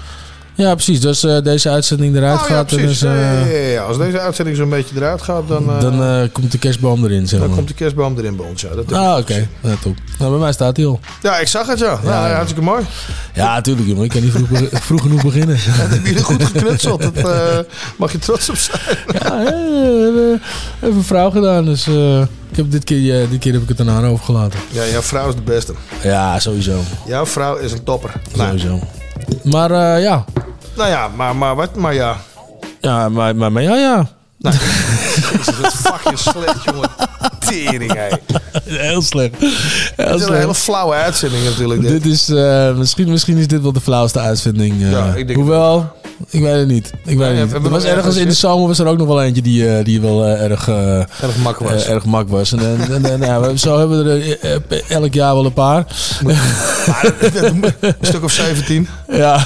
[SPEAKER 5] Ja, precies. Dus deze uitzending eruit
[SPEAKER 4] Oh,
[SPEAKER 5] gaat, dan, eh,
[SPEAKER 4] Ja, ja, ja, ja. Als deze uitzending zo'n beetje eruit gaat, dan,
[SPEAKER 5] dan komt de kerstboom erin, zeg
[SPEAKER 4] dan
[SPEAKER 5] maar.
[SPEAKER 4] komt de kerstboom erin bij ons. Ja, dat
[SPEAKER 5] Ah, oké. Ja, top. Nou, bij mij staat hij al.
[SPEAKER 4] Ja, ik zag het, ja.
[SPEAKER 5] Ja,
[SPEAKER 4] Nou,
[SPEAKER 5] ja.
[SPEAKER 4] hartstikke mooi.
[SPEAKER 5] Ja, natuurlijk, jongen. Ik kan niet vroeg, [LAUGHS] vroeg genoeg beginnen.
[SPEAKER 4] Dat heb je er goed geknutseld. Dat mag je trots op zijn.
[SPEAKER 5] Ja, hebben even een vrouw gedaan, dus ik heb dit, keer, dit keer heb ik het aan haar overgelaten.
[SPEAKER 4] Ja, jouw vrouw is de beste.
[SPEAKER 5] Ja, sowieso.
[SPEAKER 4] Jouw vrouw is een topper. Nou,
[SPEAKER 5] Sowieso. Maar eh, ja.
[SPEAKER 4] nou ja, maar, maar wat? Maar ja.
[SPEAKER 5] Ja, maar, maar, maar ja, ja. [LAUGHS]
[SPEAKER 4] Jezus, wat fucking slecht, jongen. Tering, hé.
[SPEAKER 5] Heel slecht.
[SPEAKER 4] Het
[SPEAKER 5] Heel
[SPEAKER 4] is een hele flauwe uitzending natuurlijk. Dit.
[SPEAKER 5] Dit is, eh, misschien, misschien is dit wel de flauwste uitvinding. eh.
[SPEAKER 4] Ja, ik denk
[SPEAKER 5] Hoewel, ik weet het niet. Ik weet het niet. Er was ergens in de zomer was er ook nog wel eentje die, eh, die wel eh, erg, eh,
[SPEAKER 4] Erg mak was.
[SPEAKER 5] erg mak was. En, en, en, ja, zo hebben we er elk jaar wel een paar.
[SPEAKER 4] een stuk of 17.
[SPEAKER 5] Ja. [LAUGHS]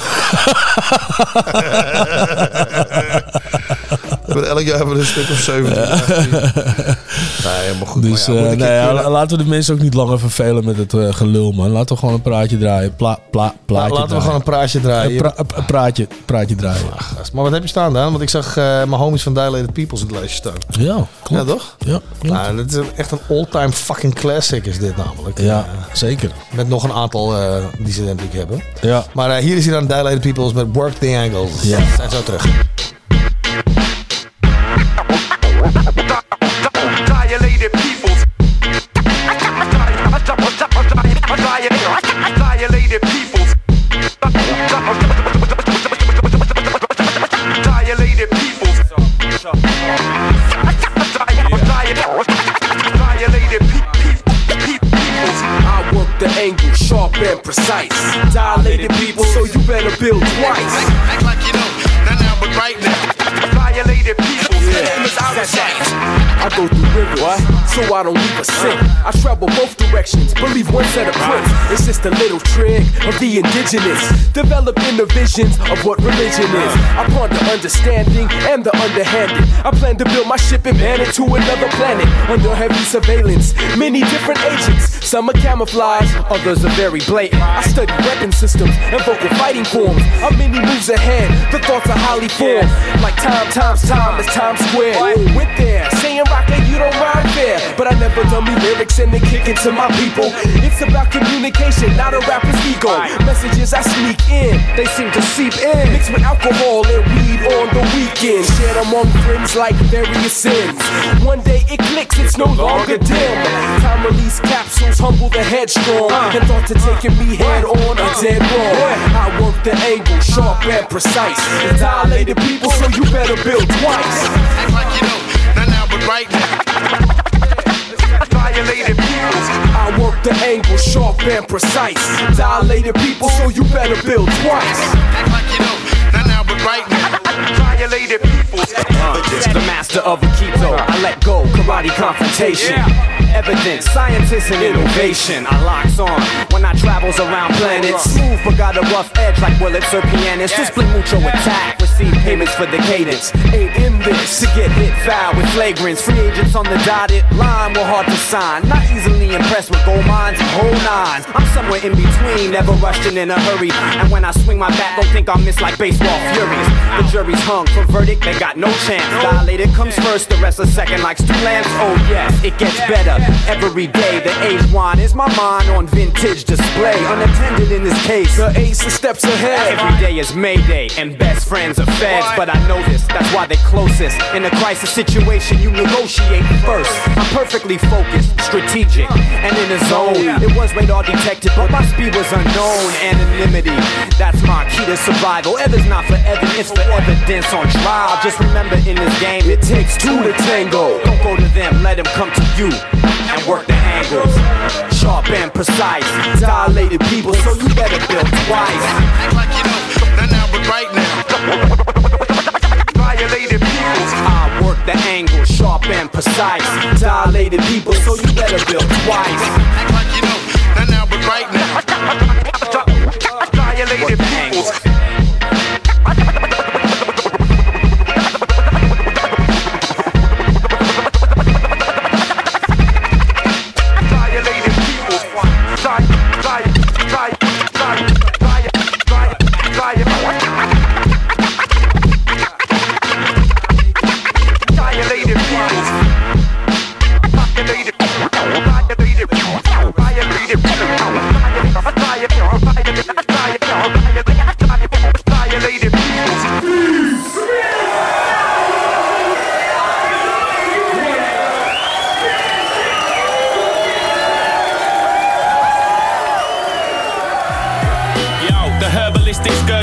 [SPEAKER 4] Elk jaar hebben we een stuk of 17. 18. [LAUGHS] Nee, helemaal goed.
[SPEAKER 5] Dus
[SPEAKER 4] ja,
[SPEAKER 5] eh, ja, laten we de mensen ook niet langer vervelen met het eh, gelul, man. Laten we gewoon een praatje draaien. Pla, pla, plaatje
[SPEAKER 4] Laten we gewoon een praatje draaien.
[SPEAKER 5] Een, pra- een praatje, praatje draaien.
[SPEAKER 4] Gast, Maar wat heb je staan dan? Want ik zag eh, mijn homies van Dilated Peoples in het lijstje staan.
[SPEAKER 5] Ja, klopt.
[SPEAKER 4] Ja, toch?
[SPEAKER 5] Ja, klopt.
[SPEAKER 4] Nou, dit is echt een all-time fucking classic is dit namelijk.
[SPEAKER 5] Ja, zeker.
[SPEAKER 4] met nog een aantal die ze denk ik hebben.
[SPEAKER 5] Ja.
[SPEAKER 4] Maar hier is hij dan Dilated Peoples met Work the Angles.
[SPEAKER 5] Ja.
[SPEAKER 4] Zijn zo terug.
[SPEAKER 42] Sharp and precise. Dilated people, so you better build twice.
[SPEAKER 39] Act like you know, not now, but right now. Violated people, yeah. is of sight.
[SPEAKER 42] I go through rivers, so I don't leave a sink. I travel both directions, believe one set of prints. It's just a little trick of the indigenous. Develop the visions of what religion is. I ponder understanding and the underhanded. I plan to build my ship and man it to another planet under heavy surveillance. Many different agents, some are camouflage, others are very blatant. I study weapon systems and vocal fighting forms. I'm many moves ahead, the thoughts are highly formed. Like time times time is Times Square. Went there, saying rocker, you don't rhyme fair. But I never dummy lyrics and then kick it to my people. It's about communication, not a rapper's ego. Messages I sneak in, they seem to seep in. Mixed with alcohol and weed on the weekend. Shared among friends like various sins. One day it clicks, it's no longer dim. Time release capsules humble the headstrong. Uh. And thought to taking me head on a uh. dead wrong. I work the angle, sharp and precise. Dilated people, so you better build twice.
[SPEAKER 39] Act like you know, not now, but right now. Violated people.
[SPEAKER 42] I work the angle, sharp and precise. Dilated people, so you better build twice.
[SPEAKER 39] Right now. Violated people.
[SPEAKER 42] the master of Aikido. I let go, karate confrontation. Evidence, scientists and innovation. I locks on when I travels around planets. Smooth but got a rough edge like Willits or pianists. Display mucho attack, receive payments for the cadence. Ain't in this to get hit foul with flagrants. Free agents on the dotted line were hard to sign. Not easily impressed with gold mines and whole nines. I'm somewhere in between, never rushing in a hurry. And when I swing my bat, don't think I'll miss like baseball furies. The jury's hung for verdict, they got no chance. Dilated comes first, the rest a second like stew lamps. Oh yes, it gets better every day. The age wine is my mind on vintage display. Unattended in this case, the ace is steps ahead. Every day is Mayday, and best friends are feds. But I know this, that's why they're closest. In a crisis situation, you negotiate first. I'm perfectly focused, strategic, and in a zone. It was radar detected, but my speed was unknown. Anonymity, that's my key to survival. Ever's not for it's for evidence on trial. Just remember in this game, it takes two to tango. Don't go to them, let them come to you and work the angles. Sharp and precise, dilated people, so you better build twice.
[SPEAKER 39] Act like you know, not now, but right now. [LAUGHS] Violated people.
[SPEAKER 42] I work the angle, sharp and precise. Dilated people, so you better build twice.
[SPEAKER 39] Act like you know, not now, but right now. [LAUGHS] Violated people.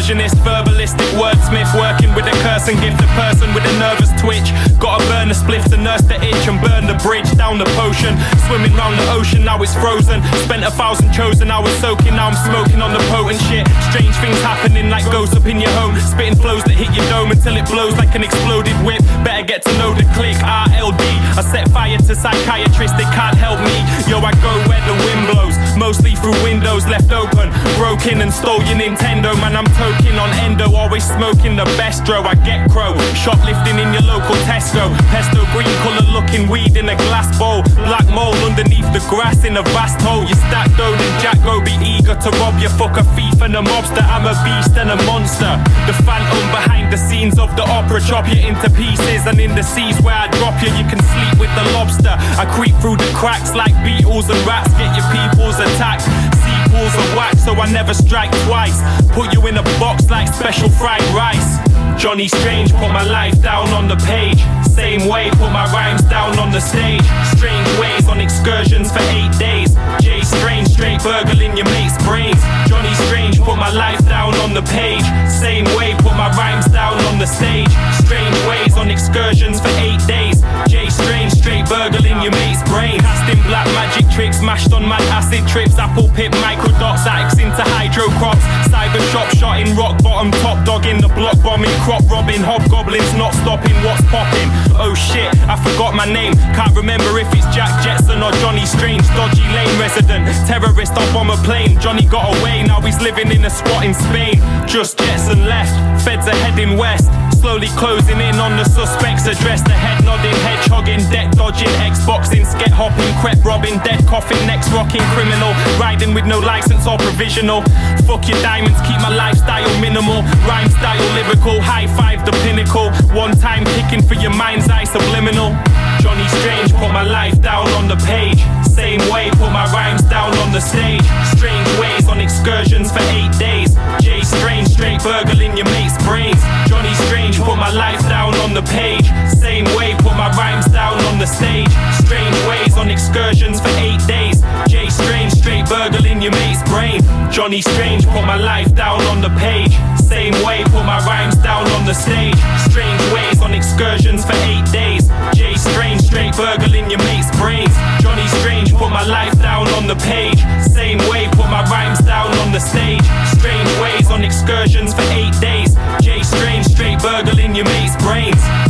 [SPEAKER 43] Herbalist verbalistic wordsmith, working and gift a person with a nervous twitch. Gotta burn the spliff to nurse the itch and burn the bridge down the potion. Swimming round the ocean, now it's frozen. Spent a thousand chosen, was soaking, now I'm smoking on the potent shit. Strange things happening like ghosts up in your home. Spitting flows that hit your dome until it blows like an exploded whip. Better get to know the click, RLD. I set fire to psychiatrists, they can't help me. Yo, I go where the wind blows. Mostly through windows left open. Broken and stole your Nintendo, man. I'm toking on endo. Always smoking the best dro. I get crow. Shoplifting in your local Tesco. Pesto green colour looking weed in a glass bowl. Black mold underneath the grass in a vast hole. You stack dough and Jack go be eager to rob you. Fuck a thief and a mobster. I'm a beast and a monster. The phantom behind the scenes of the opera. Chop you into pieces and in the seas where I drop you, you can sleep with the lobster. I creep through the cracks like beetles and rats. Get your peoples attacked. Sequels of whack, so I never strike twice. Put you in a box like special fried rice. Johnny Strange put my life down on the page. Same way, put my rhymes down on the stage. Strange ways on excursions for eight days. Jay Strange straight burgling your mate's brains. Johnny Strange put my life down on the page. Same way, put my rhymes down on the stage. Strange ways on excursions for eight days. Jay Strange straight burgling your mate's brain. Casting black magic tricks, mashed on mad acid trips. Apple pip microdots, addicts into hydro crops. Cyber shop shot in rock bottom, top dog in the block bombing, crop robbing, hobgoblins not stopping. What's popping? Oh shit, I forgot my name. Can't remember if it's Jack Jetson or Johnny Strange. Dodgy lane resident, terrorist up on a plane. Johnny got away, now he's living in a squat in Spain. Just Jetson left, feds are heading west. Slowly closing in on the suspect's address. The head nodding, hedgehogging, debt dodging, Xboxing, sket hopping, crep robbing, dead coughing next rocking, criminal. Riding with no license or provisional. Fuck your diamonds, keep my lifestyle minimal. Rhyme style lyrical, high five the pinnacle. One time picking for your mind's eye subliminal. Johnny Strange put my life down on the page. Same way, put my rhymes down on the stage. Strange ways on excursions for eight days. Jay Strange straight burgling your mate's brains. Johnny Strange put my life down on the page. Same way, put my rhymes down on the stage. Strange ways on excursions for eight days. Jay Strange straight burgling your mate's brain. Johnny Strange put my life down on the page. Same way, put my rhymes down on the stage. Strange ways on excursions for eight days. Jay Strange straight burgling your mate's brains. Johnny Strange put my life down on the page. Same way, put my rhymes down on the stage. Strange ways on excursions for eight days. Jay Strange straight burgling your mate's brains.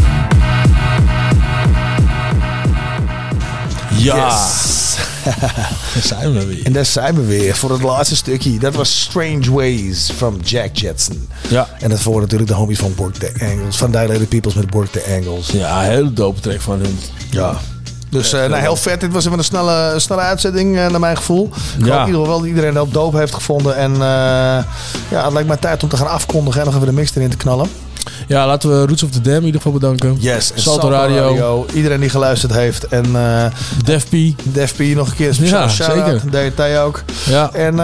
[SPEAKER 5] Ja.
[SPEAKER 4] Yes.
[SPEAKER 5] Daar zijn we weer.
[SPEAKER 4] En daar zijn we weer voor het laatste stukje. Dat was Strange Ways van Jack Jetson.
[SPEAKER 5] Ja.
[SPEAKER 4] En dat voor natuurlijk de homies van Work the Angles. Van Dilated Peoples met Work the Angles.
[SPEAKER 5] Ja, een hele dope track van hem.
[SPEAKER 4] Ja. Dus eh, nou, heel vet. Dit was even een snelle, snelle uitzending eh, naar mijn gevoel. Ik
[SPEAKER 5] Ja.
[SPEAKER 4] hoop in ieder geval dat iedereen heel dope heeft gevonden. En eh, ja, het lijkt mij tijd om te gaan afkondigen en nog even de mix erin te knallen.
[SPEAKER 5] Ja, laten we Roots of the Dam in ieder geval bedanken.
[SPEAKER 4] Yes, en
[SPEAKER 5] Salto, Radio.
[SPEAKER 4] Iedereen die geluisterd heeft. En uh,
[SPEAKER 5] Def P.
[SPEAKER 4] Def P nog een keer
[SPEAKER 5] Ja, zeker.
[SPEAKER 4] DT ook.
[SPEAKER 5] Ja.
[SPEAKER 4] En uh,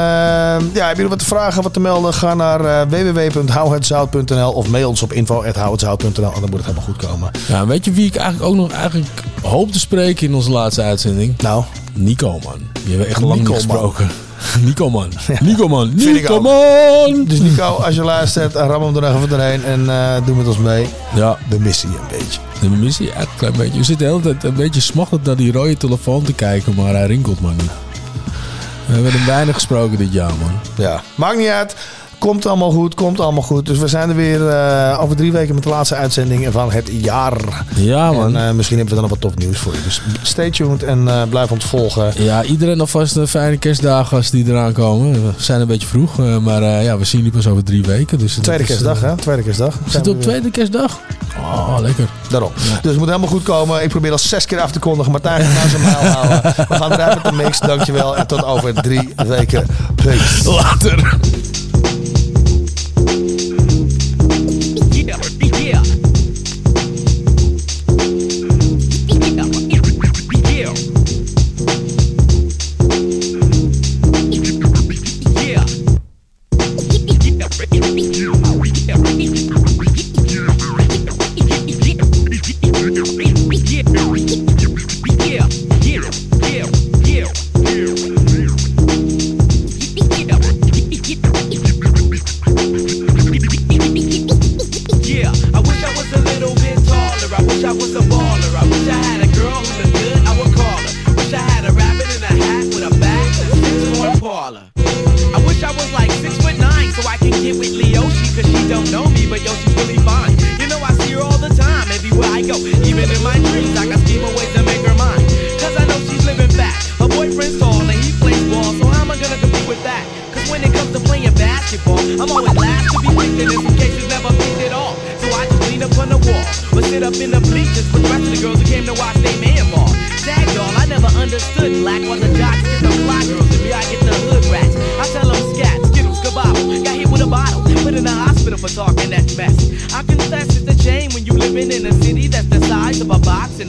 [SPEAKER 4] ja, heb je nog wat te vragen, wat te melden? Ga naar uh, www.houhetzout.nl of mail ons op info.houhetzout.nl en dan moet het helemaal goed komen.
[SPEAKER 5] Ja, weet je wie ik eigenlijk ook nog eigenlijk hoop te spreken in onze laatste uitzending?
[SPEAKER 4] Nou?
[SPEAKER 5] Nico, man. Die hebben we echt lang niet
[SPEAKER 4] man.
[SPEAKER 5] Nico, man. [LAUGHS] Nico, man. Nico, man.
[SPEAKER 4] Dus Nico, als je luistert, ram hem er nog even doorheen en uh, doe met ons mee.
[SPEAKER 5] Ja.
[SPEAKER 4] De missie een beetje.
[SPEAKER 5] De missie, ja, een klein beetje. We zitten de hele tijd een beetje smachtend naar die rode telefoon te kijken, maar hij rinkelt maar niet. We hebben hem weinig gesproken dit jaar, man.
[SPEAKER 4] Ja, maakt niet uit. Komt allemaal goed, komt allemaal goed. Dus we zijn er weer uh, over drie weken met de laatste uitzending van het jaar.
[SPEAKER 5] Ja, man.
[SPEAKER 4] En uh, misschien hebben we dan nog wat tof nieuws voor je. Dus stay tuned en uh, blijf ons volgen.
[SPEAKER 5] Ja, iedereen alvast een fijne kerstdagen als die eraan komen. We zijn een beetje vroeg, maar ja, we zien die pas over drie weken. Dus
[SPEAKER 4] tweede
[SPEAKER 5] is,
[SPEAKER 4] kerstdag, hè? Tweede kerstdag.
[SPEAKER 5] Zit op tweede kerstdag? Oh, lekker.
[SPEAKER 4] Daarom. Ja. Dus het moet helemaal goed komen. Ik probeer al zes keer af te kondigen. Martijn gaat nou zijn mijl houden. We gaan eruit met de mix. Dankjewel. En tot over drie weken. Peace.
[SPEAKER 5] Later.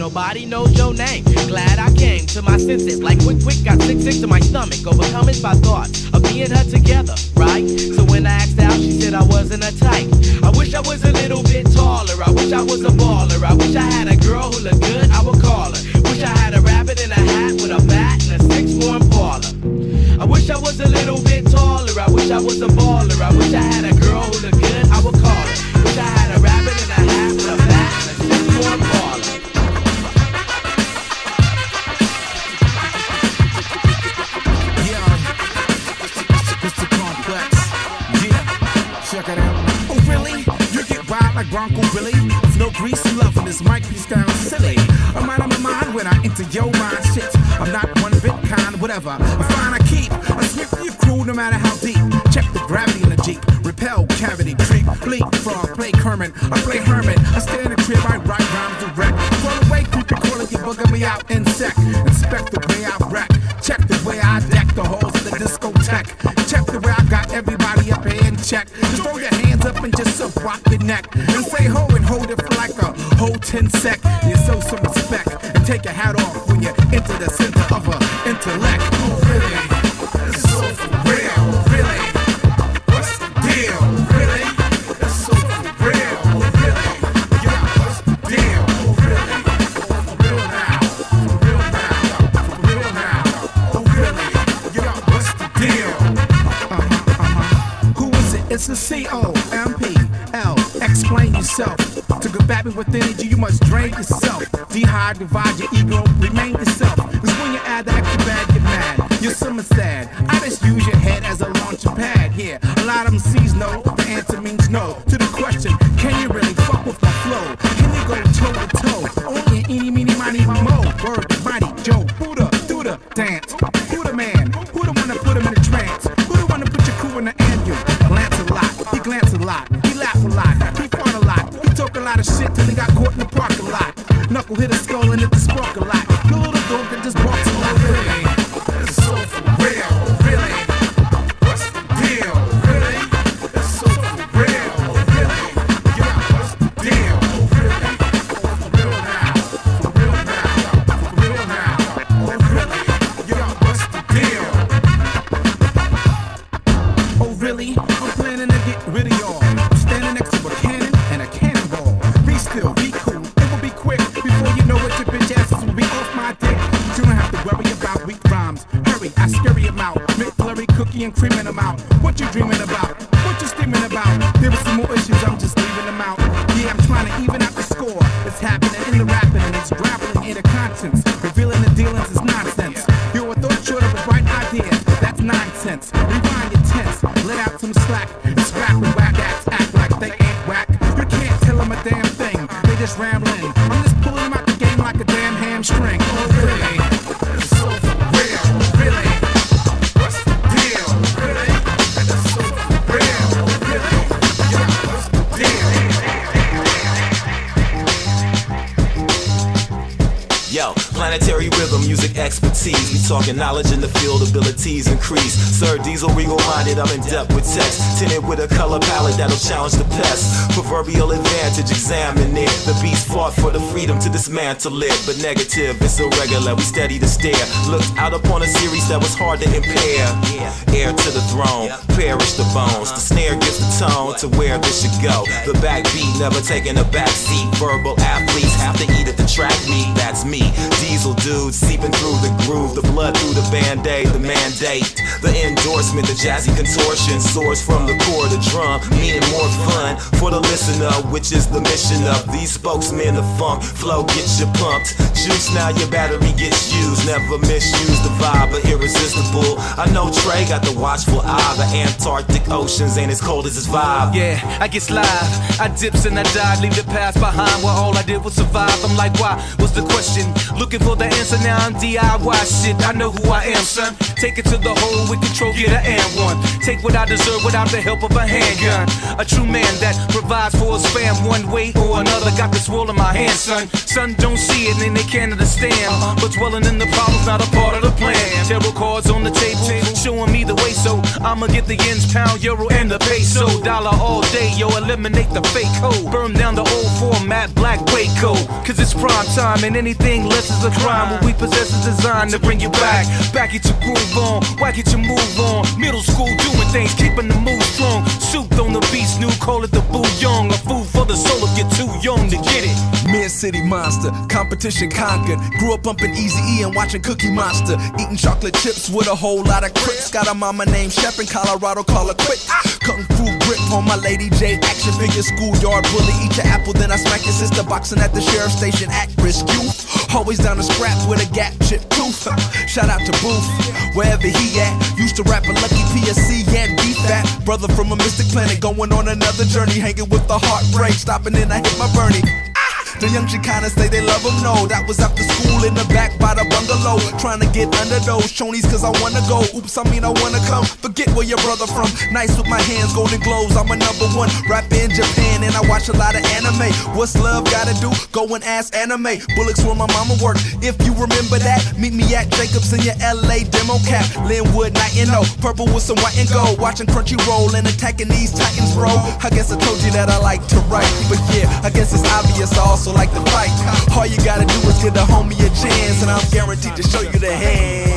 [SPEAKER 31] Nobody knows your name. Glad I came to my senses. Like quick, quick, got sick, sick to my stomach. Overcome it by thoughts of being
[SPEAKER 2] and her together, right? So when I asked out, she said I wasn't a type. I wish I was a little bit taller. I wish I was a baller. I wish I had a girl who looked good. I would call her. Wish I had a rabbit in a hat with a bat and a six-form baller. I wish I was a little bit taller. I wish I was a baller. I wish I had a girl who looked
[SPEAKER 15] this mic piece down silly. I'm out of my mind when I enter your mind. Shit, I'm not one bit kind, whatever. I find I keep. I sniff your crew no matter how deep. Check the gravity in the Jeep. Repel cavity, creep, bleak, frog, play Kermit. I play
[SPEAKER 1] talking knowledge in the field, abilities increase. Sir Diesel, regal minded, I'm in depth with text. Tinted with a color palette that'll challenge the pest. Proverbial advantage, examine it. The beast fought for the freedom to dismantle it. But negative, it's irregular, we steady to stare. Looked out upon a series that was hard to impair. Heir to the throne, perish the bones. The snare gives the tone to where this should go. The backbeat never taking a backseat. Verbal athletes have to eat at the track meet. That's me. Diesel dudes seeping through the groove. The blood through the band-aid, the mandate. The endorsement, the jazzy contortion soars from the core of the drum. Meaning more fun for the listener, which is the mission of these spokesmen of funk. Flow gets you pumped. Juice now your battery gets used. Never misuse the vibe, but irresistible. I know Trey got the watchful eye. The Antarctic oceans ain't as cold as his vibe.
[SPEAKER 2] Yeah, I get live. I dips and I dive, leave the past behind where all I did was survive. I'm like, why? What's the question? Looking for the answer now. I'm DIY shit. I know who I am, son. Take it to the hole with control, get an and one. Take what I deserve without the help of a handgun. A true man that provides for his fam one way or another. Got this world in my hand, son. Son don't see it and they can't understand. But dwelling in the problem's not a part of the plan. Tarot cards on the table, showing me the way. So I'ma get the ends, pound, euro, and the peso. Dollar all day, yo. Eliminate the fake code. Burn down the old format, black Waco. Cause it's prime time and anything less is a crime. What we possess is designed to bring you back. Back your groove on, your
[SPEAKER 42] your move on. Middle school doing things, keeping the mood strong. Soup on the beats, new call it the boo young. A food for the soul if you're too young to get it.
[SPEAKER 17] Mid City Monster, competition conquered. Grew up bumping Easy E and watching Cookie Monster. Eating chocolate chips with a whole lot of crits. Got a mama named Shep in Colorado, call her quick. Ah! Kung Fu grip on my Lady J. Action figure schoolyard bully. Eat your apple, then I smack your sister. Boxing at the sheriff station at risk youth. Always down to scrap with a gap chip tooth. [LAUGHS] Shout out to Booth, wherever he at. Used to rap a Lucky PSC and be fat. Brother from a mystic planet going on another journey. Hanging with the heartbreak. Stopping in, I hit my Bernie. The young Chicanas say they love him, no. That was after school in the back by the bungalow. Trying to get under those chonies cause I wanna go. Oops, I mean I wanna come. Forget where your brother from. Nice with my hands, golden globes. I'm a number one rapper in Japan and I watch a lot of anime. What's love gotta do? Go and ask anime. Bullocks where my mama worked. If you remember that, meet me at Jacobs in your LA demo cap. Lynwood, night and no. Purple with some white and gold. Watching Crunchyroll and attacking these titans, bro. I guess I told you that I like to write. But yeah, I guess it's obvious I also like to fight. All you gotta do is give the homie a chance, and I'm guaranteed to show you the hand.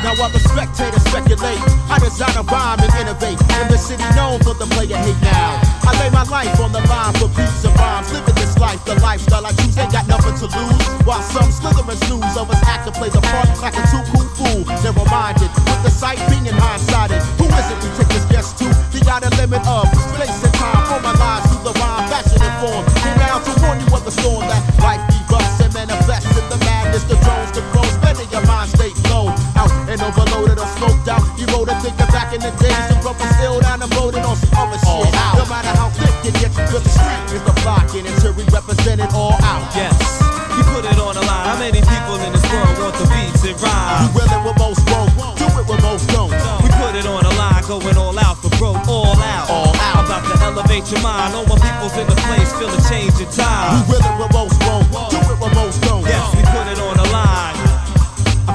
[SPEAKER 31] Now while the spectators speculate, I design a rhyme and innovate. In the city known for the player hate now. I lay my life on the line for beats and rhymes. Living this life, the lifestyle I choose, ain't got nothing to lose. While some slither and snooze, others act to play the part like a too cool fool. Never minded, with the sight being hindsighted. Who is it we take this guest to? The outer limit of space and time. For my lives through the rhyme, fashion and form. Be round to warn you of the storm that life erupts and manifests in the madness. The drones, the crows, spending your mind state and overloaded or smoked out. You wrote a thinker back in the days. The broken still down and loaded on some other shit. Out. No matter how thick it gets, to the street is the blocking until we represent it all out.
[SPEAKER 42] Yes, you put it on the line. How many people in this world want the beats and
[SPEAKER 31] We
[SPEAKER 42] rhymes?
[SPEAKER 31] will it with most won't, do it with most don't.
[SPEAKER 42] We put it on the line, going all out for broke, all out.
[SPEAKER 31] All out.
[SPEAKER 42] I'm about to elevate your mind. All my people's in the place, feel a change in time.
[SPEAKER 31] We will it with most won't, do it with most don't.
[SPEAKER 42] Yes,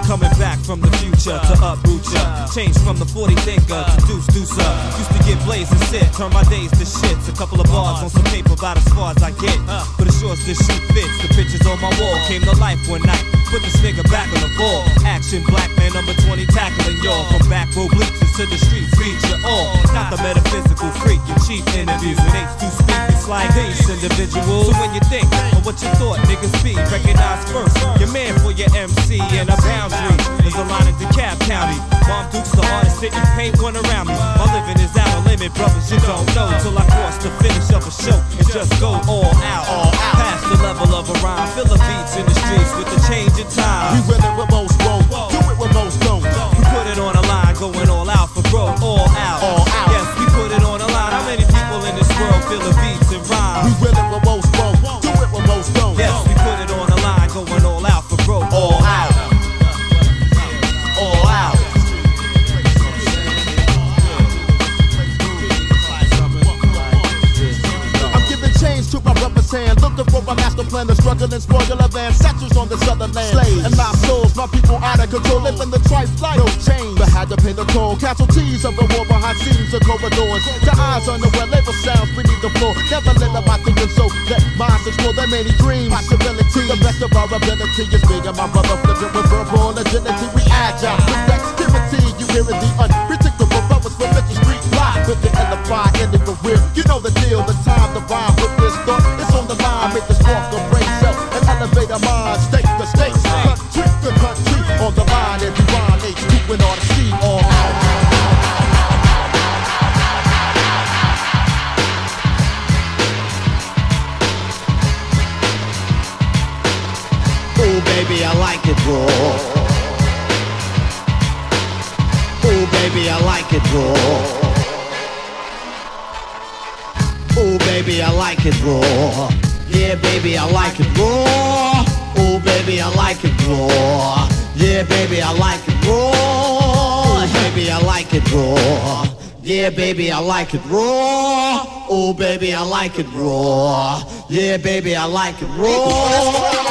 [SPEAKER 42] coming back from the future to uproot ya. Change from the 40 thinker to deuce deucer. Used to get blazed and sit, turn my days to shits. A couple of bars on some paper about as far as I get. But as sure as this shoe fits, the pictures on my wall came to life one night. Put this nigga back on the ball. Action black man number 20 tackling y'all. From back row bleachers to the streets, reach you all. Not the metaphysical freak, you cheap interviews with H2 speak. It's like these individuals. So when you think of what you thought niggas be, recognize first your man for your MC and a boundary. There's a line in DeKalb County. Mom Duke's the artist sitting paint one around me. My living is out of limit, brothers. You don't know till I cross the finish of a show and just go all out. All out. Past the level of a rhyme. Feel the beats in the streets with the change in time.
[SPEAKER 31] We will it with most won't, do it with most don't.
[SPEAKER 42] We put it on a line, going all out for broke, all out.
[SPEAKER 31] All out.
[SPEAKER 42] Yes, we put it on a line. How many people in this world feel the beats and rhyme?
[SPEAKER 31] We it with most Casualties of the war behind scenes of corridors. The eyes on the well, label sounds beneath the floor. Never let up my thinking so that minds explore their many dreams. Possibility, the best of our ability is and my brother flipping with verbal agility. We agile with dexterity. You hear it, the unpredictable brothers from the street block with the LFI in the rear. You know the deal, the time to rhyme with this thought. It's on the line, make the spark of brain cell and elevate our mind,
[SPEAKER 44] Yeah, baby, I like it raw. Oh, baby, I like it raw. Yeah, baby, I like it raw.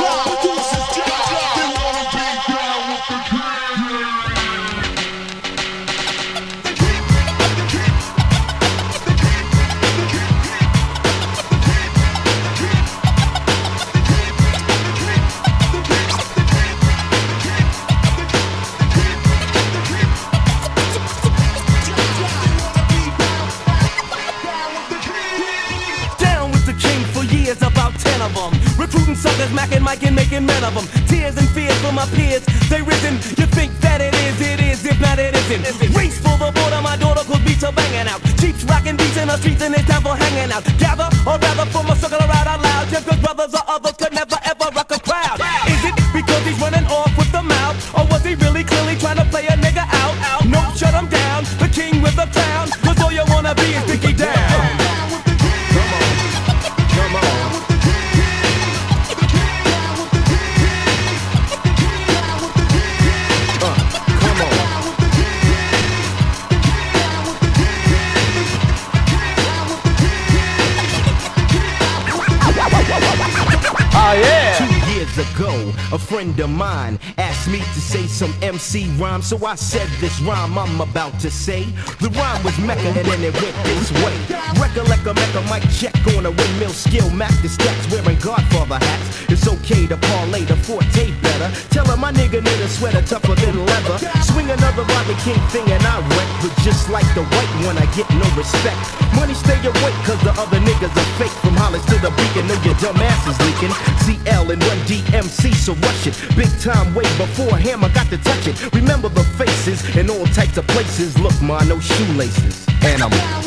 [SPEAKER 32] Friend of mine asked me to say some MC rhyme, so I said this rhyme I'm about to say. The rhyme was Mecca and then it went this way. Recollect a Mecca mic check on a windmill skill, Mac the stats wearing Godfather hats. It's okay to parlay the forte better. Tell him my nigga need a sweater tougher than leather. Swing another Rodney King thing and I wreck, but just like the white one, I get no respect. Money stay awake cause the other niggas are fake. From Hollis to the beacon, know your dumb ass is leaking. CL and Run DMC, so rush it. Big time way before Hammer got to touch it. Remember the faces in all types of places. Look, ma, no shoelaces. And I'm.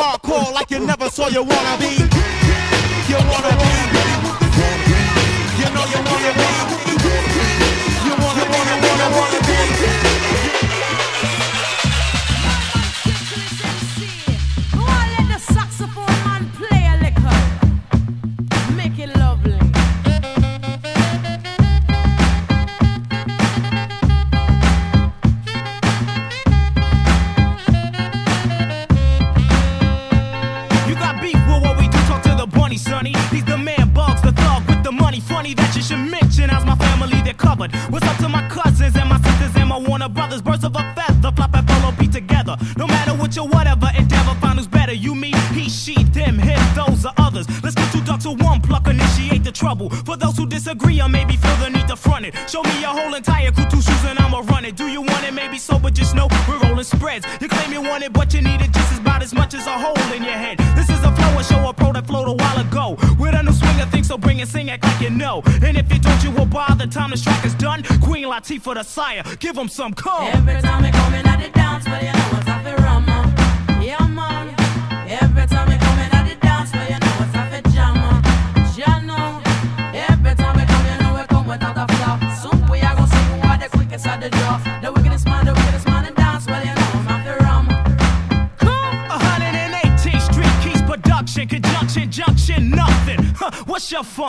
[SPEAKER 30] Hardcore like you never saw you wanna be. You wanna be. You know you wanna be.
[SPEAKER 45] Trouble. For those who disagree or maybe feel the need to front it. Show me your whole entire crew, shoes, and I'ma run it. Do you want it? Maybe so, but just know we're rolling spreads. You claim you want it, but you need it just about as much as a hole in your head. This is a flow, a show, a pro that flowed a while ago. With a new swing of things, so bring it, sing, act like you know. And if you don't, you will by the time this track is done. Queen Latifah the sire, give him some call.
[SPEAKER 26] Every time we come in at the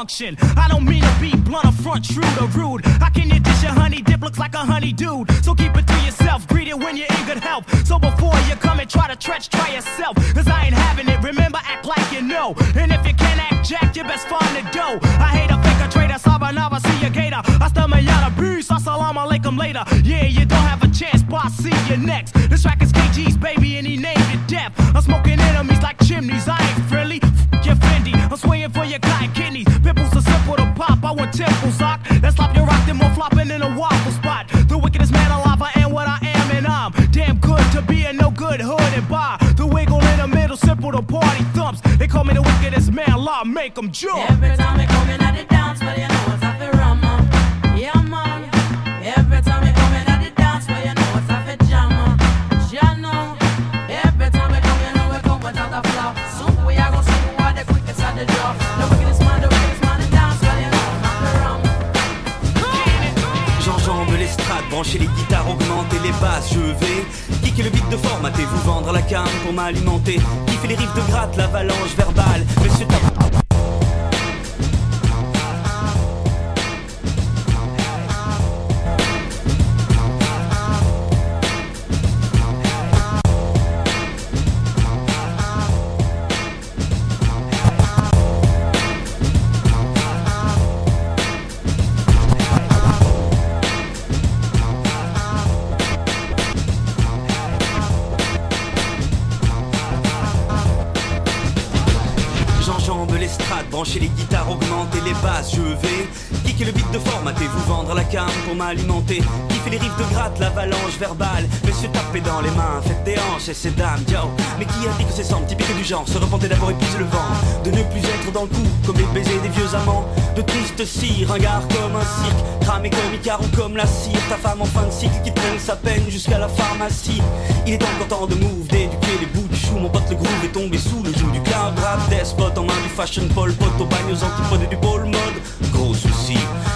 [SPEAKER 45] function? I don't mean to be blunt or front, shrewd or rude. How can you dish your honey dip? Looks like a honey dude. So keep it to yourself, greet it when you're in good health. So before you come and try to stretch, try yourself. Cause I ain't having it. Remember, act like you know. And if you can't act jack, you best find the dough. I hate a fake a traitor, sabanava, see a gator. I Hasta mañana, peace, assalamu alaikum later. Yeah, you don't have a chance, but I'll see you next. This track is law, make 'em jump.
[SPEAKER 26] Every time we come in at the dance, well, you know what's up for rum. Yeah, man. Every time we come in at the dance, well, you know what's up for jam. Jam now. Every time we come, you know we come without a flop. Soon we are gonna see who are the quickest at the draw. The wickedest man, the wickedest man in dance, well, you know I'm up for rum.
[SPEAKER 32] Jean
[SPEAKER 46] l'estrade, branchez les guitares, augmentez les basses, je vais kicker le beat de formater, vous vendre la cam pour m'alimenter. Kiffer les rives de gratte, l'avalanche verbale, monsieur pour m'alimenter. Kiffer les rives de gratte, l'avalanche verbale, messieurs tapez dans les mains, faites des hanches et ces dames, yo. Mais qui a dit que c'est semble typique du genre, se repenter d'avoir épuisé le vent, de ne plus être dans le coup, comme les baisers des vieux amants, de tristes cires, un gars comme un cirque, cramé comme Icare ou comme la cire, ta femme en fin de cycle qui traîne sa peine jusqu'à la pharmacie. Il est encore temps de move, d'éduquer les bouts du chou, mon pote le groove est tombé sous le joug du cloud rap, despot en main du fashion pole, pot au bagne aux antipodes du ball mode.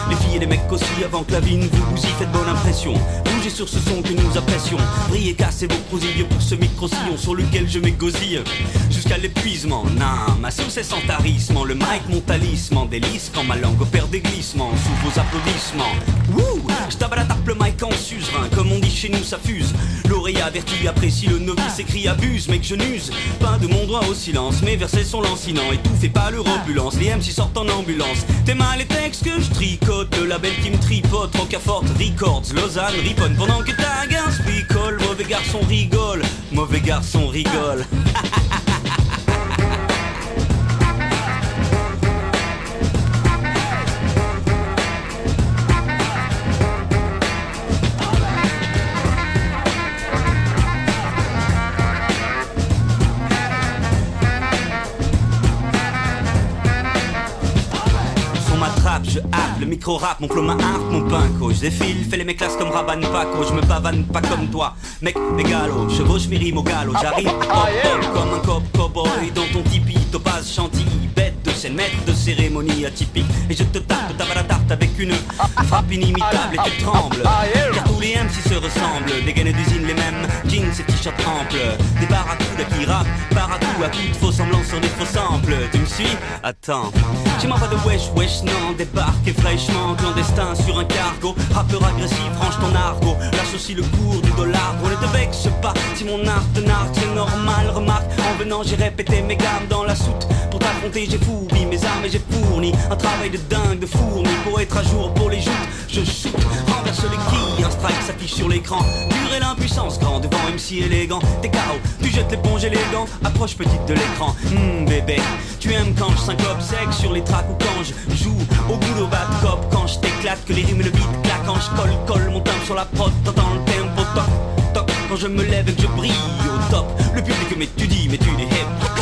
[SPEAKER 46] Les filles et les mecs aussi avant que la vie ne vous bousille, faites bonne impression. Bougez sur ce son que nous apprécions, brillez, cassez vos croustilles pour ce micro-sillon sur lequel je m'égosille. Jusqu'à l'épuisement, non, ma sauce est sans tarissement, le mic mon talisman, délice quand ma langue opère des glissements sous vos applaudissements. Je à la tape le mic en suzerain, comme on dit chez nous ça fuse. L'oreille avertie apprécie le novice écrit abuse, mec je n'use pas de mon droit au silence. Mes versets sont lancinants, étouffez pas leur ambulance. Les MC sortent en ambulance. T'es mal les textes que je tricote, le label qui me tripote, Rocafort Records, Lausanne, Riponne. Pendant que ta gueule picole, mauvais garçon rigole, mauvais garçon rigole. [LAUGHS] happe, le micro rap, mon flow ma harpe, mon pinko. Je défile, fais les mecs classes comme Raban Paco, je me pavane pas comme toi. Mec, mégalo, chevauche mes rimes au galop, j'arrive hop hop comme un cop cowboy dans ton tipi, topaz chantilly, bête de scène, maître de cérémonie atypique. Et je te tape, tape avec une frappe inimitable et tu trembles. Car tous les MC se ressemblent, des gaines d'usine les mêmes, jeans et t-shirts amples. Des barracudas qui rappent, partout à coups de faux semblants sur des faux samples. Tu me suis? Attends, tu m'en vas de wesh wesh non, débarque fraîchement clandestin sur un cargo. Rappeur agressif, range ton argot, lâche aussi le cours du dollar. On ne te vexe pas si mon art te c'est normal. Remarque, en venant j'ai répété mes gammes dans la soute. J'ai fourbi mes armes et j'ai fourni un travail de dingue de fourmi pour être à jour pour les joutes. Je shoot, renverse les quilles, un strike s'affiche sur l'écran. Pure et l'impuissance, grand devant MC élégant. T'es KO, tu jettes l'éponge élégant, approche petite de l'écran. Hum bébé, tu aimes quand je syncope sec sur les tracks ou quand je joue au boulot bad cop. Quand je t'éclate, que les rimes et le beat claquent. Quand je colle, colle mon timbre sur la prod, t'entends le tempo toc, toc. Quand je me lève et que je brille au top, le public m'étudie, m'étudie hip hop. Hip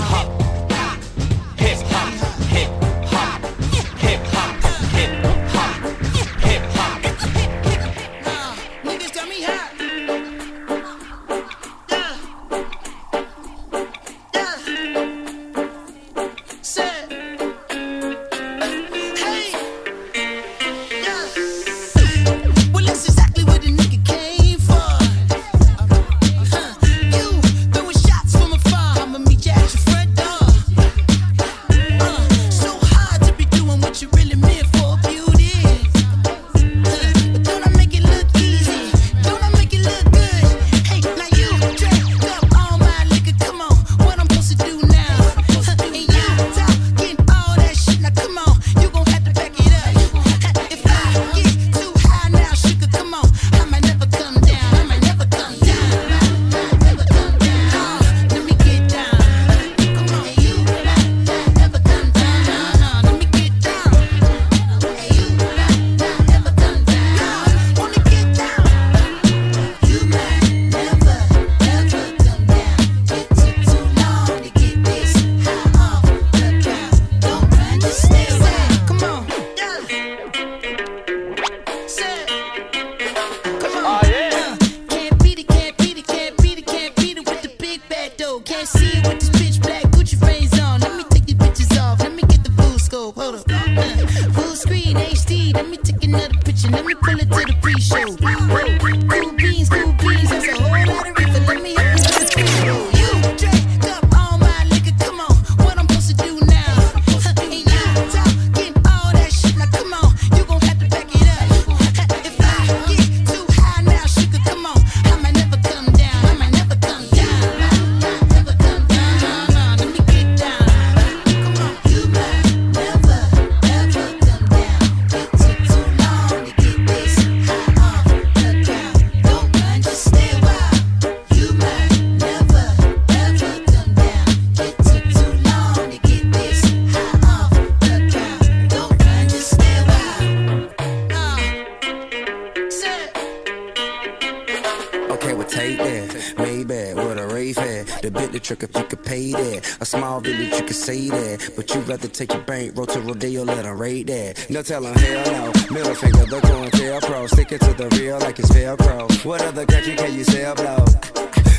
[SPEAKER 2] No telling hell no. Middle finger, the cornfield pro. Stick it to the real like it's Velcro. What other country can you sell blow?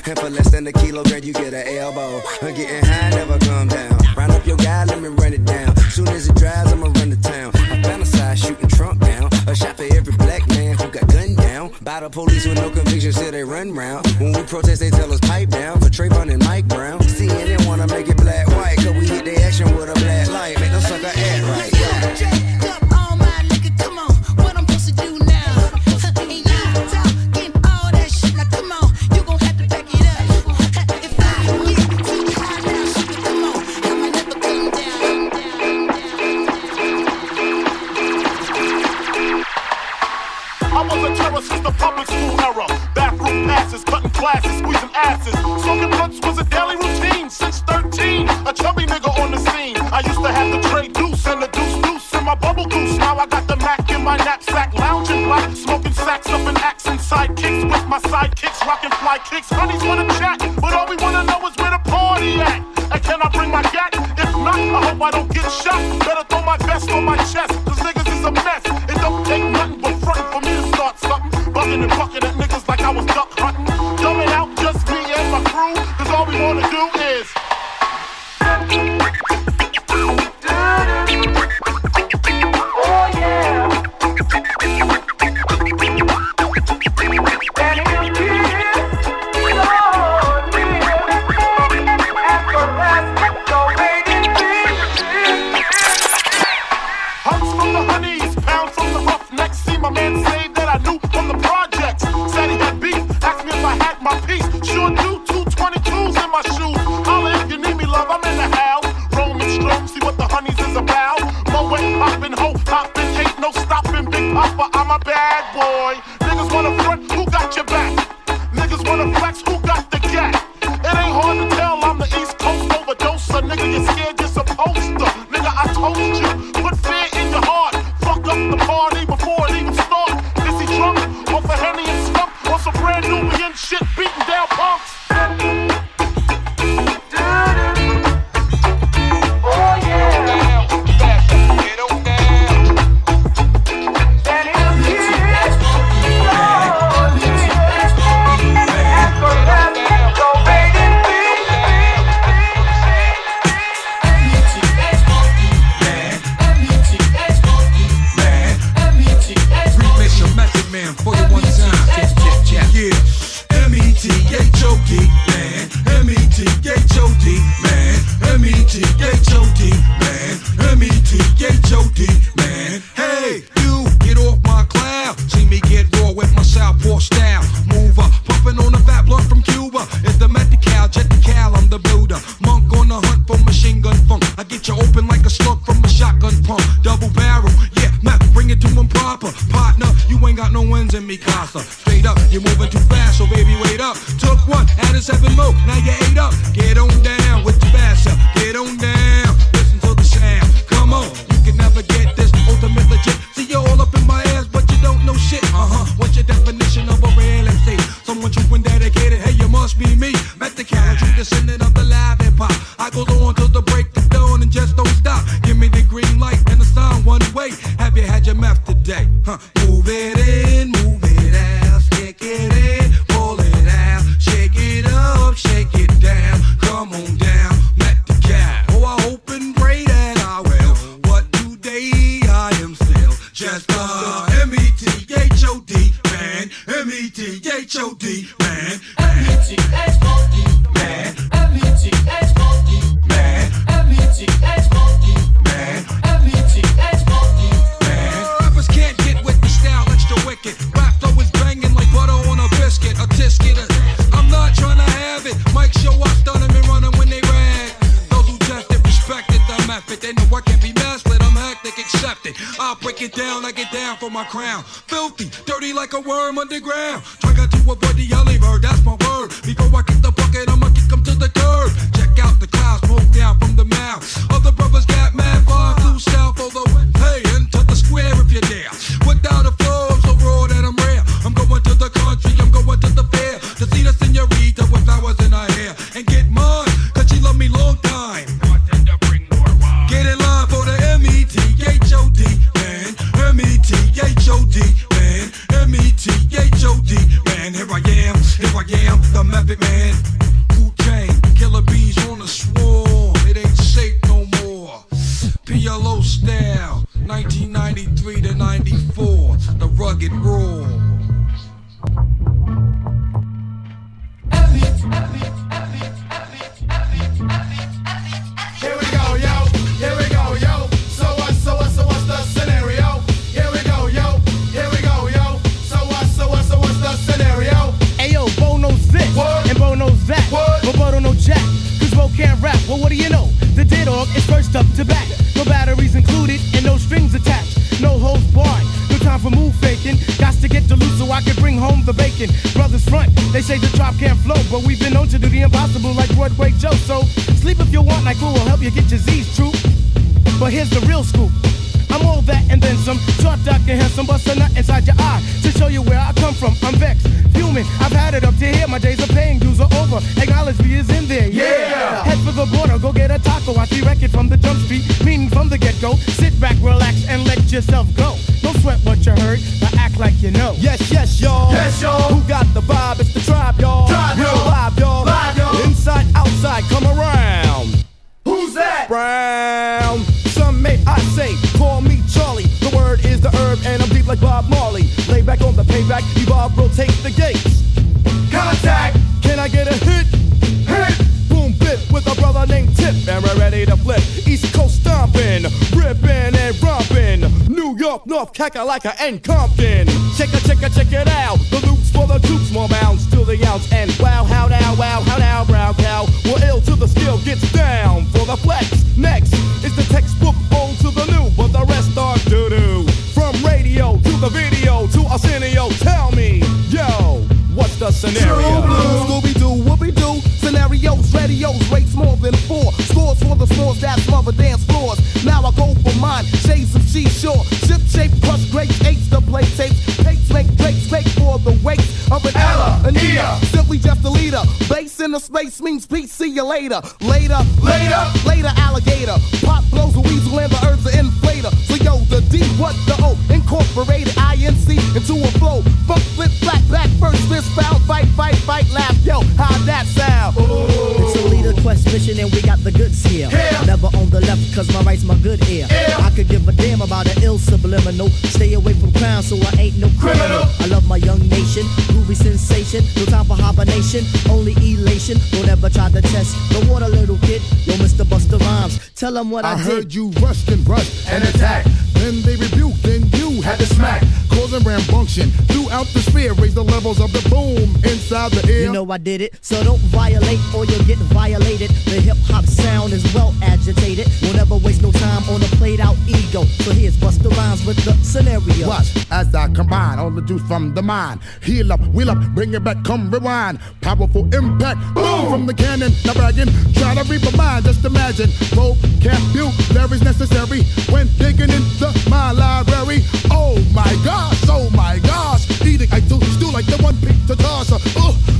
[SPEAKER 2] And for less than a kilogram, you get an elbow. I'm getting high, never come down. Round up your guy, let me run it down. Soon as it dries, I'ma run to town. I fantasize shooting Trump down. A shot for every black man who got gunned down. By the police with no conviction, so they run round. When we protest, they tell us pipe down. For Trayvon and Mike Brown. CNN wanna make it black
[SPEAKER 47] and
[SPEAKER 48] Compton.
[SPEAKER 49] Later. Later, later, later, alligator. Pop blows a weasel and the herbs are inflator. So yo, the D, what the O? Incorporated INC into a flow. Funk, flip, flat, back, first, fist, foul, fight, fight, fight, laugh. Yo, how that sound?
[SPEAKER 50] It's a leader quest mission and we got the goods here. Never on the left cause my right's my good ear. I could give a damn about an ill subliminal. Stay away from crime so I ain't no criminal. I love my young nation, groovy sensation. No time for hibernation, only elation. Don't ever try to test the water, little kid. Yo, Mr. Busta Rhymes, tell 'em what I,
[SPEAKER 15] I
[SPEAKER 50] did.
[SPEAKER 15] heard you rushed and rushed and attacked. Then they rebuked, then you had to smack. Causing rambunction throughout the sphere. Raise the levels of the boom inside the ear.
[SPEAKER 50] You know I did it, so don't violate or you'll get violated. The hip hop sound is well agitated. We'll never waste no time on a played out ego. So here's Busta Rhymes with the scenario.
[SPEAKER 15] Watch as I combine all the juice from the mind. Heal up, wheel up, bring it back, come rewind. Powerful impact, from the cannon. Now bragging, try to reap a mind, just imagine. Vocabulary's necessary when digging into my library. Oh my gosh, oh my gosh. Eating, I do stew like the one piece to toss. Uh,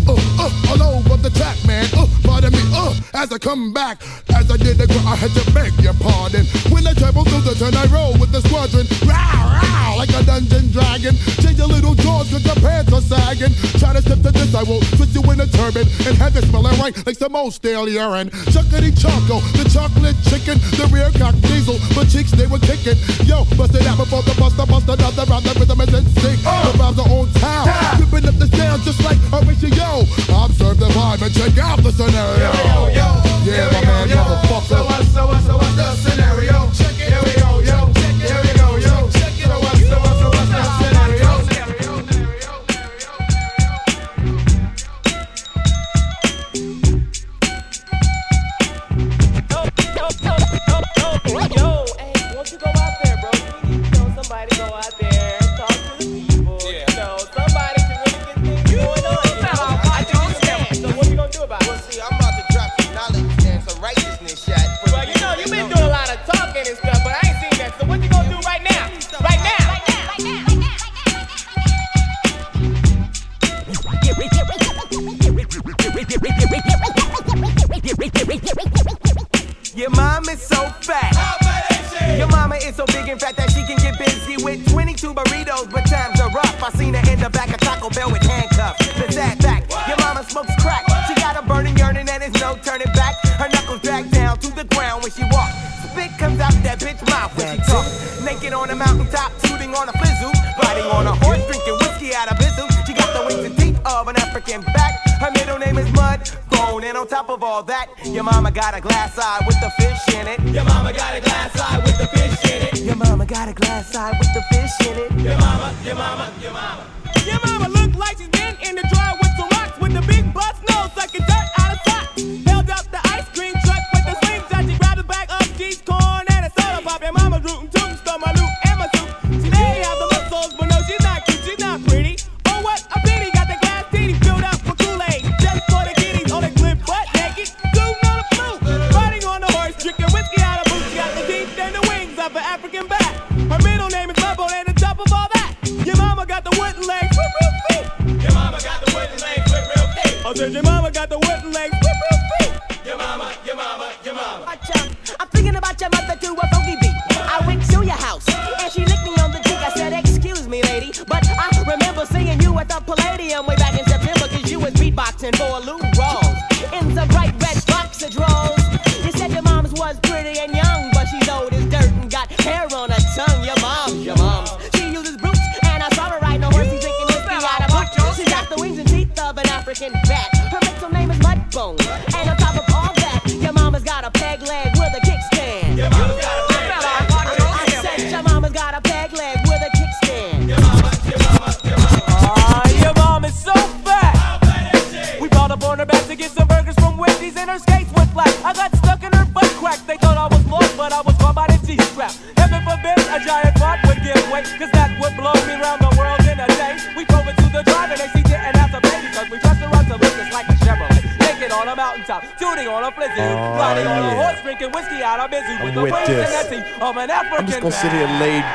[SPEAKER 15] uh, uh, all over the track, man. Uh, pardon me, uh, as I come back as I did the ago, I had to beg your pardon. When I travel through the turn, I roll with the squadron. Row, row, like a dungeon dragon. Change your little jaws cause your pants are sagging. Try to step to this, I will twist you in a turban and have it smelling right like some old stale urine. Chuckity choco, the chocolate chicken, the rear cock diesel, my cheeks they were kicking. Yo, bust it out before the buster bust another round. The rhythm is in sync. Uh, the rhymes are on time, ripping up the
[SPEAKER 51] sound just like Horatio. Observe the vibe and check out the
[SPEAKER 31] scenario.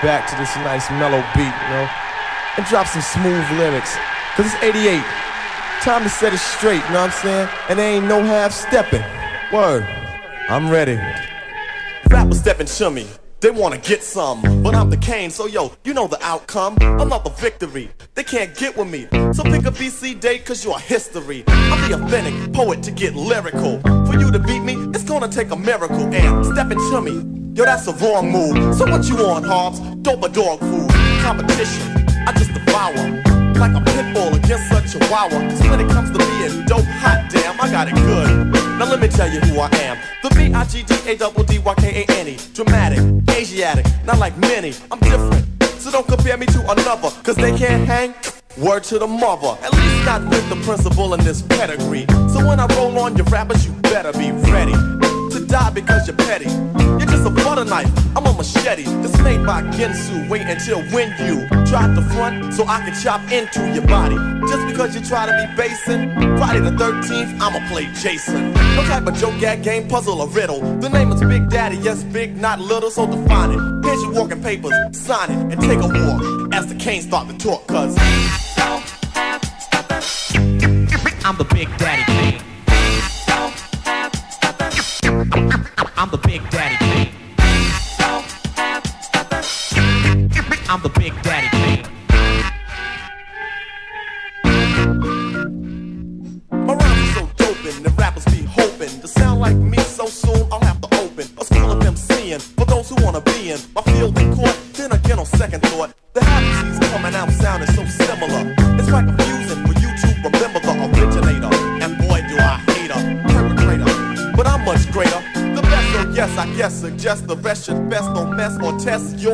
[SPEAKER 31] back
[SPEAKER 51] to
[SPEAKER 52] this nice mellow beat, you know, and drop some smooth lyrics. Cause it's 88. Time to set it straight, you know what I'm saying? And there ain't no half stepping. Word, I'm ready. Rappers stepping to me. They wanna get some, but I'm the cane, so yo, you know the outcome. I'm not the victory, they can't get with me. So pick a BC date, cause you're history. I'm the authentic poet to get lyrical. For you to beat me, it's gonna take a miracle. And stepping chummy, me, yo, that's a wrong move. So what you want, Hobbs? Dope a dog food, competition, I just devour. Like a pit bull against a chihuahua. So when it comes to being dope, hot damn, I got it good. Now let me tell you who I am. The B-I-G-D-A-D-D-Y-K-A-N-E. Dramatic, Asiatic, not like many. I'm different, so don't compare me to another, cause they can't hang. Word to the mother, at least not with the principal in this pedigree. So when I roll on your rappers, you better be ready to die because you're petty. You're just a butter knife, I'm a machete my Ginsu. Wait until when you try the front so I can chop into your body. Just because you try to be basing, Friday the 13th, I'ma play Jason. No type of joke, gag, game, puzzle, or riddle. The name is Big Daddy, yes, big, not little, so define it. Here's your walking papers, sign it, and take a walk as the canes start to talk, cause.
[SPEAKER 31] I'm the Big Daddy.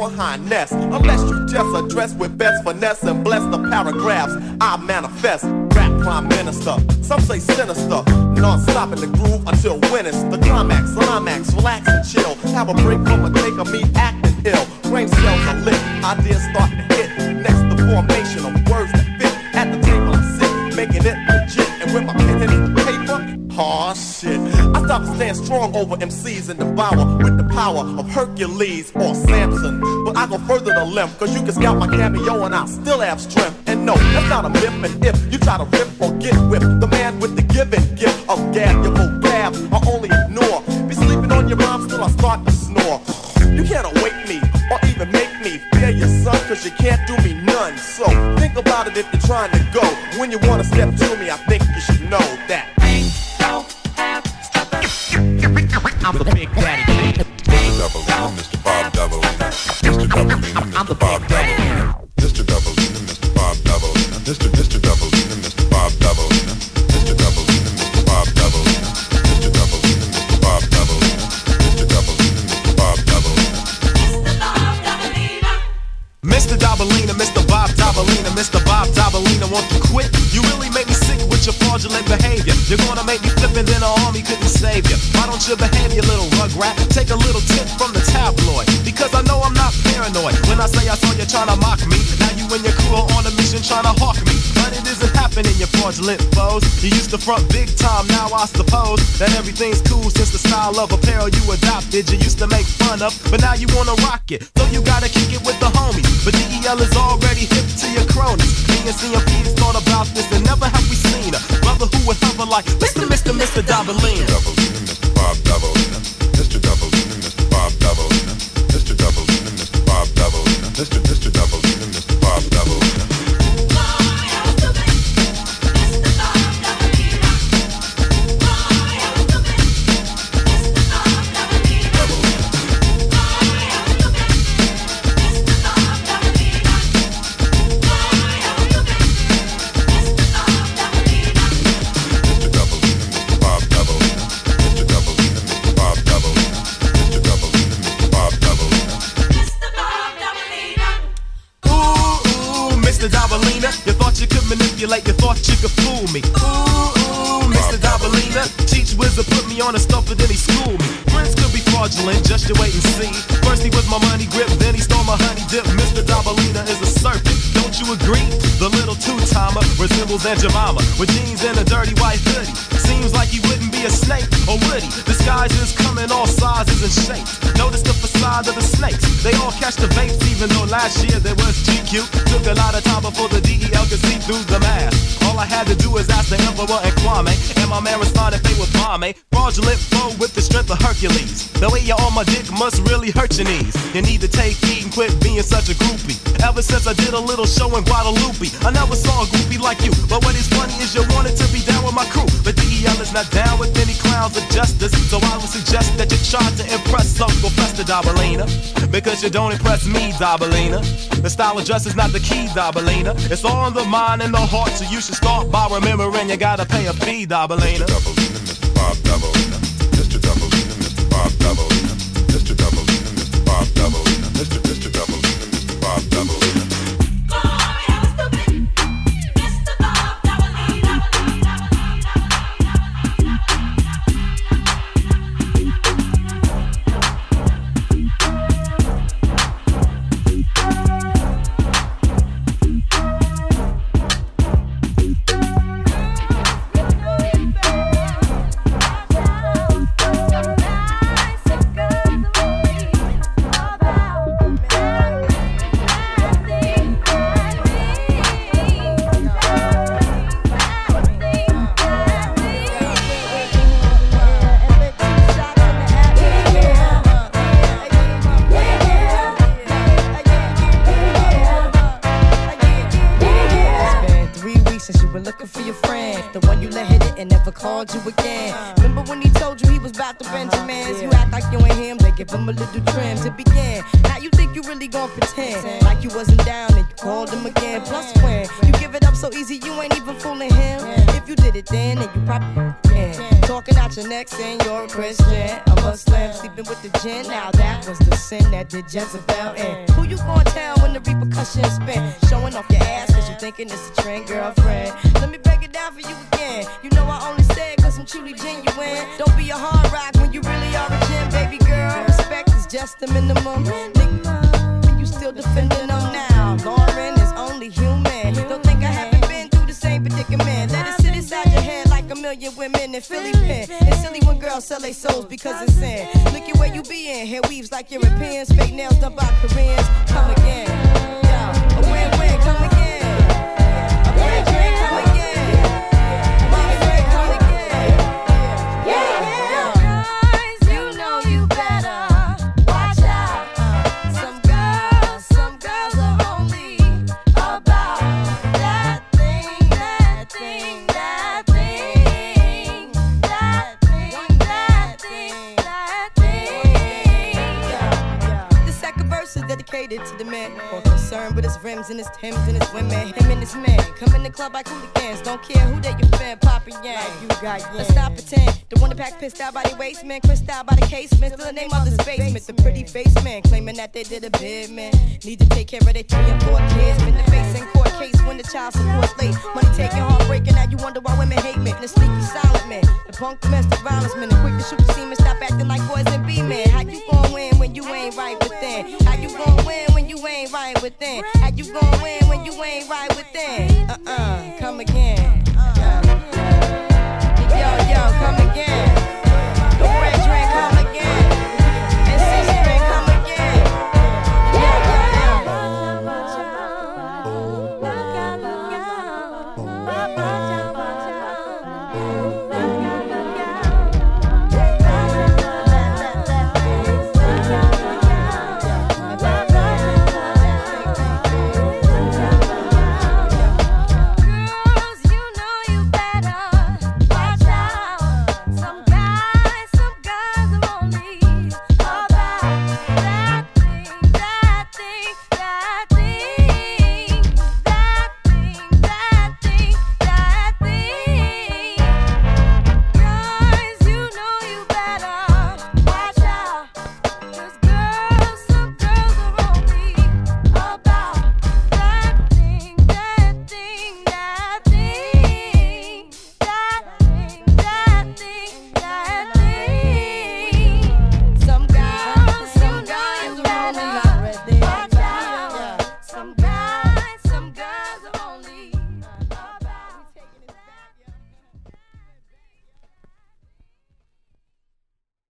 [SPEAKER 52] Your highness. Unless you just address with best finesse and bless the paragraphs I manifest. Rap prime minister, some say sinister. Non-stop in the groove until when it's the climax, climax, relax and chill. Have a break from a take of me acting ill. Brain cells are lit, ideas start to hit. Next, the formation of words that fit. At the table I sit, making it legit. And with my pen and paper, aw shit. I stop to stand strong over MCs and devour with the power of Hercules or Samson. Further to limp, cause you can scout my cameo and I still have strength. And no, that's not a myth. And if you try to rip or get whipped, the man with the given gift of gab, your vocab, I only ignore. Be sleeping on your rhymes till I start to snore. You can't awake me or even make me fear your son, cause you can't do me none. So think about it if you're trying to go. When you wanna step to
[SPEAKER 17] happening, you foes. You used to front big time, now I suppose that everything's cool since the style of apparel you adopted. You used to make fun of, but now you wanna rock it. So you gotta kick it with the homies. But DEL is already hip to your cronies. Me and CMP's thought about this and never have we seen a brother who would hover like Mr. Mr. Mr. Dobalina.
[SPEAKER 50] Mr.
[SPEAKER 17] and then he schooled me. Friends could be fraudulent, just you wait and see. First he was my money grip, then he stole my honey dip. Mr. Dobalina is a serpent, don't you agree? The little two-timer resembles Aunt Jemima with jeans and a dirty white hoodie. Seems like he wouldn't be a snake, or would he? Disguises come in all sizes and shapes. Notice the facade of the snakes. They all catch the vapes, even though last year there was GQ. Took a lot of time before the DEL could see through the mask. All I had to do was ask the Emperor and Kwame, and my man responded they were bombe. Fraudulent flow with the strength of Hercules. The way you're on my dick must really hurt your knees. You need to take heed and quit being such a groupie. Ever since I did a little show in Guadalupe, I never saw a groupie like you. But what is funny is you wanted to be down with my crew. But DEL is not down with any clowns of justice. So I would suggest that you try to impress Uncle Fester Dobalina. Because you don't impress me, Dobalina. The style of dress is not the key, Dobalina. It's all in the mind and the heart, so you should start by remembering you gotta pay a fee, Dobalina.
[SPEAKER 50] Bob Dobalina,